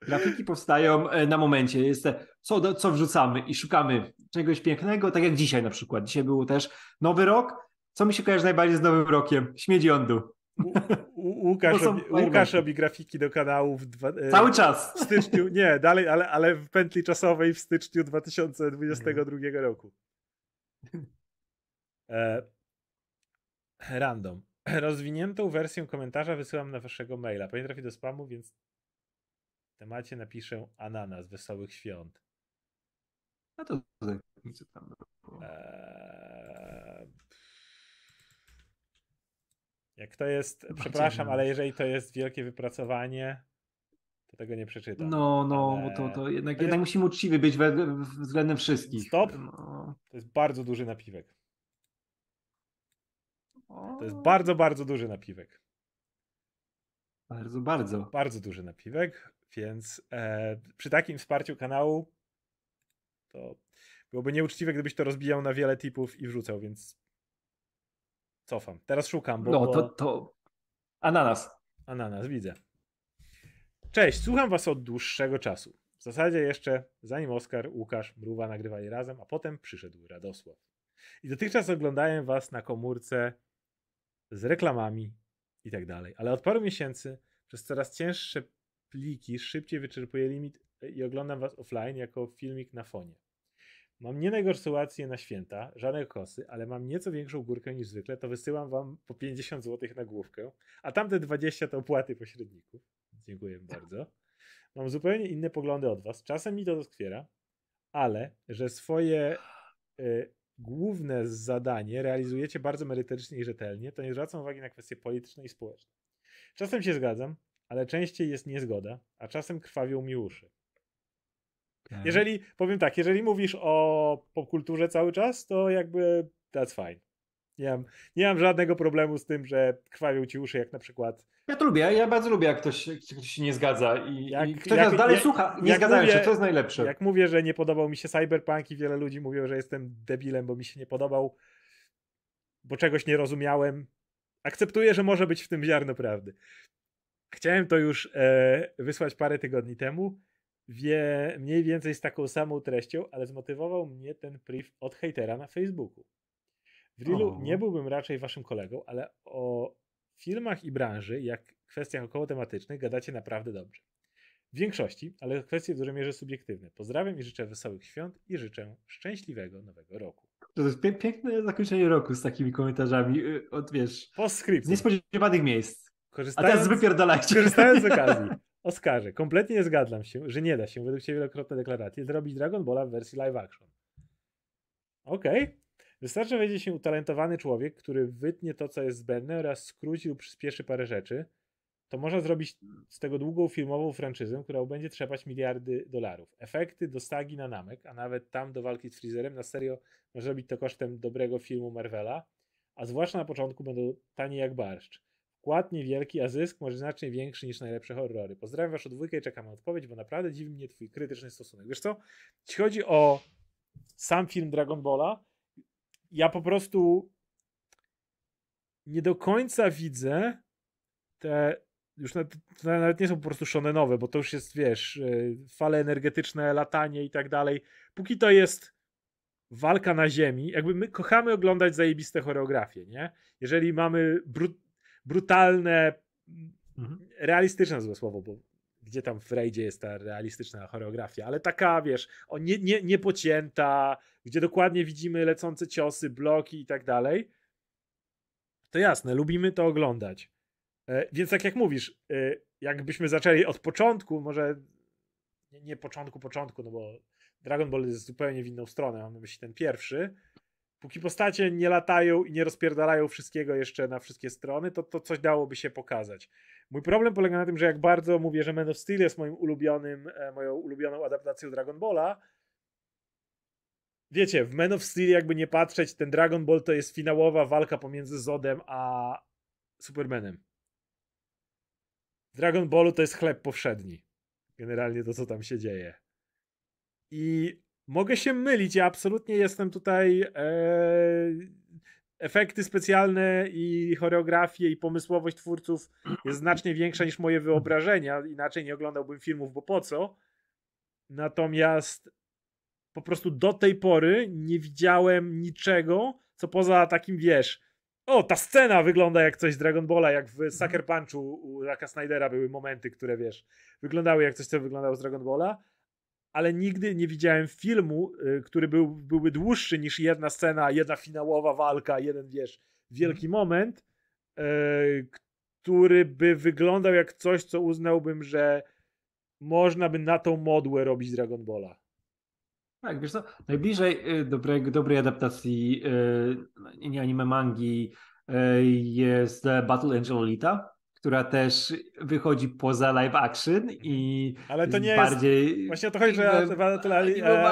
Grafiki powstają e, na momencie. Jest co, co wrzucamy i szukamy czegoś pięknego, tak jak dzisiaj na przykład. Dzisiaj był też nowy rok. Co mi się kojarzy najbardziej z nowym rokiem? Śmieć jądu. U, u, Łukasz, *laughs* robi. Łukasz robi grafiki do kanału w, dwa, e, Cały w czas. styczniu. *laughs* Nie, dalej, ale, ale w pętli czasowej w styczniu 2022 roku. E, random. Rozwiniętą wersję komentarza wysyłam na waszego maila. Pewnie trafi do spamu, więc w temacie napiszę ananas wesołych świąt. No to co tam było? Eee, Jak to jest, przepraszam, ale jeżeli to jest wielkie wypracowanie, to tego nie przeczytam. No, no, Ale bo to, to jednak, to jednak jest- musimy uczciwy być we, we, względem wszystkich. Stop. No. To jest bardzo duży napiwek. O, To jest bardzo, bardzo duży napiwek. bardzo, bardzo. Bardzo duży napiwek, więc e, przy takim wsparciu kanału to byłoby nieuczciwe, gdybyś to rozbijał na wiele tipów i wrzucał, więc cofam. Teraz szukam, bo, No, to, to ananas. Ananas, widzę. Cześć, słucham was od dłuższego czasu. W zasadzie jeszcze zanim Oskar, Łukasz, Mruwa nagrywali razem, a potem przyszedł Radosław. I dotychczas oglądałem was na komórce z reklamami i tak dalej. Ale od paru miesięcy przez coraz cięższe pliki szybciej wyczerpuję limit i oglądam was offline jako filmik na fonie. Mam nie najgorszą sytuację na święta, żadne kosy, ale mam nieco większą górkę niż zwykle, to wysyłam wam po 50 zł na główkę, a tamte 20 to opłaty pośredników. Dziękuję bardzo. Mam zupełnie inne poglądy od was. Czasem mi to doskwiera, ale że swoje y, główne zadanie realizujecie bardzo merytorycznie i rzetelnie, to nie zwracam uwagi na kwestie polityczne i społeczne. Czasem się zgadzam, ale częściej jest niezgoda, a czasem krwawią mi uszy. Jeżeli, powiem tak, jeżeli mówisz o popkulturze cały czas, to jakby that's fine. Nie mam, nie mam żadnego problemu z tym, że krwawią ci uszy, jak na przykład Ja to lubię, ja bardzo lubię, jak ktoś, ktoś się nie zgadza i, Jak- i ktoś jak- nas dalej jak- słucha, nie mówię- się, to jest najlepsze. Jak mówię, że nie podobał mi się Cyberpunk i wiele ludzi mówiło, że jestem debilem, bo mi się nie podobał, bo czegoś nie rozumiałem, akceptuję, że może być w tym ziarno prawdy. Chciałem to już e, wysłać parę tygodni temu, wie, mniej więcej z taką samą treścią, ale zmotywował mnie ten priv od hejtera na Facebooku. W Reelu nie byłbym raczej waszym kolegą, ale o filmach i branży, jak kwestiach około tematycznych, gadacie naprawdę dobrze. W większości, ale kwestie w dużej mierze subiektywne. Pozdrawiam i życzę wesołych świąt i życzę szczęśliwego nowego roku. To jest piękne zakończenie roku z takimi komentarzami y, od, wiesz, z niespodziewanych miejsc. A Korzystając, teraz wypierdalajcie. korzystając z *laughs* okazji. Oskarze, kompletnie nie zgadzam się, że nie da się, według Ciebie wielokrotne deklaracje, zrobić Dragon Balla w wersji live action. Okej. Wystarczy, że wejdzie się utalentowany człowiek, który wytnie to, co jest zbędne oraz skróci lub przyspieszy parę rzeczy, to można zrobić z tego długą filmową franczyzę, która będzie trzepać miliardy dolarów. Efekty do stagi na namek, a nawet tam do walki z Freezerem, na serio można robić to kosztem dobrego filmu Marvela, a zwłaszcza na początku będą tanie jak barszcz. Wkład niewielki, a zysk może znacznie większy niż najlepsze horrory. Pozdrawiam waszą dwójkę i czekam na odpowiedź, bo naprawdę dziwi mnie twój krytyczny stosunek. Wiesz co? Jeśli chodzi o sam film Dragon Balla, ja po prostu nie do końca widzę te już nawet, nawet nie są po prostu shonenowe, bo to już jest, wiesz, y, fale energetyczne, latanie i tak dalej. Póki to jest walka na ziemi, jakby my kochamy oglądać zajebiste choreografie, nie? Jeżeli mamy bru brutalne, mhm. realistyczne złe słowo, bo gdzie tam w rejdzie jest ta realistyczna choreografia, ale taka, wiesz, o, nie, nie, niepocięta, gdzie dokładnie widzimy lecące ciosy, bloki i tak dalej, to jasne, lubimy to oglądać. E, więc tak jak mówisz, e, jakbyśmy zaczęli od początku, może nie, nie początku, początku, no bo Dragon Ball jest zupełnie w inną stronę, mam na myśli ten pierwszy, póki postacie nie latają i nie rozpierdalają wszystkiego jeszcze na wszystkie strony, to, to coś dałoby się pokazać. Mój problem polega na tym, że jak bardzo mówię, że Man of Steel jest moim ulubionym, e, moją ulubioną adaptacją Dragon Balla, wiecie, w Man of Steel jakby nie patrzeć, ten Dragon Ball to jest finałowa walka pomiędzy Zodem a Supermanem. W Dragon Ballu to jest chleb powszedni. Generalnie to, co tam się dzieje. I mogę się mylić, ja absolutnie jestem tutaj e, efekty specjalne i choreografie i pomysłowość twórców jest *clears throat* znacznie większa niż moje wyobrażenia. Inaczej nie oglądałbym filmów, bo po co? Natomiast po prostu do tej pory nie widziałem niczego, co poza takim, wiesz, o, ta scena wygląda jak coś z Dragon Balla, jak w Sucker Punchu u Raka Snydera były momenty, które, wiesz, wyglądały jak coś, co wyglądało z Dragon Balla, ale nigdy nie widziałem filmu, y, który był, byłby dłuższy niż jedna scena, jedna finałowa walka, jeden, wiesz, wielki moment, y, który by wyglądał jak coś, co uznałbym, że można by na tą modłę robić Dragon Balla. Tak, wiesz co, najbliżej y, dobrego, dobrej adaptacji nie anime mangi jest Battle Angel Alita, która też wychodzi poza live action i Ale to nie bardziej... jest... Właśnie o to chodzi, że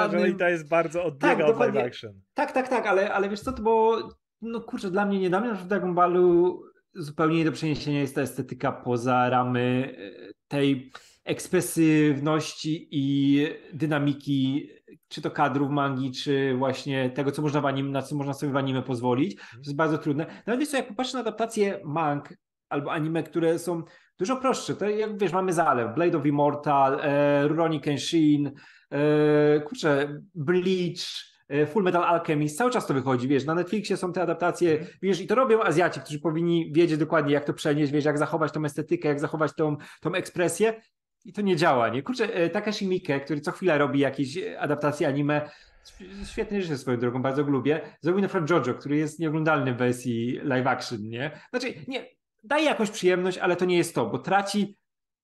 Angelita jest bardzo odbiega tak, od live action. Tak, tak, tak, ale, ale wiesz co, to bo no kurczę, dla mnie nie dla mnie w Dragon Ballu zupełnie nie do przeniesienia jest ta estetyka poza ramy e, tej ekspresywności i dynamiki czy to kadrów mangi, czy właśnie tego, co można w anim, na co można sobie w anime pozwolić. To jest bardzo trudne. Nawet wiesz co, jak popatrzę na adaptację mang albo anime, które są dużo prostsze. To jak wiesz, mamy Zalew, Blade of Immortal, e, Rurouni Kenshin, e, kurczę, Bleach, e, Full Metal Alchemist, cały czas to wychodzi, wiesz, na Netflixie są te adaptacje, mm. wiesz, i to robią Azjaci, którzy powinni wiedzieć dokładnie, jak to przenieść, wiesz, jak zachować tą estetykę, jak zachować tą, tą ekspresję i to nie działa, nie? Kurczę, e, Takashi Miike, który co chwilę robi jakieś adaptacje anime, świetnie rzeczy swoją drogą, bardzo lubię, zrobił na przykład JoJo, który jest nieoglądalny w wersji live action, nie? Znaczy, nie, daje jakąś przyjemność, ale to nie jest to, bo traci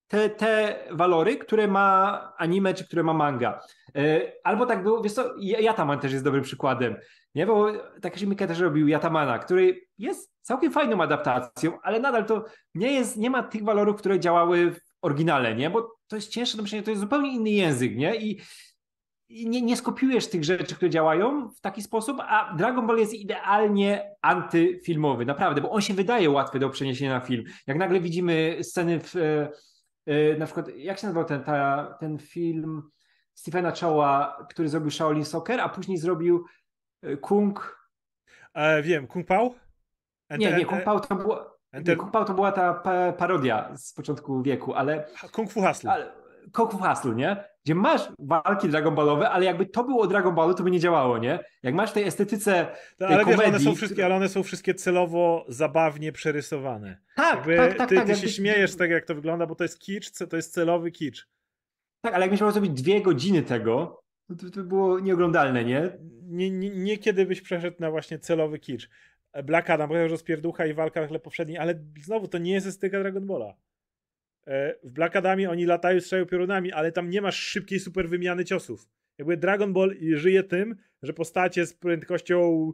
te, te walory, które ma anime czy które ma manga. E, albo tak było, wiesz co, Yataman też jest dobrym przykładem, nie? Bo Takashi Miike też robił Yatamana, który jest całkiem fajną adaptacją, ale nadal to nie jest, nie ma tych walorów, które działały w oryginale, nie? Bo to jest cięższe do myślenia, to jest zupełnie inny język, nie? I nie, nie skopiujesz tych rzeczy, które działają w taki sposób, a Dragon Ball jest idealnie antyfilmowy, naprawdę, bo on się wydaje łatwy do przeniesienia na film. Jak nagle widzimy sceny w, e, e, na przykład, jak się nazywał ten, ta, ten film Stephena Chowa, który zrobił Shaolin Soccer, a później zrobił e, Kung... E, wiem, Kung Pao? nie, nie, Kung Pao to. Enter... Kung Pao to była ta parodia z początku wieku, ale... Kung Fu Hustle. Ale, Kung Fu Hustle, nie? Gdzie masz walki Dragon Ballowe, ale jakby to było Dragon Ballu, to by nie działało, nie? Jak masz w tej estetyce tej ale komedii... Wiesz, one są wszystkie, ale one są wszystkie celowo, zabawnie przerysowane. Tak, jakby tak, tak. Ty, tak, ty jakby... się śmiejesz z tego, jak to wygląda, bo to jest kicz, to jest celowy kicz. Tak, ale jakbyś miał zrobić dwie godziny tego, to, to by było nieoglądalne, nie? Nie, nie? nie kiedy byś przeszedł na właśnie celowy kicz. Black Adam, chociaż rozpierducha i walka chleb powszedni, ale znowu to nie jest estetyka Dragon Balla. E, w Black Adamie oni latają, strzelają piorunami, ale tam nie masz szybkiej super wymiany ciosów. Jakby Dragon Ball żyje tym, że postacie z prędkością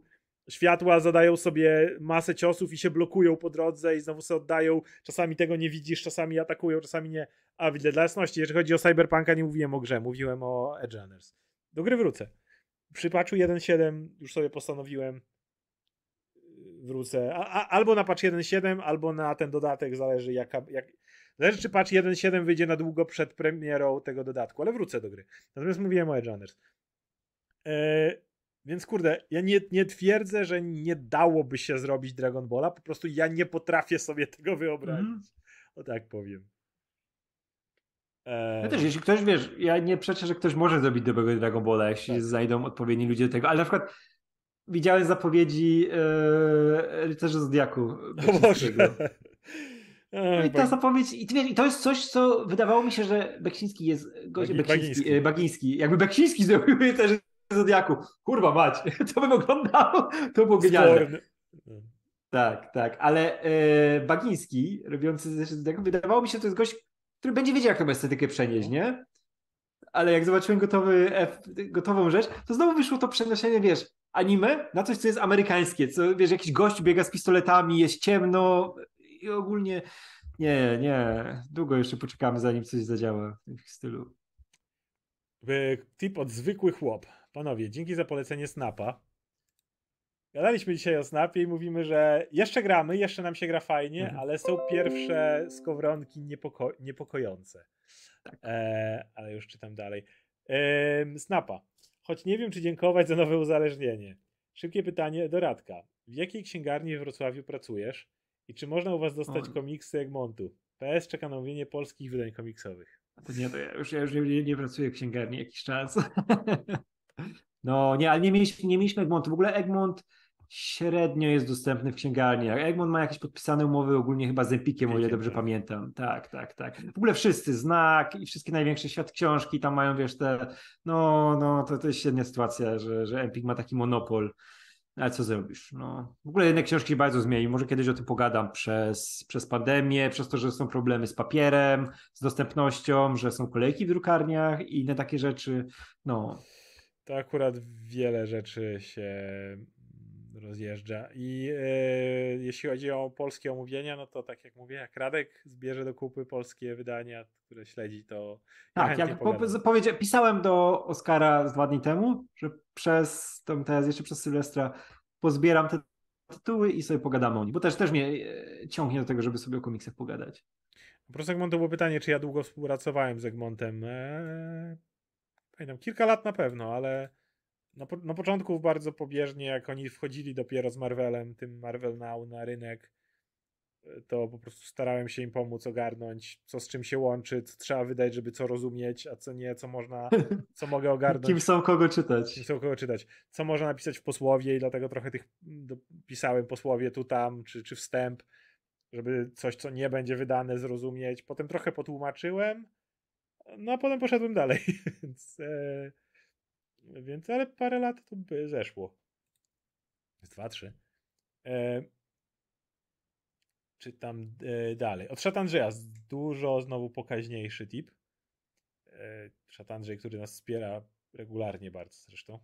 światła zadają sobie masę ciosów i się blokują po drodze i znowu sobie oddają. Czasami tego nie widzisz, czasami atakują, czasami nie. A widzę, dla jasności, jeżeli chodzi o Cyberpunka, nie mówiłem o grze, mówiłem o Edge Runners. Do gry wrócę. Przy patchu 1.7 już sobie postanowiłem wrócę. A, a, albo na patch 1.7, albo na ten dodatek, zależy jaka, jak, Zależy, czy patch 1.7 wyjdzie na długo przed premierą tego dodatku, ale wrócę do gry. Natomiast mówiłem o Edge Runners. Eee, więc kurde, ja nie, nie twierdzę, że nie dałoby się zrobić Dragon Balla, po prostu ja nie potrafię sobie tego wyobrazić. Mm. O tak powiem. E... Ja też, jeśli ktoś, wiesz, ja nie przeczę, że ktoś może zrobić dobrego Dragon Balla, jeśli tak. znajdą odpowiedni ludzie do tego, ale na przykład widziałem zapowiedzi e, Rycerzy Zodiaku. O Boże. No i ta zapowiedź, i, wiesz, i to jest coś, co wydawało mi się, że Beksiński jest gość, Bagi, Beksiński, Bagiński. E, Bagiński. Jakby Beksiński *laughs* zrobił też Zodiaku. Kurwa mać, *laughs* to bym oglądał, to było genialne. Tak, tak, ale e, Bagiński, robiący Zodiaku, wydawało mi się, że to jest gość, który będzie wiedział, jak tą estetykę przenieść, nie? Ale jak zobaczyłem gotowy, gotową rzecz, to znowu wyszło to przenoszenie, wiesz, anime na coś, co jest amerykańskie, co, wiesz, jakiś gość biega z pistoletami, jest ciemno, i ogólnie nie, nie. Długo jeszcze poczekamy, zanim coś zadziała w tym stylu. Tip od zwykły chłop. Panowie, dzięki za polecenie Snapa. Gadaliśmy dzisiaj o Snapie i mówimy, że jeszcze gramy, jeszcze nam się gra fajnie, mhm. ale są pierwsze skowronki niepoko niepokojące. Tak. E, ale już czytam dalej. E, Snapa. Choć nie wiem, czy dziękować za nowe uzależnienie. Szybkie pytanie do Radka. W jakiej księgarni w Wrocławiu pracujesz? I czy można u was dostać o. komiksy Egmontu? PS czeka na mówienie polskich wydań komiksowych. To nie, to ja już, ja już nie, nie pracuję w księgarni jakiś czas. *laughs* no nie, ale nie mieliśmy, nie mieliśmy Egmontu. W ogóle Egmont średnio jest dostępny w księgarniach. Egmont ma jakieś podpisane umowy ogólnie chyba z Empikiem, o ile dobrze tak. pamiętam. Tak, tak, tak. W ogóle wszyscy, Znak i wszystkie największe świat książki tam mają, wiesz, te, no, no, to, to jest średnia sytuacja, że, że Empik ma taki monopol ale co zrobisz? No, w ogóle jednak książki bardzo zmieni. Może kiedyś o tym pogadam przez, przez pandemię, przez to, że są problemy z papierem, z dostępnością, że są kolejki w drukarniach i inne takie rzeczy. No. To akurat wiele rzeczy się rozjeżdża. I e, jeśli chodzi o polskie omówienia, no to tak jak mówię, jak Radek zbierze do kupy polskie wydania, które śledzi, to. Tak, jak po, powiedzia- pisałem do Oskara z dwa dni temu, że przez tą teraz jeszcze przez Sylwestra pozbieram te tytuły i sobie pogadamy o nich, bo też, też mnie e, ciągnie do tego, żeby sobie o komiksach pogadać. Po prostu Egmontu było pytanie, czy ja długo współpracowałem z Egmontem. Eee, pamiętam, kilka lat na pewno, ale na, po, na początku bardzo pobieżnie, jak oni wchodzili dopiero z Marvelem, tym Marvel Now na rynek, e, to po prostu starałem się im pomóc ogarnąć, co z czym się łączy, co trzeba wydać, żeby co rozumieć, a co nie, co można, co mogę ogarnąć. Kim są kogo czytać. Kim są kogo czytać. Co można napisać w posłowie i dlatego trochę tych pisałem posłowie tu, tam, czy, czy wstęp, żeby coś, co nie będzie wydane, zrozumieć. Potem trochę potłumaczyłem, no a potem poszedłem dalej, *laughs* więc... E więc, ale parę lat to by zeszło. Z dwa, trzy. E, czytam e, dalej. Od Szat Andrzeja, dużo znowu pokaźniejszy tip. E, Szat Andrzej, który nas wspiera regularnie bardzo zresztą.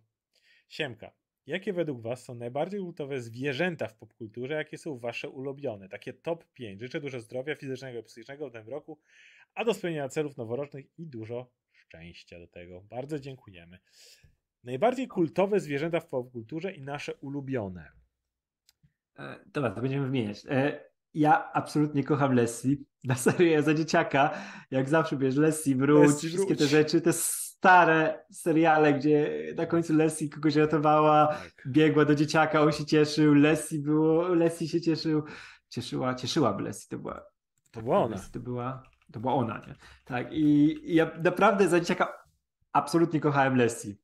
Siemka. Jakie według Was są najbardziej kultowe zwierzęta w popkulturze? Jakie są Wasze ulubione? Takie top 5. Życzę dużo zdrowia fizycznego i psychicznego w tym roku, a do spełnienia celów noworocznych i dużo szczęścia do tego. Bardzo dziękujemy. Najbardziej kultowe zwierzęta w popkulturze i nasze ulubione. E, dobra, to będziemy wymieniać. E, ja absolutnie kocham Leslie. *laughs* Na serio, za dzieciaka, jak zawsze wiesz, Leslie wróć, Leslie wszystkie te rzeczy, te stare seriale, gdzie na końcu Leslie kogoś ratowała, tak. biegła do dzieciaka, on się cieszył, Leslie było, Leslie się cieszył, cieszyła, cieszyłaby Leslie, to była. To była ona. to była, to była ona, nie? Tak, i, i ja naprawdę za dzieciaka absolutnie kochałem Leslie.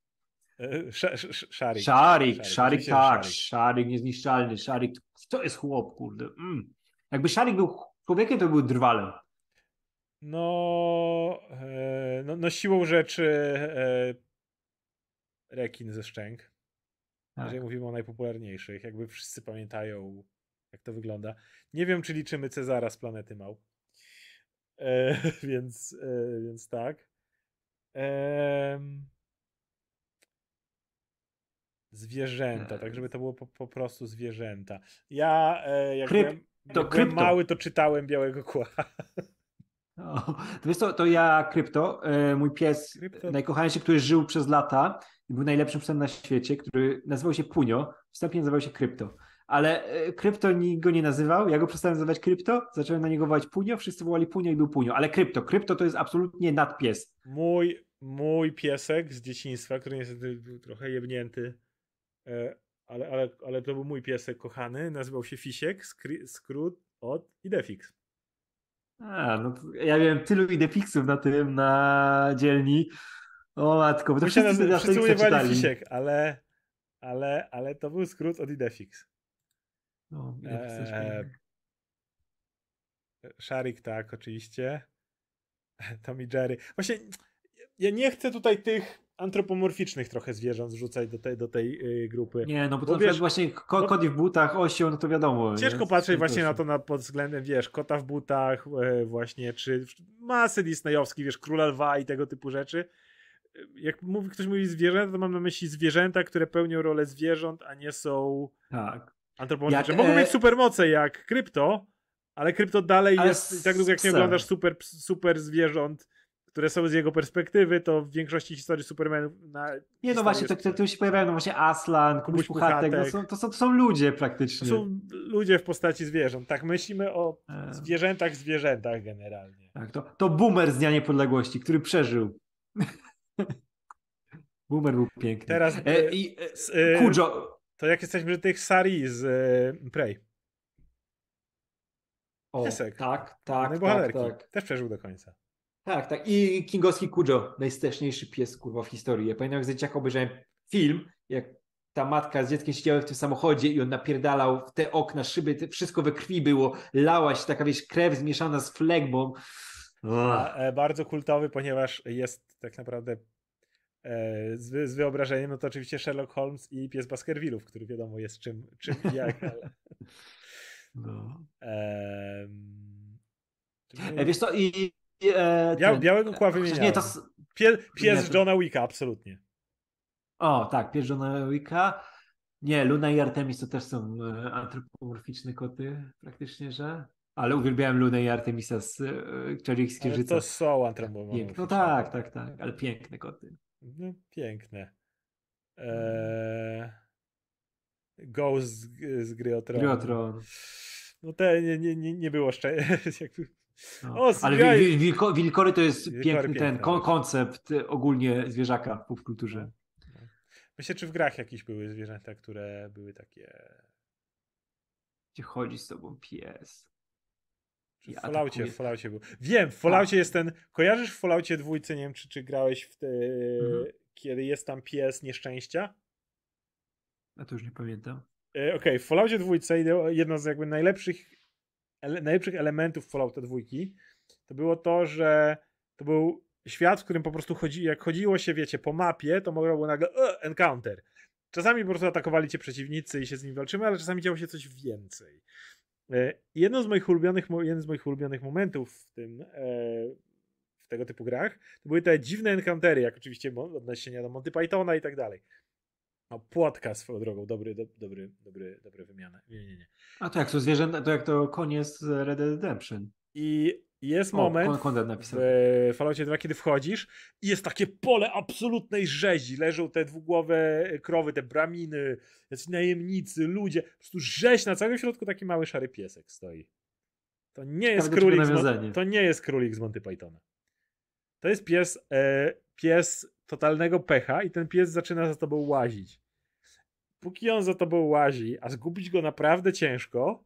Szarik. Szarik, Szarik, tak. Szarik niezniszczalny. Szarik, to jest chłop, kurde. Mm. Jakby Szarik był człowiekiem, to był drwalem. No, e, no, no siłą rzeczy e, rekin ze szczęk. Tak. Jeżeli mówimy o najpopularniejszych, jakby wszyscy pamiętają, jak to wygląda. Nie wiem, czy liczymy Cezara z planety Mał. E, *laughs* więc, e, więc tak. E, Zwierzęta, tak żeby to było po, po prostu zwierzęta. Ja e, jak, Kryp, byłem, to, jak byłem mały, to czytałem Białego Kła. O, to, wiesz to ja Krypto, e, mój pies krypto. najkochańszy, który żył przez lata i był najlepszym psem na świecie, który nazywał się Punio, wstępnie nazywał się Krypto. Ale e, Krypto nikt go nie nazywał, ja go przestałem nazywać Krypto, zacząłem na niego wołać Punio, wszyscy wołali Punio i był Punio, ale Krypto, Krypto to jest absolutnie nadpies. Mój, mój piesek z dzieciństwa, który niestety był trochę jebnięty E, ale, ale, ale to był mój piesek kochany, nazywał się Fisiek, skrót od Idefix. A, no ja miałem tylu idefixów na tym, na dzielni. O matko, bo to Wszyscy, wszyscy, wszyscy używali fisiek, ale, ale, ale to był skrót od Idefix. No, Idefix miałem. Sharik tak, oczywiście. *laughs* Tom i Jerry. Właśnie ja nie chcę tutaj tych antropomorficznych trochę zwierząt zrzucać do tej, do tej y, grupy. Nie, no bo to bo przykład wiesz, właśnie ko- w butach, osioł, no to wiadomo. Ciężko nie? patrzeć właśnie na to na, pod względem, wiesz, kota w butach, e, właśnie, czy masy disneyowskich, wiesz, króla lwa i tego typu rzeczy. Jak mówi, ktoś mówi zwierzęta, to mam na myśli zwierzęta, które pełnią rolę zwierząt, a nie są Tak. antropomorficzne. Mogą e, mieć supermoce jak krypto, ale krypto dalej Ale jest, i tak długo jak nie oglądasz super, super zwierząt, które są z jego perspektywy, to w większości historii Supermanów Nie, no właśnie, to, jest- to, tu się pojawiają, no właśnie Aslan, Kubuś Puchatek, no to, są, to są ludzie To praktycznie. są ludzie w postaci zwierząt. Tak, myślimy o E, zwierzętach, zwierzętach generalnie. tak, to, to boomer z Dnia Niepodległości, który przeżył. *laughs* boomer był piękny. Teraz E, e, i, e, e, Kujo. to jak jesteśmy przy tych Sari z e, Prey. O, piesek. tak, tak, tak, bohaterki. tak. Też przeżył do końca. Tak, tak. I Kingowski Kujo, najstraszniejszy pies kurwa w historii. Ja pamiętam, jak z dzieciaka obejrzałem film, jak ta matka z dzieckiem siedziały w tym samochodzie i on napierdalał w te okna, szyby, te, wszystko we krwi było, lała się taka, wiesz, krew zmieszana z flegmą. A, e, bardzo kultowy, ponieważ jest tak naprawdę e, z, z wyobrażeniem, no to oczywiście Sherlock Holmes i pies Baskervillów, który wiadomo jest czym, czym i *laughs* jak, ale... No. E, wiesz co, i... e, ten- białego kła wymieniałem. Nie, to... Pie, pies Nie, to- Johna Wicka, absolutnie. O, tak, pies Johna Wicka. Nie, Luna i Artemis to też są e, antropomorficzne koty, praktycznie, że... Ale uwielbiałem Lunę i Artemisa z e, Ale Księżyca. to są antropomorficzne. No tak, tak, tak, ale piękne koty. No, piękne. Eee, Ghost z, z gry o Tron. Gry o Tron. No te nie, nie, nie, nie było szczęścia. *laughs* No. O, ale wil, wilko, wilkory to jest Wilkory piękny ten piękne, koncept ogólnie zwierzaka w popkulturze. Myślę, czy w grach jakieś były zwierzęta, które były takie. Gdzie chodzi z tobą pies. Czy w Ja Falloutie, w Falloutie był. Wiem, w Falloutie jest ten. Kojarzysz w Falloutie dwójce, nie wiem, czy, czy grałeś w te, Mhm. kiedy jest tam pies nieszczęścia? A to już nie pamiętam. E, Okej, w Falloutie dwójce jedno z jakby najlepszych, ele, najlepszych elementów Fallouta dwójki to było to, że to był świat, w którym po prostu chodzi, jak chodziło się, wiecie, po mapie, to mogło było nagle e, encounter. Czasami po prostu atakowali cię przeciwnicy i się z nimi walczymy, ale czasami działo się coś więcej. E, Jedno z moich ulubionych, jeden z moich ulubionych momentów w tym, e, w tego typu grach, to były te dziwne encountery, jak oczywiście odniesienia do Monty Pythona i tak dalej. No, płotka swoją drogą, dobry, do, dobry, dobry, dobre wymiana. Nie, nie, nie. A to jak to zwierzęta, to jak to konie z Red Dead Redemption. I jest O, moment Kon- w Falloutie 2, kiedy wchodzisz i jest takie pole absolutnej rzezi. Leżą te dwugłowe krowy, te braminy, jacyś najemnicy, ludzie. Po prostu rzeź na całym środku taki mały szary piesek stoi. To nie jest Ciekawe, królik z, Mon- to nie jest królik z Monty Pythona. To jest pies, e, pies totalnego pecha i ten pies zaczyna za tobą łazić. Póki on za tobą łazi, a zgubić go naprawdę ciężko,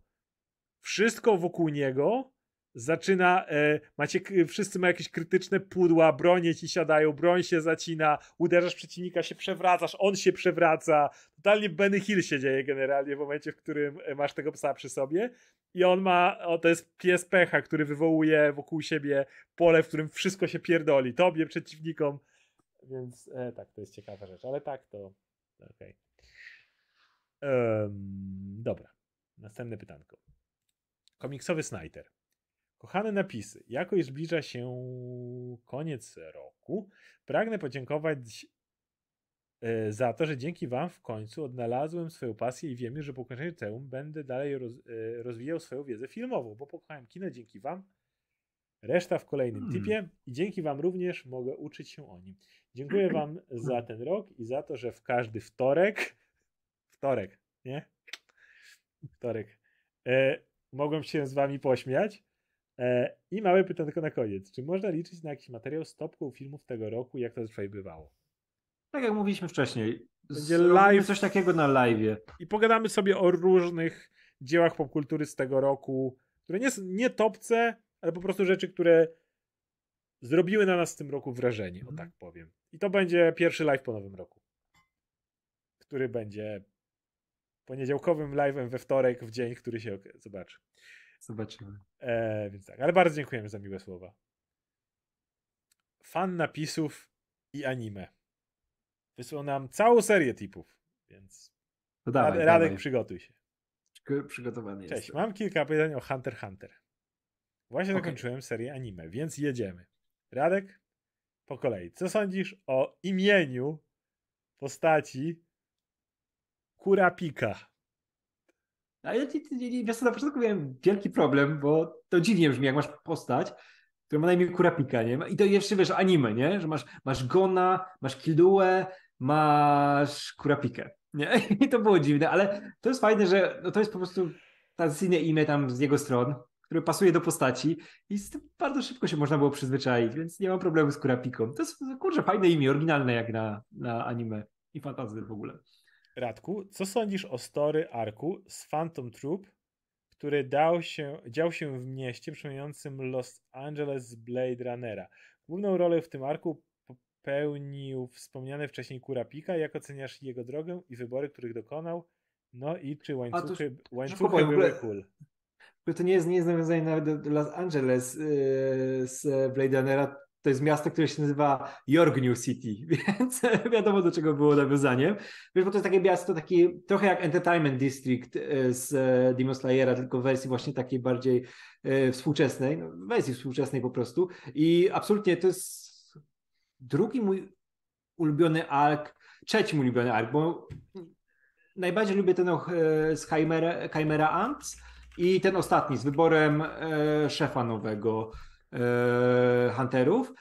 wszystko wokół niego zaczyna, e, macie, wszyscy mają jakieś krytyczne pudła, bronie ci siadają, broń się zacina, uderzasz przeciwnika, się przewracasz, on się przewraca. Totalnie Benny Hill się dzieje generalnie w momencie, w którym e, masz tego psa przy sobie i on ma, o, to jest pies pecha, który wywołuje wokół siebie pole, w którym wszystko się pierdoli, tobie, przeciwnikom, więc e, tak, to jest ciekawa rzecz, ale tak to, okej. Em, dobra, następne pytanko. Komiksowy Snyder. Kochane napisy, jako iż zbliża się koniec roku, pragnę podziękować e, za to, że dzięki Wam w końcu odnalazłem swoją pasję i wiem już, że po ukończeniu liceum będę dalej roz, e, rozwijał swoją wiedzę filmową, bo pokochałem kino dzięki Wam. Reszta w kolejnym Hmm. typie i dzięki Wam również mogę uczyć się o nim. Dziękuję Wam za ten rok i za to, że w każdy wtorek, wtorek, nie? Wtorek, e, mogłem się z Wami pośmiać. E, I małe pytanko na koniec. Czy można liczyć na jakiś materiał z topką filmów tego roku, jak to zazwyczaj bywało? Tak jak mówiliśmy wcześniej. Będzie live. coś takiego na live. I pogadamy sobie o różnych dziełach popkultury z tego roku, które nie, s- nie topce, ale po prostu rzeczy, które zrobiły na nas w tym roku wrażenie, o Mhm. tak powiem. I to będzie pierwszy live po nowym roku, który będzie poniedziałkowym live'em we wtorek, w dzień, który się zobaczy. Zobaczymy. E, więc tak, ale bardzo dziękujemy za miłe słowa. Fan napisów i anime. Wysłał nam całą serię tipów, więc To dawaj, Radek, dawaj. przygotuj się. Przy- Przygotowany Cześć, jestem. mam kilka pytań o Hunter x Hunter. Właśnie Okej. zakończyłem serię anime, więc jedziemy. Radek, po kolei. Co sądzisz o imieniu postaci Kurapika? A ja wiesz na początku miałem wielki problem, bo to dziwnie brzmi, jak masz postać, która ma na imię Kurapika, nie? I to jeszcze, wiesz, anime, nie? Że masz, masz Gona, masz Kilduę, masz Kurapikę, nie? *laughs* I to było dziwne, ale to jest fajne, że no to jest po prostu tradycyjne imię tam z jego stron, które pasuje do postaci i z tym bardzo szybko się można było przyzwyczaić, więc nie mam problemu z Kurapiką. To jest, kurczę, fajne imię, oryginalne jak na, na anime i fantazy w ogóle. Radku, co sądzisz o story arku z Phantom Troop, który dał się, dział się w mieście przypominającym Los Angeles z Blade Runnera? Główną rolę w tym arku popełnił wspomniany wcześniej Kurapika. Jak oceniasz jego drogę i wybory, których dokonał? No i czy łańcuchy, łańcuchy powiem, w były ogóle- cool? To nie jest, nie jest nawiązanie nawet do, Los Angeles yy, z Blade Runnera. To jest miasto, które się nazywa Yorgnew City, *laughs* więc wiadomo do czego było nawiązaniem. Wiesz, bo to jest takie miasto, taki, trochę jak Entertainment District yy, z Demon Slayera, tylko w wersji właśnie takiej bardziej e, współczesnej, no, wersji współczesnej po prostu. I absolutnie to jest drugi mój ulubiony ark, trzeci mój ulubiony ark, bo najbardziej lubię ten e, z Chimera, Chimera Ants i ten ostatni z wyborem e, szefa nowego e, Hunterów.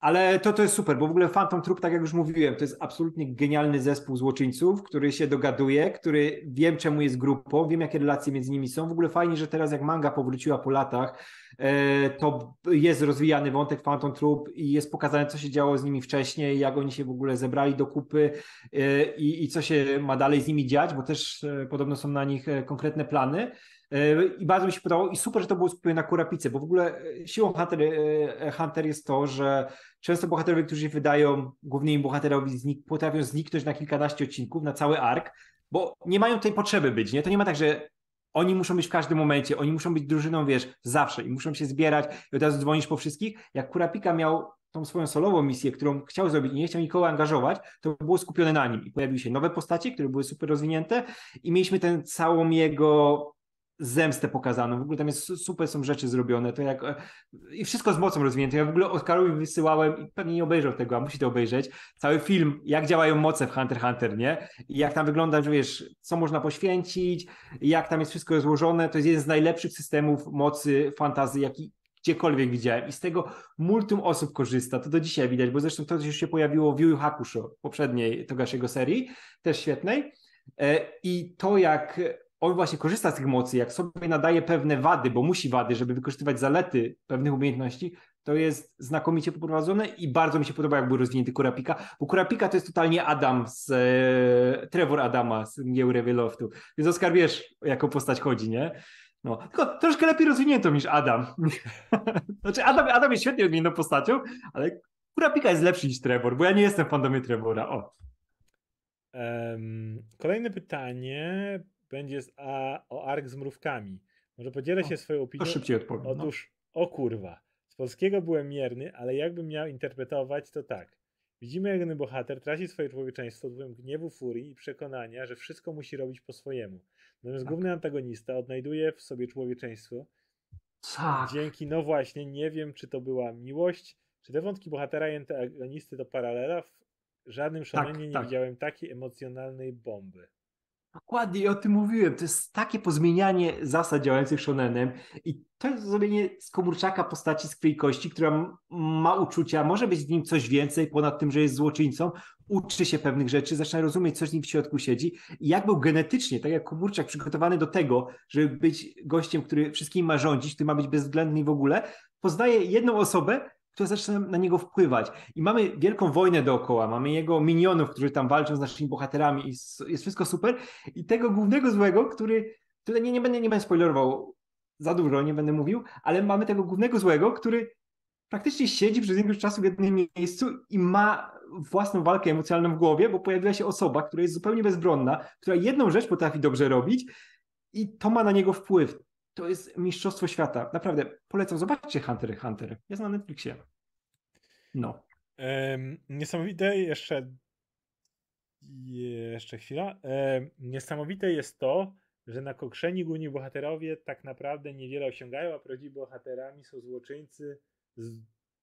Ale to, to jest super, bo w ogóle Phantom Troop, tak jak już mówiłem, to jest absolutnie genialny zespół złoczyńców, który się dogaduje, który wiem czemu jest grupą, wiem jakie relacje między nimi są. W ogóle fajnie, że teraz jak manga powróciła po latach, e, to jest rozwijany wątek Phantom Troop i jest pokazane, co się działo z nimi wcześniej, jak oni się w ogóle zebrali do kupy e, i, i co się ma dalej z nimi dziać, bo też e, podobno są na nich konkretne plany. E, I bardzo mi się podobało i super, że to było skupione na Kurapice, bo w ogóle e, siłą Hunter, e, Hunter jest to, że często bohaterowie, którzy się wydają głównymi bohaterowi, znik potrafią zniknąć na kilkanaście odcinków, na cały ark, bo nie mają tej potrzeby być, nie? To nie ma tak, że oni muszą być w każdym momencie, oni muszą być drużyną, wiesz, zawsze i muszą się zbierać i od razu dzwonisz po wszystkich. Jak Kurapika miał tą swoją solową misję, którą chciał zrobić i nie chciał nikogo angażować, to było skupione na nim i pojawiły się nowe postacie, które były super rozwinięte i mieliśmy ten całą jego zemstę pokazaną. W ogóle tam jest su- super są rzeczy zrobione. To jak, e, I wszystko z mocą rozwinięte. Ja w ogóle Oskarowi wysyłałem i pewnie nie obejrzał tego, a musi to obejrzeć. Cały film, jak działają moce w Hunter Hunter, nie? I jak tam wygląda, że wiesz, co można poświęcić, jak tam jest wszystko rozłożone. To jest jeden z najlepszych systemów mocy fantazy, jaki gdziekolwiek widziałem. I z tego multum osób korzysta. To do dzisiaj widać, bo zresztą to już się pojawiło w Yu Yu Hakusho, poprzedniej Togashiego serii, też świetnej. E, I to, jak on właśnie korzysta z tych mocy, jak sobie nadaje pewne wady, bo musi wady, żeby wykorzystywać zalety pewnych umiejętności, to jest znakomicie poprowadzone i bardzo mi się podoba, jak był rozwinięty Kurapika, bo Kurapika to jest totalnie Adam z e, Trevor Adama z Mgieł Rewieloftu. Więc Oskar wiesz, jaką postać chodzi, nie? No, tylko troszkę lepiej rozwinięto niż Adam. *laughs* znaczy Adam, Adam jest świetnie rozwiniętą postacią, ale Kurapika jest lepszy niż Trevor, bo ja nie jestem fandomie Trevora. O. Em, kolejne pytanie będzie z, a, o ark z mrówkami. Może podzielę się O, swoją To opinią. szybciej odpowiem. No. Otóż, o kurwa, z polskiego byłem mierny, ale jakbym miał interpretować, to tak. Widzimy, jak jeden bohater traci swoje człowieczeństwo wpływem gniewu, furii i przekonania, że wszystko musi robić po swojemu. Natomiast Tak. główny antagonista odnajduje w sobie człowieczeństwo. Tak. Dzięki, no właśnie, nie wiem, czy to była miłość, czy te wątki bohatera i antagonisty to paralela. W żadnym szalenie nie tak. widziałem takiej emocjonalnej bomby. Dokładnie, o tym mówiłem. To jest takie pozmienianie zasad działających shonenem i to jest zrobienie z komórczaka postaci z krwi kości, która ma uczucia, może być w nim coś więcej, ponad tym, że jest złoczyńcą, uczy się pewnych rzeczy, zaczyna rozumieć, co z nim w środku siedzi i jak był genetycznie, tak jak komórczak przygotowany do tego, żeby być gościem, który wszystkim ma rządzić, który ma być bezwzględny w ogóle, poznaje jedną osobę, która zaczyna na niego wpływać. I mamy wielką wojnę dookoła, mamy jego minionów, którzy tam walczą z naszymi bohaterami i jest wszystko super. I tego głównego złego, który, tutaj nie, nie, będę, nie będę spoilerował, za dużo, nie będę mówił, ale mamy tego głównego złego, który praktycznie siedzi przez większość czasu w jednym miejscu i ma własną walkę emocjonalną w głowie, bo pojawiła się osoba, która jest zupełnie bezbronna, która jedną rzecz potrafi dobrze robić i to ma na niego wpływ. To jest mistrzostwo świata. Naprawdę, polecam. Zobaczcie Hunter Hunter. Jest na Netflixie. No. Um, niesamowite jeszcze jeszcze chwila. Um, niesamowite jest to, że na kokrzeni główni bohaterowie tak naprawdę niewiele osiągają, a prawdziwymi bohaterami są złoczyńcy z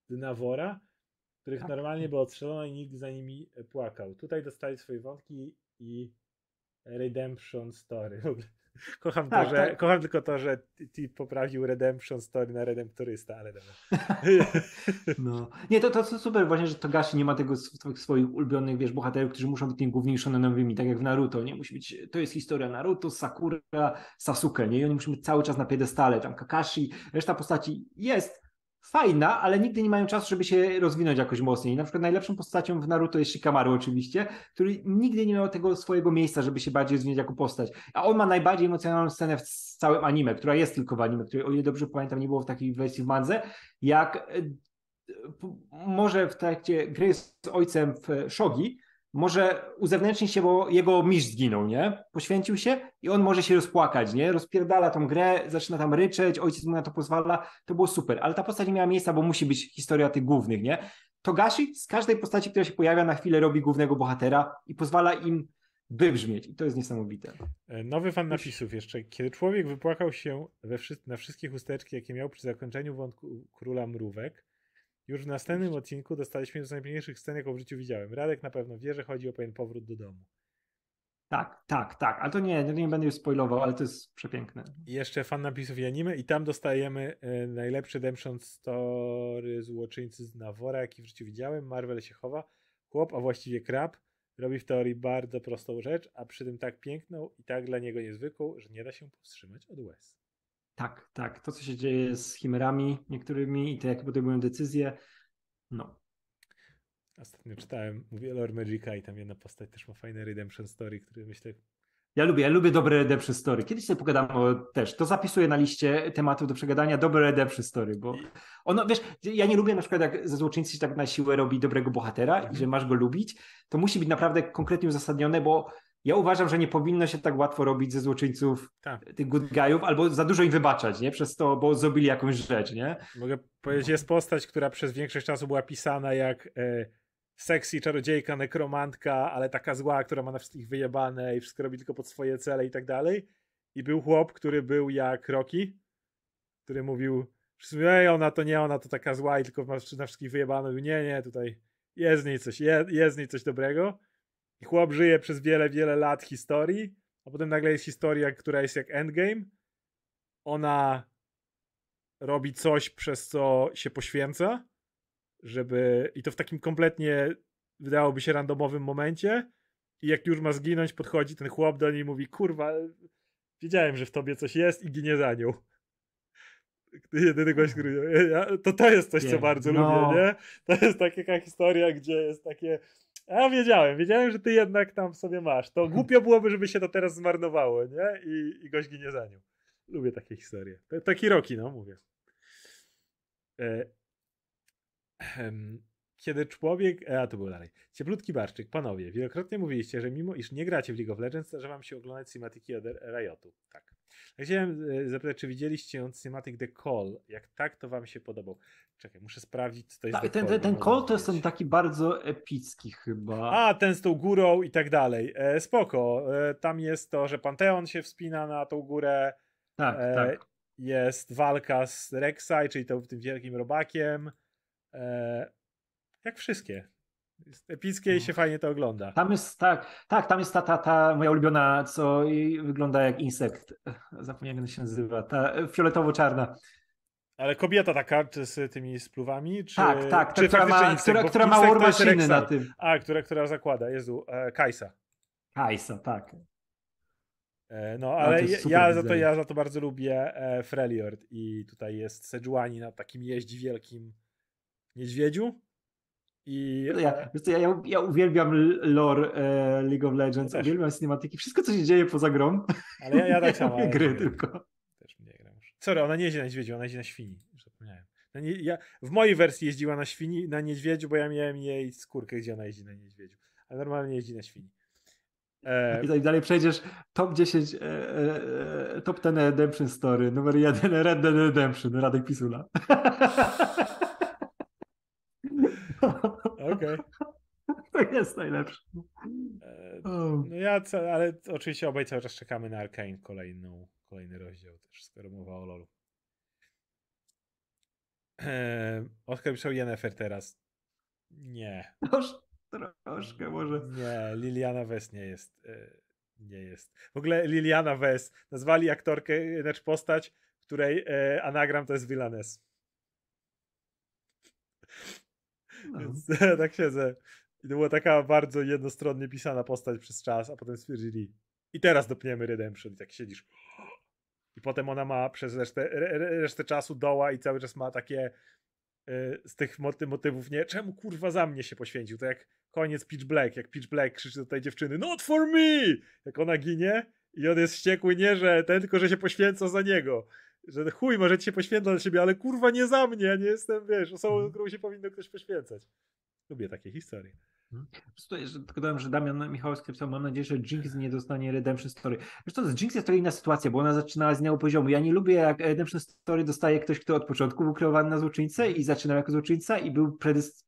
Dnawora, których tak. normalnie było odstrzelono i nikt za nimi płakał. Tutaj dostali swoje wątki i Redemption Story. Kocham, tak, to, że, tak. kocham tylko to, że ty poprawił Redemption Story na Redemptorysta, ale dobra. *laughs* No. Nie, to, to super właśnie, że Togashi nie ma tego swoich ulubionych, wiesz, bohaterów, którzy muszą być tymi głównymi shonenowymi, tak jak w Naruto, nie? Musi być, to jest historia Naruto, Sakura, Sasuke, nie? I oni muszą być cały czas na piedestale, tam Kakashi, reszta postaci jest, fajna, ale nigdy nie mają czasu, żeby się rozwinąć jakoś mocniej. Na przykład najlepszą postacią w Naruto jest Shikamaru oczywiście, który nigdy nie miał tego swojego miejsca, żeby się bardziej rozwinąć jako postać. A on ma najbardziej emocjonalną scenę w całym anime, która jest tylko w anime, której o ile dobrze pamiętam nie było w takiej wersji w mandze, jak e, może w trakcie gry z ojcem w Shogi może uzewnętrznić się, bo jego mistrz zginął, nie? Poświęcił się i on może się rozpłakać, nie? Rozpierdala tą grę, zaczyna tam ryczeć, ojciec mu na to pozwala, to było super, ale ta postać nie miała miejsca, bo musi być historia tych głównych, nie? Togashi z każdej postaci, która się pojawia na chwilę robi głównego bohatera i pozwala im wybrzmieć i to jest niesamowite. E, nowy fan napisów jeszcze. Kiedy człowiek wypłakał się wszy na wszystkie chusteczki, jakie miał przy zakończeniu wątku Króla Mrówek, już w następnym odcinku dostaliśmy jedną z najpiękniejszych scen, jaką w życiu widziałem. Radek na pewno wie, że chodzi o pewien powrót do domu. Tak, tak, tak, ale to nie, nie będę już spoilował, ale to jest przepiękne. I jeszcze fan napisów i anime i tam dostajemy y, najlepszy Redemption Story złoczyńcy z Nawora, jaki w życiu widziałem. Marvel się chowa. Chłop, a właściwie krab, robi w teorii bardzo prostą rzecz, a przy tym tak piękną i tak dla niego niezwykłą, że nie da się powstrzymać od łez. Tak, tak. To, co się dzieje z chimerami niektórymi i te, jakie podejmują decyzje, no. Ostatnio czytałem, mówię Lore Magica i tam jedna postać też ma fajne redemption story, który myślę... Ja lubię, ja lubię dobre redemption story. Kiedyś sobie pogadam o, też, to zapisuję na liście tematów do przegadania, dobre redemption story, bo ono, wiesz, ja nie lubię na przykład jak ze złoczyńcy się tak na siłę robi dobrego bohatera, mhm. że masz go lubić, to musi być naprawdę konkretnie uzasadnione, bo ja uważam, że nie powinno się tak łatwo robić ze złoczyńców tak. tych good guyów, albo za dużo im wybaczać, nie? Przez to, bo zrobili jakąś rzecz, nie? Mogę powiedzieć, jest postać, która przez większość czasu była pisana jak e, sexy czarodziejka, nekromantka, ale taka zła, która ma na wszystkich wyjebane i wszystko robi tylko pod swoje cele i tak dalej. I był chłop, który był jak Rocky, który mówił, ej, ona to nie, ona to taka zła i tylko ma na wszystkich wyjebane. Mówił, nie, nie, tutaj jest w niej coś, jest, jest w niej coś dobrego. I chłop żyje przez wiele, wiele lat historii, a potem nagle jest historia, która jest jak Endgame. Ona robi coś, przez co się poświęca, żeby. I to w takim kompletnie wydałoby się randomowym momencie. I jak już ma zginąć, podchodzi ten chłop do niej i mówi: Kurwa, wiedziałem, że w tobie coś jest i ginie za nią. Jedyny gość, który. To to jest coś, co bardzo no. lubię, nie? To jest taka historia, gdzie jest takie a wiedziałem, wiedziałem, że ty jednak tam sobie masz. To głupio byłoby, żeby się to teraz zmarnowało, nie? I, i gość ginie za nią. Lubię takie historie. Taki roki, no mówię. E, kiedy człowiek. E, a to było dalej. Cieplutki Barczyk, panowie, wielokrotnie mówiliście, że mimo iż nie gracie w League of Legends, że wam się oglądać cinematiki od Riotu. Tak. Chciałem e, zapytać, czy widzieliście Cinematic The Call? Jak tak, to wam się podobał? Czekaj, muszę sprawdzić, co to jest Ta, Ten, ten, ten Call to jest ten taki bardzo epicki chyba. A, ten z tą górą i tak dalej. E, spoko. E, tam jest to, że Panteon się wspina na tą górę. Tak, e, tak. Jest walka z Rek'Sai, czyli to, tym wielkim robakiem. E, jak wszystkie. Jest epickie i no. się fajnie to ogląda. Tam jest, tak, tak, tam jest ta, ta, ta moja ulubiona, co wygląda jak insekt. Zapomniałem, jak się nazywa. Ta fioletowo-czarna. Ale kobieta taka z tymi spluwami? Czy, tak, tak, czy która, ma, insekt, która, która ma war na tym. A, która, która zakłada, Jezu, e, Kajsa. Kajsa, tak. E, no, ale ja, ja za to, ja za to bardzo lubię e, Freljord i tutaj jest Sejuani na takim jeździ wielkim niedźwiedziu i... Ja, ja, ja, ja uwielbiam lore e, League of Legends, uwielbiam cinematyki, wszystko co się dzieje poza grą. Ale ja, ja tak samo. *laughs* gry tylko. Też nie gram już. Sorry, ona nie jeździ na niedźwiedziu, ona jeździ na świni. Zapomniałem. No nie, ja, w mojej wersji jeździła na świni, na niedźwiedziu, bo ja miałem jej skórkę, gdzie ona jeździ na niedźwiedziu. Ale normalnie jeździ na świni. E... *laughs* I tak dalej przejdziesz top 10, e, e, top 10 Redemption Story, numer 1 Red Dead Redemption, Radek Pisula. *laughs* Okej. Okay. *laughs* To jest najlepsze. E, no ja, ale oczywiście obaj cały czas czekamy na Arkane kolejną, kolejny rozdział też, skoro mowa o LoLu. Eee, Oskar pisał Yennefer teraz. Nie. Troszkę może. Nie, Liliana Wes nie jest. E, nie jest. W ogóle Liliana Wes nazwali aktorkę, znaczy postać, której e, anagram to jest Villanes. No. Więc *laughs* tak siedzę. I to była taka bardzo jednostronnie pisana postać przez czas, a potem stwierdzili i teraz dopniemy Redemption. I tak siedzisz. I potem ona ma przez resztę, resztę czasu doła i cały czas ma takie y, z tych motywów, nie, czemu kurwa za mnie się poświęcił? To jak koniec Pitch Black, jak Pitch Black krzyczy do tej dziewczyny, not for me! Jak ona ginie i on jest wściekły, nie, że ten, tylko że się poświęca za niego. Że chuj, może ci się poświęca dla siebie, ale kurwa nie za mnie, ja nie jestem, wiesz, osobą, mhm. którą się powinno ktoś poświęcać. Lubię takie historie. Hmm. Tutaj tylko dodam, że Damian Michałowski napisał, mam nadzieję, że Jinx nie dostanie Redemption Story. Co, to Jinx jest to inna sytuacja, bo ona zaczynała z innego poziomu. Ja nie lubię, jak Redemption Story dostaje ktoś, kto od początku był kreowany na złoczyńcę i zaczynał jako złoczyńca i był predys...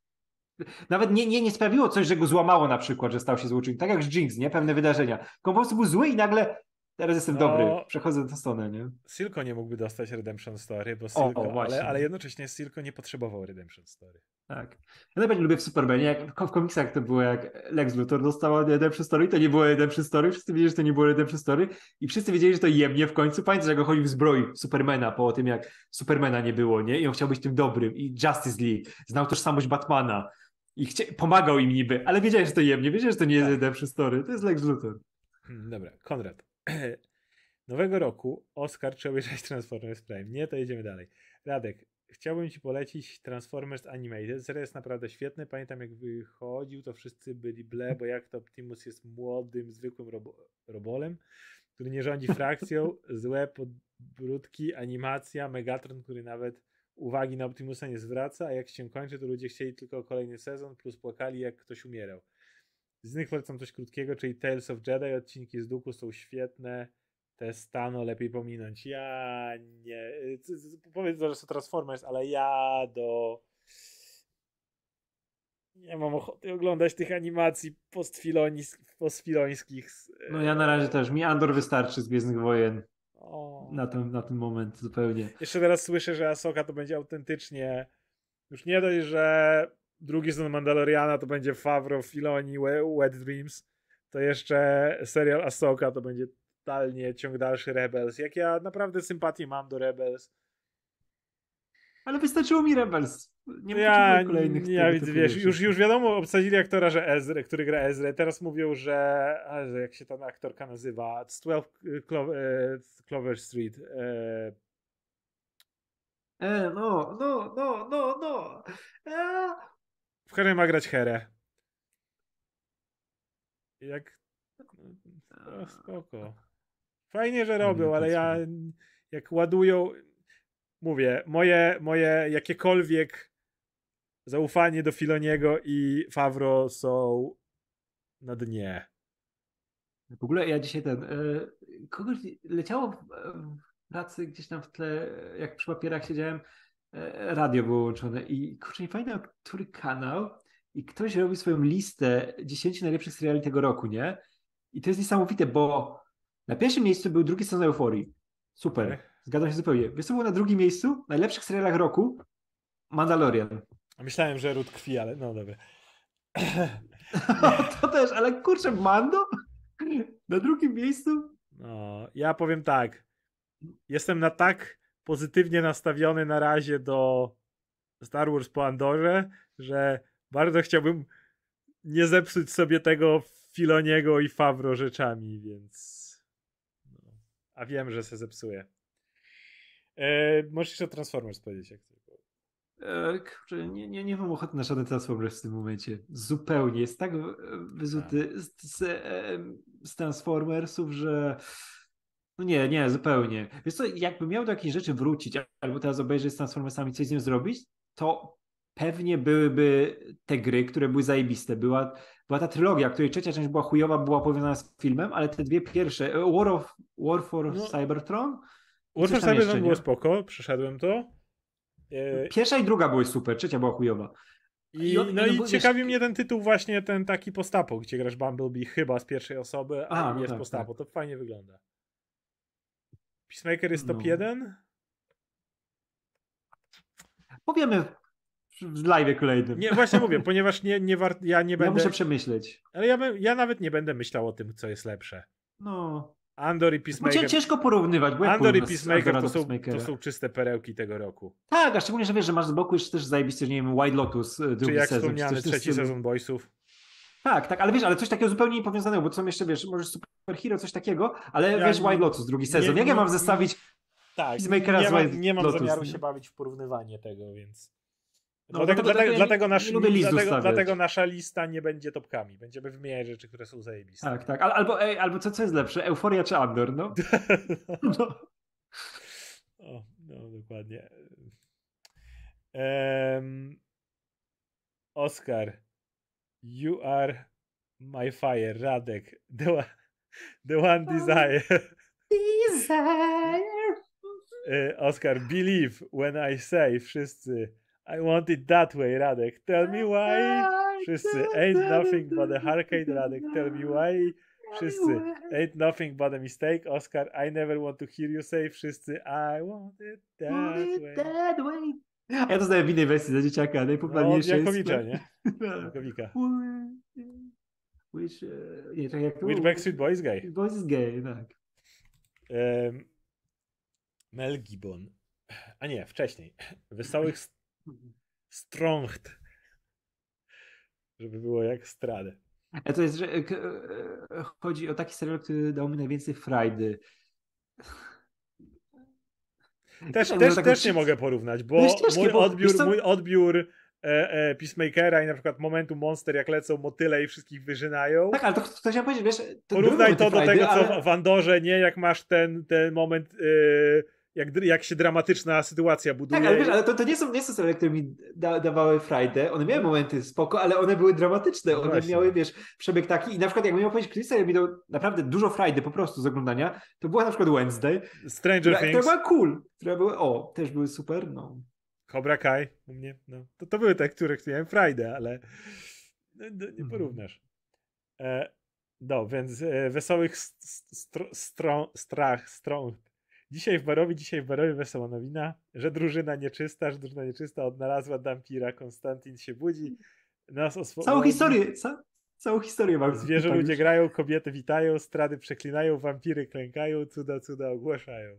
Nawet nie, nie, nie sprawiło coś, że go złamało na przykład, że stał się złoczyńcą. Tak jak z Jinx, nie? Pewne wydarzenia. On po prostu był zły i nagle Teraz jestem no, dobry, przechodzę do stronę, nie? Silko nie mógłby dostać Redemption Story, bo Silko, o, o, ale, ale jednocześnie Silko nie potrzebował Redemption Story. Tak. Ja najbardziej lubię w Supermanie, jak w komiksach to było jak Lex Luthor dostał Redemption Story, to nie było Redemption Story, wszyscy wiedzieli, że to nie było Redemption Story i wszyscy wiedzieli, że to jemnie w końcu. Pamiętasz, jak go chodził w zbroi Supermana po tym, jak Supermana nie było, nie? I on chciał być tym dobrym i Justice League, znał tożsamość Batmana i pomagał im niby, ale wiedziałeś, że to jemnie, wiedziałeś, że to nie jest tak. Redemption Story, to jest Lex Luthor. Hmm, dobra, Konrad. *clears throat* Nowego roku Oscar czy obejrzeć Transformers Prime? Nie, to jedziemy dalej. Radek, chciałbym ci polecić Transformers Animated. Seria jest naprawdę świetny. Pamiętam jak wychodził, to wszyscy byli ble, bo jak to Optimus jest młodym, zwykłym robo robolem, który nie rządzi frakcją, *laughs* złe podbródki, animacja, Megatron, który nawet uwagi na Optimusa nie zwraca, a jak się kończy, to ludzie chcieli tylko kolejny sezon, plus płakali jak ktoś umierał. Z nich polecam coś krótkiego, czyli Tales of Jedi, odcinki z Duku są świetne te stano lepiej pominąć. Ja nie. Powiedz, że to Transformers, ale ja do. Nie mam ochoty oglądać tych animacji postfilońskich. No ja na razie też. Mi Andor wystarczy z Gwiezdnych Wojen. O. Na, ten, na ten moment zupełnie. Jeszcze teraz słyszę, że Asoka to będzie autentycznie. Już nie dość, że drugi sezon Mandaloriana to będzie Favro, Filoni, Wet Dreams, to jeszcze serial Asoka to będzie totalnie ciąg dalszy Rebels. Jak ja naprawdę sympatię mam do Rebels. Ale wystarczyło mi Rebels. Nie ja, kolejnych. Ja widzę, wiesz, już, już wiadomo, obsadzili aktora, że Ezra, który gra Ezra. Teraz mówią, że jak się ta aktorka nazywa, z 12 Clover, Clover Street. E... E, no, no, no, no, no. E... W której ma grać Herę. Jak. No, spoko. Fajnie, że robią, ale ja jak ładują, mówię, moje, moje jakiekolwiek zaufanie do Filoniego i Favro są na dnie. W ogóle ja dzisiaj ten, y, kogoś leciało w, w pracy gdzieś tam w tle, jak przy papierach siedziałem, radio było łączone i kurczę, nie pamiętam, który kanał i ktoś robi swoją listę 10 najlepszych seriali tego roku, nie? I to jest niesamowite, bo na pierwszym miejscu był drugi sezon Euforii. Super. Zgadzam się zupełnie. Wiesz co było na drugim miejscu? W najlepszych serialach roku? Mandalorian. Myślałem, że ród krwi, ale no dobra. *laughs* to też, ale kurczę, Mando? Na drugim miejscu? No, ja powiem tak. Jestem na tak pozytywnie nastawiony na razie do Star Wars po Andorze, że bardzo chciałbym nie zepsuć sobie tego Filoniego i Favro rzeczami, więc a wiem, że się zepsuje. E, możesz jeszcze o Transformers powiedzieć, jak tylko. E, kurczę, nie, nie, nie mam ochoty na żaden Transformers w tym momencie. Zupełnie. Jest tak wyzuty z, z, z, z Transformersów, że No nie, nie, zupełnie. Wiesz co, jakby miał do jakiejś rzeczy wrócić, albo teraz obejrzeć z Transformersami, coś z nim zrobić, to pewnie byłyby te gry, które były zajebiste. Była, była ta trylogia, której trzecia część była chujowa, była powiązana z filmem, ale te dwie pierwsze, e, War, of, War for No. Cybertron? War for jeszcze, Cybertron było nie? spoko, przeszedłem to. E, Pierwsza i druga były super, trzecia była chujowa. I, I no no i wiesz- ciekawi mnie ten tytuł właśnie, ten taki postapo, gdzie grasz Bumblebee chyba z pierwszej osoby, a A, no jest tak, postapo. tak. To fajnie wygląda. Peacemaker jest top No. 1? Powiemy w- live kolejnym. Nie, właśnie mówię, *laughs* ponieważ nie, nie war... ja nie Ja będę... muszę przemyśleć. Ale ja, ja nawet nie będę myślał o tym, co jest lepsze. No. Andor i Bo Peacemaker. ciężko porównywać, bo Andor i Peacemaker to są, to są czyste perełki tego roku. Tak, a szczególnie, że wiesz, że masz z boku jeszcze też zajebisty, że nie wiem, White Lotus, y, drugi Czy jak sezon. wspomniany trzeci sezon Boysów. Tak, tak, ale wiesz, ale coś takiego zupełnie niepowiązanego, bo co jeszcze, wiesz, może superhero, coś takiego, ale Ja wiesz, White Lotus, drugi sezon. nie- jak ja mam zestawić Tak, Peacemakera nie, z White nie mam Lotus, zamiaru się bawić w porównywanie tego, więc... No, dlatego, dlatego- dlatego, ja nasz, dlatego, dlatego nasza lista nie będzie topkami. Będziemy wymieniać rzeczy, które są zajebiste. Tak, tak, Al, albo, ej, albo co, co jest lepsze, Euforia czy Andor, no? *laughs* no. o, no, dokładnie. Em, Oscar, you are my fire, Radek, *laughs* the one, the one desire. *laughs* E, eh, Oscar, believe when I say, wszyscy, I want it that way, Radek, tell me why. Wszyscy, ain't nothing but a hurricane, Radek, tell me why. Wszyscy, ain't nothing but a mistake, Oscar, I never want to hear you say, wszyscy, I want it that way. Ja to znałem w innej wersji za dzieciaka, No, najpopularniejsze jest... Jakowicza, nie? *laughs* Jakowika. Which, nie, czekaj, jak to Which? Backstreet Boys gay? Boys is gay, tak. Em, Mel Gibbon. A nie, wcześniej. Wesołych st- Stronged. Żeby było jak stradę. A to jest, że e, e, chodzi o taki serial, który dał mi najwięcej frajdy. Też, Nie, no, też, tak też nie mogę porównać, bo mój bo odbiór, co- mój odbiór e, e, Peacemakera i na przykład momentu Monster, jak lecą motyle i wszystkich wyżynają. Tak, ale to, to chciałem powiedzieć, wiesz... To Porównaj to do tego, co ale- w Andorze, nie? Jak masz ten, ten moment, e, jak, jak się dramatyczna sytuacja buduje. Tak, ale wiesz, ale to, to nie są, nie są seriale, które mi da, dawały frajdę. One miały momenty spoko, ale one były dramatyczne. One Właśnie. miały, wiesz, przebieg taki. I na przykład, jak miał powiedzieć, który serial mi dał naprawdę dużo frajdy po prostu z oglądania, to była na przykład Wednesday, Stranger która, która Things, była cool. Która była, o, też były super, no. Cobra Kai u mnie. No. To, to były te, które miałem Friday, ale no, no, nie Mhm. porównasz. E, no, więc e, wesołych st- str- strach, strong. Dzisiaj w barowie, dzisiaj w barowie wesoła nowina, że drużyna nieczysta, że drużyna nieczysta odnalazła dampira, Konstantin się budzi, nas oswo- Całą historię, ca, całą historię mam. Zwierzę ludzie już. grają, kobiety witają, strady przeklinają, wampiry klękają, cuda, cuda ogłaszają.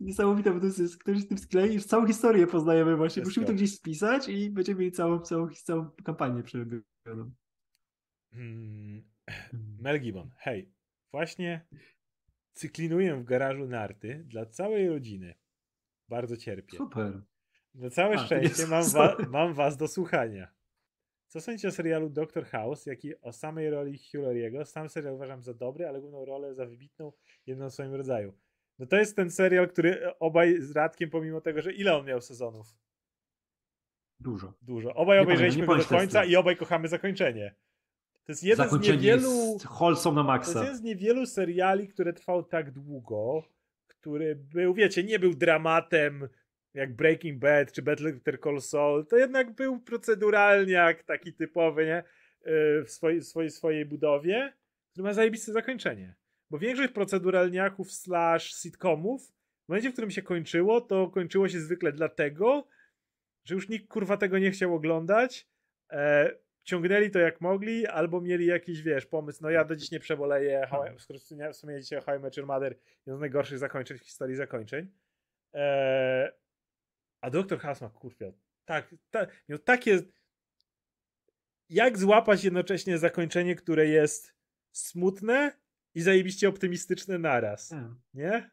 Niesamowite, bo to jest, ktoś z tym sklei, już całą historię poznajemy właśnie. Wszystko. Musimy to gdzieś spisać i będziemy mieli całą, całą, całą kampanię przerobioną. Hmm. Mel Gibbon, hej, właśnie cyklinuję w garażu narty dla całej rodziny. Bardzo cierpię. Super. Na całe A, szczęście mam, *laughs* wa- mam was do słuchania. Co sądzicie o serialu Doctor House, jak i o samej roli Hugh? Sam serial uważam za dobry, ale główną rolę za wybitną, jedną w swoim rodzaju. No to jest ten serial, który obaj z Radkiem, pomimo tego, że ile on miał sezonów? Dużo. Dużo. Obaj Nie obejrzeliśmy do końca i obaj kochamy zakończenie. To jest jeden z Zakończenie niewielu... jest wholesome na To jest maksa. jeden z niewielu seriali, które trwał tak długo, który był, wiecie, nie był dramatem jak Breaking Bad czy Better Call Saul, to jednak był proceduralniak taki typowy, nie? Yy, W swojej, swojej, swojej budowie, który ma zajebiste zakończenie. Bo większość proceduralniaków slash sitcomów w momencie, w którym się kończyło, to kończyło się zwykle dlatego, że już nikt kurwa tego nie chciał oglądać. E, ciągnęli to jak mogli, albo mieli jakiś, wiesz, pomysł, no ja do dziś nie przeboleję, I- skoro wspomnieliście o How I Met Your Mother, jedno z najgorszych zakończeń w historii zakończeń. E, a Dr. House ma, kurwa, tak, ta, miał takie... Jak złapać jednocześnie zakończenie, które jest smutne i zajebiście optymistyczne naraz, Tak. nie?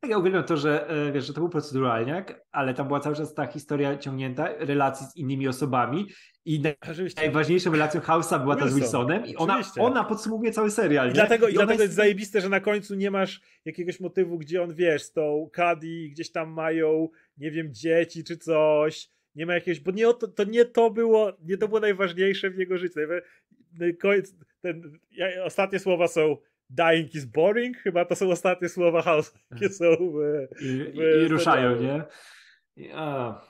Tak, ja uwielbiam to, że, e, wiesz, że to był proceduralniak, ale tam była cały czas ta historia ciągnięta, relacji z innymi osobami i Oczywiście. najważniejszą relacją House'a była ta z Wilson, Wilsonem i ona, oczywiście. ona podsumowuje cały serial. I nie? dlatego, i dlatego jest zajebiste, że na końcu nie masz jakiegoś motywu, gdzie on, wiesz, z tą Cady gdzieś tam mają, nie wiem, dzieci czy coś. Nie ma jakiegoś, bo nie to, to nie to było, nie to było najważniejsze w jego życiu. Ten, ja, ostatnie słowa są dying is boring, chyba to są ostatnie słowa House, jakie *laughs* są w, I, i, w i ruszają, serialu. nie? I, a,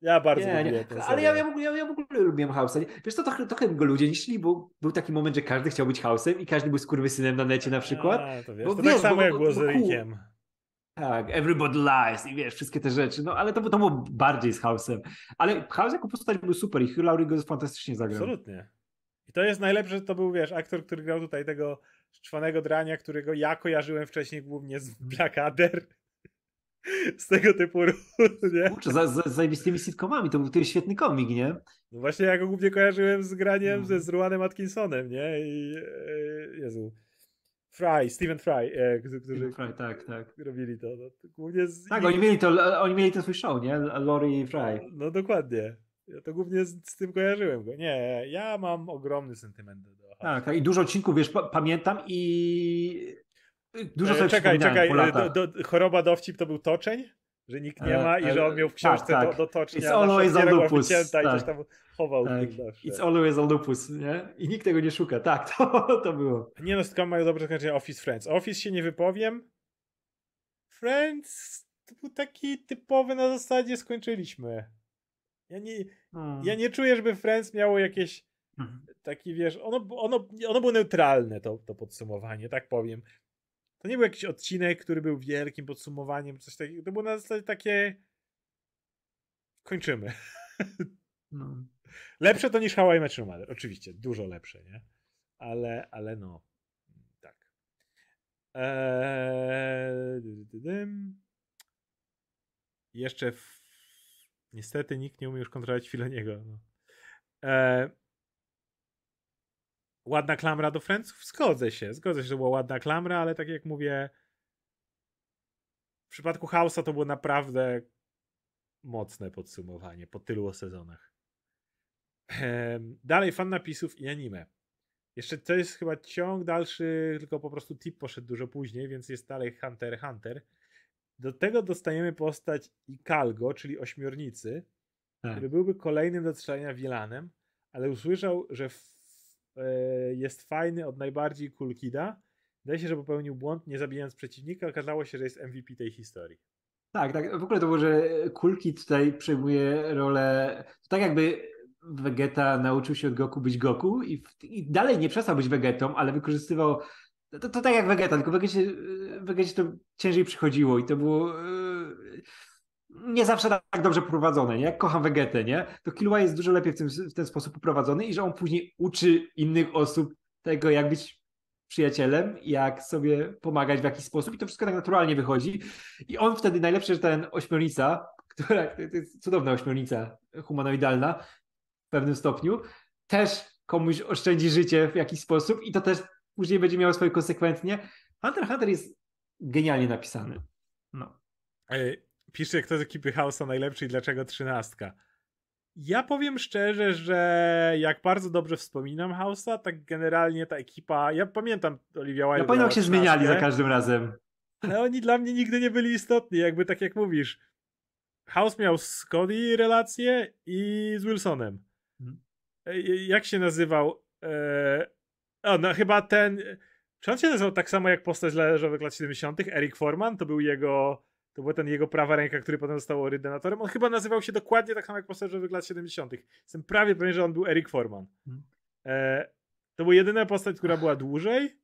Ja bardzo nie, lubię nie. Ale ja, ja, w ogóle, ja, ja w ogóle lubiłem House'a. Wiesz co, trochę, trochę go ludzie niszczyli, bo był taki moment, że każdy chciał być House'em i każdy był skurwysynem na necie na przykład. A, to wiesz, Bo to wiesz, tak samo jak było z. Rickiem. Tak, everybody lies i wiesz, wszystkie te rzeczy. No ale to, to było bardziej z House'em. Ale House jako postać był super i Hugh Laurie go fantastycznie zagrał. Absolutnie. I to jest najlepsze, że to był, wiesz, aktor, który grał tutaj tego szczwanego drania, którego ja kojarzyłem wcześniej głównie z Blackadder. Z tego typu *laughs* nie? Kurczę, za, za, z zajebistymi sitcomami, to był, to jest świetny komik, nie? No właśnie ja go głównie kojarzyłem z graniem No. ze z Ruanem Atkinsonem, nie? I e, Jezu. Fry, Stephen Fry, e, którzy, którzy Tak, tak, tak. robili to. No, to głównie z, Tak, oni mieli to, oni mieli ten swój show, nie? Laurie i Fry. No dokładnie. Ja to głównie z, z tym kojarzyłem go. Nie, ja mam ogromny sentyment do Tak, tak, i dużo odcinków, wiesz, pa, pamiętam i dużo E, sobie Czekaj, czekaj. e. Do, do, choroba dowcip to był toczeń? Że nikt nie E, ma i że on miał w tak, książce tak. do, do tocznia. It's always była lupus, wycięta i tak. coś tam chował. Tak. It's always a lupus, nie? I nikt tego nie szuka. Tak, *laughs* to, to było. Nie no, sitcom mają dobre zakończenie Office Friends. Office się nie wypowiem. Friends to był taki typowy na zasadzie skończyliśmy. Ja nie, Hmm. ja nie czuję, żeby Friends miało jakieś. Taki, wiesz, ono, ono, ono było neutralne, to, to podsumowanie, tak powiem. To nie był jakiś odcinek, który był wielkim podsumowaniem, coś takiego. To było na zasadzie takie. Kończymy. No. *laughs* Lepsze to niż How I Met Your Mother, oczywiście, dużo lepsze, nie? Ale, ale no, tak. Eee. Jeszcze w... niestety nikt nie umie już kontrolować Filoniego. No. Eee, ładna klamra do Friendsów? Zgodzę się, zgodzę się, że była ładna klamra, ale tak jak mówię, w przypadku House'a to było naprawdę mocne podsumowanie po tylu sezonach. Em, Dalej fan napisów i anime. Jeszcze to jest chyba ciąg dalszy, tylko po prostu tip poszedł dużo później, więc jest dalej Hunter Hunter. Do tego dostajemy postać Ikalgo, czyli ośmiornicy, Tak. który byłby kolejnym do strzelania Wilanem, ale usłyszał, że jest fajny od najbardziej cool kida. Wydaje się, że popełnił błąd, nie zabijając przeciwnika. Okazało się, że jest MVP tej historii. Tak, tak. W ogóle to było, że Kulki tutaj przejmuje rolę. Tak jakby Vegeta nauczył się od Goku być Goku i, i dalej nie przestał być Vegetą, ale wykorzystywał. To, to tak jak Vegeta, tylko Vegecie, Vegecie to ciężej przychodziło i to było. yy, Nie zawsze tak dobrze prowadzone, nie? Jak kocham Vegetę, nie? To Killua jest dużo lepiej w, tym, w ten sposób poprowadzony i że on później uczy innych osób tego, jak być przyjacielem, jak sobie pomagać w jakiś sposób i to wszystko tak naturalnie wychodzi. I on wtedy najlepszy, że ten ośmiornica, która to jest cudowna ośmiornica humanoidalna w pewnym stopniu, też komuś oszczędzi życie w jakiś sposób i to też później będzie miało swoje konsekwencje. Hunter Hunter jest genialnie napisany. No. Pisze kto z ekipy House'a najlepszy i dlaczego trzynastka. Ja powiem szczerze, że jak bardzo dobrze wspominam House'a, tak generalnie ta ekipa, ja pamiętam Olivia Wilde. Ja pamiętam, jak się zmieniali za każdym razem. Ale oni dla mnie nigdy nie byli istotni, jakby tak jak mówisz. House miał z Cody relację i z Wilsonem. Mhm. Ej, Jak się nazywał? Eee, o, no chyba ten... Czy on się nazywał tak samo jak postać z leżowych lat 70. Eric Forman? To był jego... To był ten jego prawa ręka, który potem został ordynatorem. On chyba nazywał się dokładnie tak samo jak leżowych lat 70. Jestem prawie pewien, że on był Eric Forman. Mhm. Eee, to była jedyna postać, która była dłużej.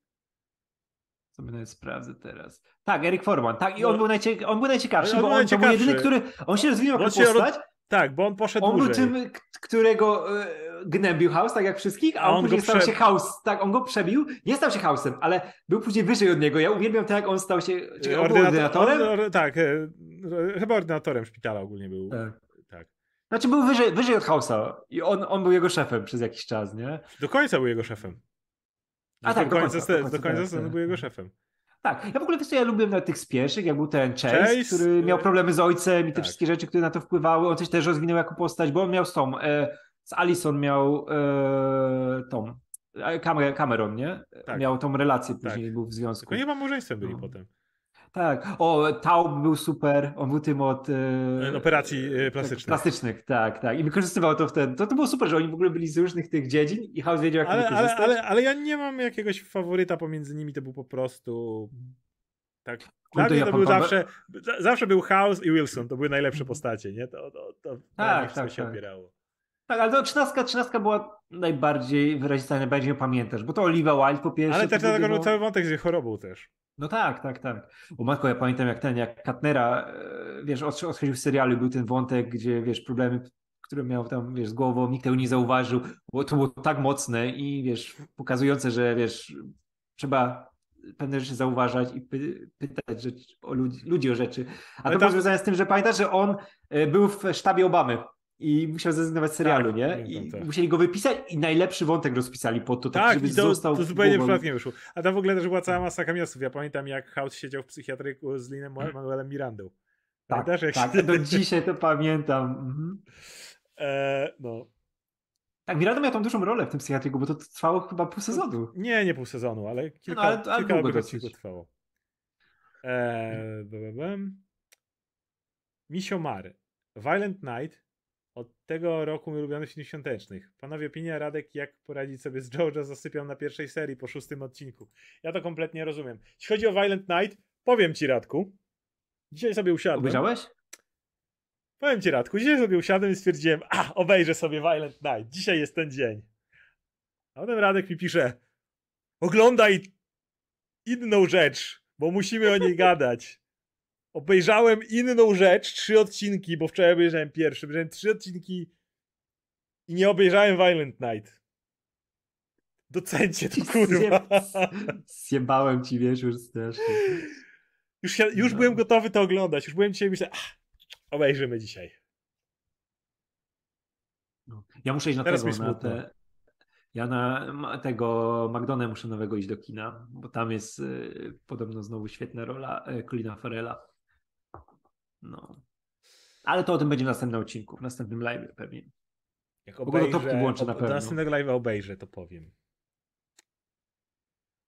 Sobie nawet sprawdzę teraz. Tak, Eric Forman. Tak, i No. on, był najcie... on był najciekawszy, On bo był on to był jedyny, najciekawszy. który. On się rozwijał Bo jako on się postać. Tak, bo on poszedł On był dłużej. tym, k- którego e, gnębił House, tak jak wszystkich, a on, on później stał prze- się House. Tak, on go przebił. Nie stał się House'em, ale był później wyżej od niego. Ja uwielbiam to, jak on stał się. Czy on był ordynatorem? or- tak, e, e, chyba ordynatorem szpitala ogólnie był. Tak. Tak. Znaczy był wyżej, wyżej od House'a i on, on był jego szefem przez jakiś czas, nie? Do końca był jego szefem. A tak, do do końca, końca, se- do końca, do końca tak, tak. był jego szefem. Tak, ja w ogóle też ja lubiłem nawet tych z pierwszych, jak był ten Chase, Chase, który miał problemy z ojcem i te tak. wszystkie rzeczy, które na to wpływały. On coś też rozwinął jako postać, bo on miał z tą, e, z Alison miał e, tą, e, Cam- Cameron, nie? Tak. Miał tą relację później, Tak. był w związku. Tylko chyba małżeństwem byli No. potem. Tak, o, Taub był super, on był tym od... E, Operacji, e, plastycznych. Plastycznych, tak, tak. I wykorzystywał to wtedy. To, to było super, że oni w ogóle byli z różnych tych dziedzin i House wiedział, jak Ale, to ale, wykorzystać. ale, ale ja nie mam jakiegoś faworyta pomiędzy nimi, to był po prostu tak. Dla Kurde, mnie to był zawsze, za- zawsze był House i Wilson, to były najlepsze postacie, nie? To, to, to na Tak, nich wszystko tak, się tak. opierało. Tak, ale to trzynastka, trzynastka była najbardziej wyrazista, najbardziej pamiętasz, bo to Oliva Wilde po pierwsze. Ale też dlatego, że cały wątek z jej chorobą też. No tak, tak, tak. O matko, ja pamiętam jak ten, jak Katnera, e, wiesz, odchodził w serialu, był ten wątek, gdzie, wiesz, problemy, które miał tam, wiesz, z głową, nikt tego nie zauważył, bo to było tak mocne i, wiesz, pokazujące, że, wiesz, trzeba pewne rzeczy zauważać i py pytać rzecz, o ludzi, ludzi o rzeczy. A Ale to tam- było związane z tym, że pamiętasz, że on e, był w sztabie Obamy. I musiał zrezygnować z serialu, Tak, nie? I to. musieli go wypisać i najlepszy wątek rozpisali po to, tak, Tak, żeby to, został to zupełnie przypadkiem wyszło. A tam w ogóle też była cała masa kamiosów. Ja pamiętam, jak House siedział w psychiatryku z Linem Manuelem Mirandą. Tak, Pamiętasz, jak tak, się... do *laughs* dzisiaj to pamiętam. Mhm. E, no. Tak, Miranda miał tą dużą rolę w tym psychiatryku, bo to trwało chyba pół sezonu. Nie, nie pół sezonu, ale kilka, ale- ale kilka odcinków trwało. Bum. Misio Mar. Violent Night. Od tego roku mój ulubiony film świątecznych. Panowie opinia Radek, jak poradzić sobie z Jojo zasypiał na pierwszej serii po szóstym odcinku. Ja to kompletnie rozumiem. Jeśli chodzi o Violent Night, powiem ci Radku. Dzisiaj sobie usiadłem. Obejrzałeś? Powiem ci Radku, dzisiaj sobie usiadłem i stwierdziłem, a obejrzę sobie Violent Night. Dzisiaj jest ten dzień. A potem Radek mi pisze, oglądaj inną rzecz, bo musimy o niej gadać. Obejrzałem inną rzecz, trzy odcinki, bo wczoraj obejrzałem pierwszy, obejrzałem trzy odcinki i nie obejrzałem Violent Night. Docencie to, kurwa. Zjebałem ci wieczór strasznie. Już, się, już No. byłem gotowy to oglądać, już byłem dzisiaj, myślę, ach, obejrzymy dzisiaj. No. Ja muszę iść na Teraz tego, na te... Ja na tego McDonald's muszę nowego iść do kina, bo tam jest y, podobno znowu świetna rola y, Colina Farrella. No. Ale to o tym będzie w następnym odcinku, w następnym live pewnie. Jak ogóle topki obejrzę, włączę na pewno. do następnego live'a obejrzę, to powiem.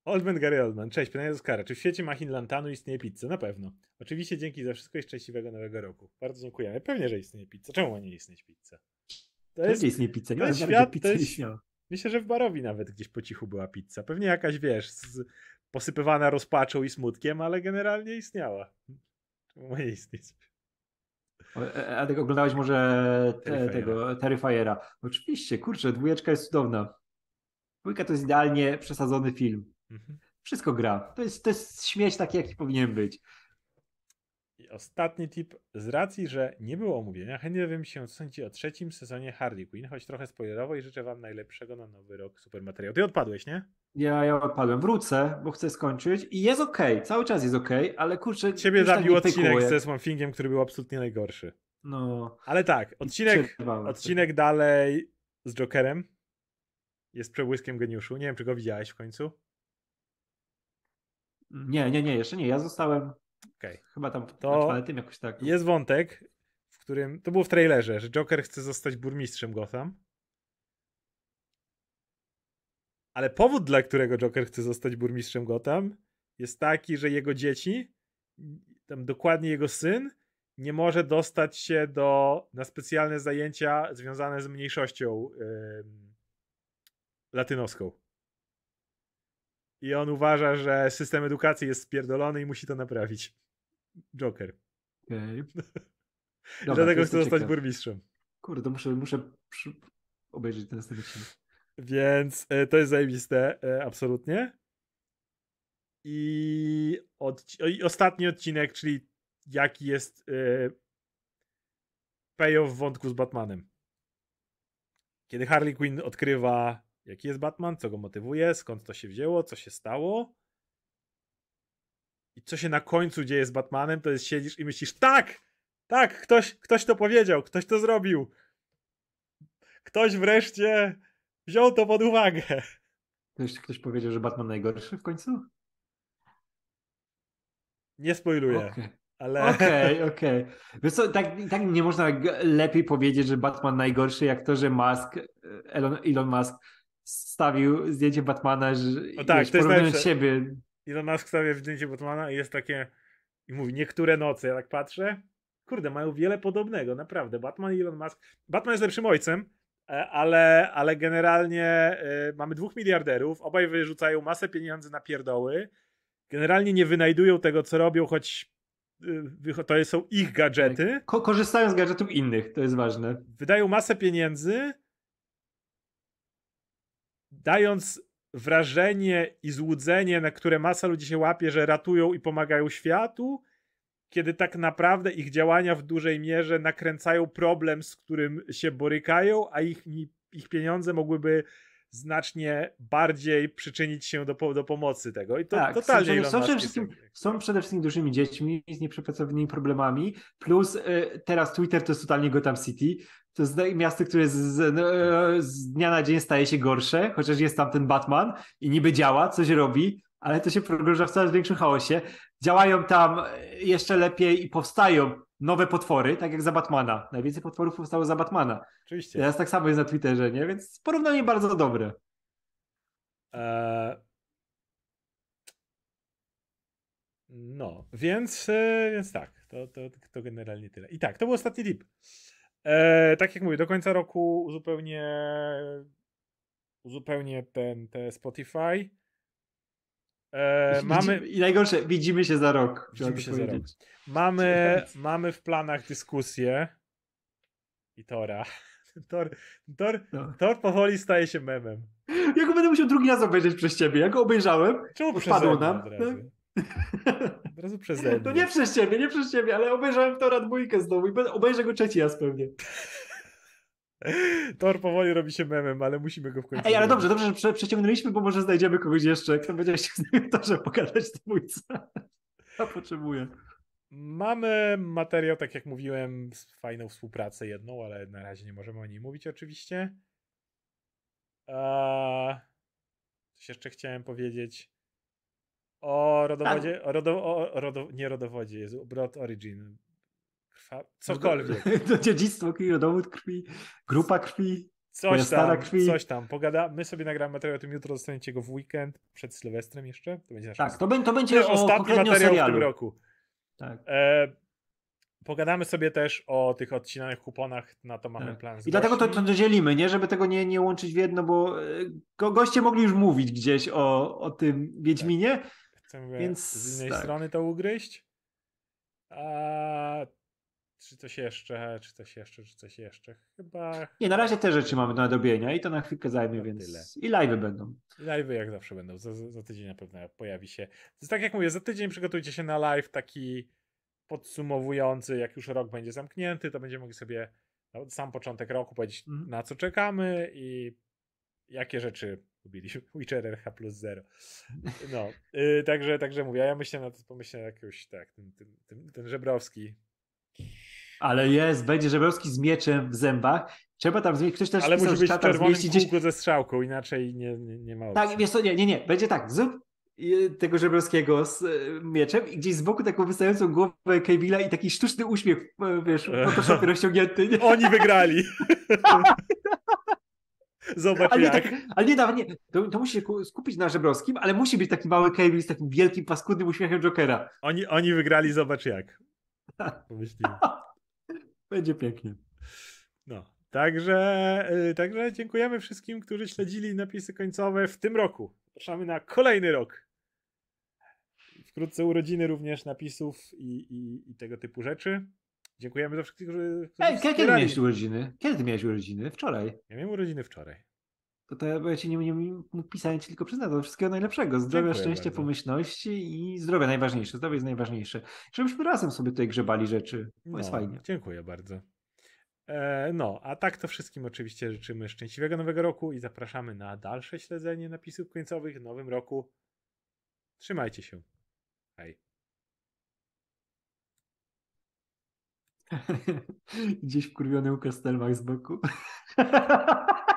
Oldman Gary Oldman. Cześć, pytanie do Skara. Czy w świecie machin Lantanu istnieje pizza? Na pewno. Oczywiście dzięki za wszystko i szczęśliwego nowego roku. Bardzo dziękujemy. Pewnie, że istnieje pizza. Czemu ma nie istnieć pizza? To jest, istnieje pizza, nie to jest świat, pizzy to jest- myślę, że w barowi nawet gdzieś po cichu była pizza. Pewnie jakaś, wiesz, z, posypywana rozpaczą i smutkiem, ale generalnie istniała. Nie istnieć? O, e, Adek, oglądałeś może te, tego Terrifiera? Oczywiście, kurczę, dwójeczka jest cudowna. Dwójka to jest idealnie przesadzony film. Mhm. Wszystko gra. To jest, to jest śmieć taki, jaki powinien być. Ostatni tip. Z racji, że nie było omówienia, chętnie dowiem się, co sądzicie o trzecim sezonie Harley Quinn, choć trochę spoilerowo i życzę wam najlepszego na nowy rok super materiał. Ty odpadłeś, nie? Ja, ja odpadłem. Wrócę, bo chcę skończyć i jest okej, cały czas jest okej, ale kurczę... Ciebie tak zabił pykło, odcinek jak- ze Swamp Thingiem, który był absolutnie najgorszy. No, Ale tak, odcinek, odcinek dalej z Jokerem jest przebłyskiem geniuszu. Nie wiem, czy go widziałeś w końcu. Nie, nie, nie, jeszcze nie. Ja zostałem Okej. chyba tam To na czwartym jakoś tak. Jest wątek, w którym. To było w trailerze, że Joker chce zostać burmistrzem Gotham. Ale powód, dla którego Joker chce zostać burmistrzem Gotham, jest taki, że jego dzieci, tam dokładnie jego syn, nie może dostać się do, na specjalne zajęcia związane z mniejszością ym, latynoską. I on uważa, że system edukacji jest spierdolony i musi to naprawić. Joker. I *laughs* Dobra, Dlatego chce zostać ciekaw. burmistrzem. Kurde, muszę, muszę obejrzeć ten następny. Więc e, to jest zajebiste, e, absolutnie. I, odci- I ostatni odcinek, czyli jaki jest e, payoff w wątku z Batmanem. Kiedy Harley Quinn odkrywa, jaki jest Batman, co go motywuje, skąd to się wzięło, co się stało. I co się na końcu dzieje z Batmanem, to jest siedzisz i myślisz, tak, tak, ktoś, ktoś to powiedział, ktoś to zrobił. Ktoś wreszcie wziął to pod uwagę. Ktoś, ktoś powiedział, że Batman najgorszy w końcu? Nie spoiluję, Okej, ale... okej. *laughs* okej. Wiesz co, tak, tak nie można lepiej powiedzieć, że Batman najgorszy, jak to, że Musk, Elon, Elon Musk stawił zdjęcie Batmana, że O tak, wiesz, to jest siebie. Elon Musk stawia zdjęcie Batmana i jest takie i mówi, niektóre noce, ja tak patrzę, kurde, mają wiele podobnego, naprawdę. Batman i Elon Musk. Batman jest lepszym ojcem, e, ale, ale generalnie e, mamy dwóch miliarderów, obaj wyrzucają masę pieniędzy na pierdoły, generalnie nie wynajdują tego, co robią, choć wycho- to są ich gadżety, Ko- korzystają z gadżetów innych, to jest ważne. wydają masę pieniędzy, dając wrażenie i złudzenie, na które masa ludzi się łapie, że ratują i pomagają światu, kiedy tak naprawdę ich działania w dużej mierze nakręcają problem, z którym się borykają, a ich, ich pieniądze mogłyby znacznie bardziej przyczynić się do, do pomocy tego. I to tak, totalnie są, są, przede wszystkim, są przede wszystkim dużymi dziećmi z nieprzepracowanymi problemami, plus y, teraz Twitter to jest totalnie Gotham City. To jest miasto, które z, z, no, z dnia na dzień staje się gorsze, chociaż jest tam ten Batman i niby działa, coś robi, ale to się pogrąża w coraz większym chaosie. Działają tam y, jeszcze lepiej i powstają nowe potwory, tak jak za Batmana. Najwięcej potworów powstało za Batmana. Oczywiście. Teraz tak samo jest na Twitterze, nie? Więc porównanie bardzo dobre. E, No, więc, e, więc tak, to, to, to generalnie tyle. I tak, to był ostatni tip. E, tak jak mówię, do końca roku uzupełnię, uzupełnię ten, te Spotify. E, mamy, I najgorsze, widzimy się za rok. Widzimy się za powiedzieć. mamy, mamy w planach dyskusję i Tora. *laughs* Tor, Tor, No. Tor powoli staje się memem. Ja go będę musiał drugi raz obejrzeć przez ciebie. Ja go obejrzałem. Czemu mnie nam, od razu? *laughs* Razu przeze mnie. No nie przez ciebie, nie przez ciebie, ale obejrzałem Tora dwójkę znowu i obejrzę go trzeci raz pewnie. *laughs* Tor powoli robi się memem, ale musimy go w końcu Ej, ale dobrze, dobrze, że prze, przeciągnęliśmy, bo może znajdziemy kogoś jeszcze, kto będzie chciał z nami w Torze pogadać dwójce. *laughs* Ja potrzebuję. Mamy materiał, tak jak mówiłem, z fajną współpracę jedną, ale na razie nie możemy o niej mówić oczywiście. Eee, coś jeszcze chciałem powiedzieć. O rodowodzie, o rodo, o, rodo, nie rodowodzie, Jezu, Broad Origin. Krwa, cokolwiek. *laughs* To dziedzictwo krwi, rodowód krwi, grupa krwi. Coś tam, krwi. coś tam. Pogada, my sobie nagramy materiał o tym jutro, dostaniecie go w weekend, przed Sylwestrem jeszcze. To będzie nasz Tak, to, to będzie jest o, ostatni materiał w tym serialu. roku. Tak. E, pogadamy sobie też o tych odcinanych kuponach, na to mamy Tak. plan z I dlatego to, to dzielimy, nie? Żeby tego nie, nie łączyć w jedno, bo e, go, goście mogli już mówić gdzieś o, o tym Wiedźminie. Chcemy Więc z innej tak. strony to ugryźć. A czy coś jeszcze, czy coś jeszcze, czy coś jeszcze? Chyba Nie, na razie te rzeczy mamy do nadrobienia i to na chwilkę zajmie, To więc tyle. i live'y będą. live'y jak zawsze będą. Za, za tydzień na pewno pojawi się. To jest tak jak mówię, za tydzień przygotujcie się na live taki podsumowujący, jak już rok będzie zamknięty, to będziemy mogli sobie na sam początek roku powiedzieć, Mhm. na co czekamy i jakie rzeczy lubiliśmy. *laughs* Witcher RH plus zero. No, y, także, także mówię, ja myślę na to, pomyślę jakoś tak, ten, ten, ten, ten Żebrowski. Ale jest, będzie Żebrowski z mieczem w zębach. Trzeba tam zmienić, ktoś też Ale musi być w czerwonym zmieścić gdzieś... ze strzałką, inaczej nie, nie, nie ma opcji. Tak, wiesz co, nie, nie, nie, będzie tak, zrób y, tego Żebrowskiego z y, mieczem i gdzieś z boku taką wystającą głowę Kevilla i taki sztuczny uśmiech, y, wiesz, *laughs* Photoshopie rozciągnięty. Oni wygrali! *laughs* Zobacz Ale nie, jak. tak, ale nie, nawet nie, to, to musi się ku- skupić na Żebrowskim, ale musi być taki mały Cavill z takim wielkim, paskudnym uśmiechem Jokera. Oni, oni wygrali, zobacz jak. *laughs* Będzie pięknie. No. Także, y, także dziękujemy wszystkim, którzy śledzili napisy końcowe w tym roku. Zapraszamy na kolejny rok. Wkrótce urodziny również napisów i, i, i tego typu rzeczy. Dziękujemy za wszystkich, którzy, Ej, kiedy wspierali. miałeś urodziny? Kiedy ty miałeś urodziny? Wczoraj. Ja miałem urodziny wczoraj. To, to ja, bo ja ci nie, nie mógł pisać, tylko przyznać do wszystkiego najlepszego. Zdrowia, Dziękuję szczęścia, bardzo. pomyślności i zdrowia najważniejsze. Zdrowie jest najważniejsze. Żebyśmy razem sobie tutaj grzebali rzeczy. Bo jest No, fajnie. Dziękuję bardzo. E, no, a tak to wszystkim oczywiście życzymy szczęśliwego nowego roku i zapraszamy na dalsze śledzenie napisów końcowych w nowym roku. Trzymajcie się. Hej. *laughs* Gdzieś wkurwiony u Kastelmach z boku. *laughs*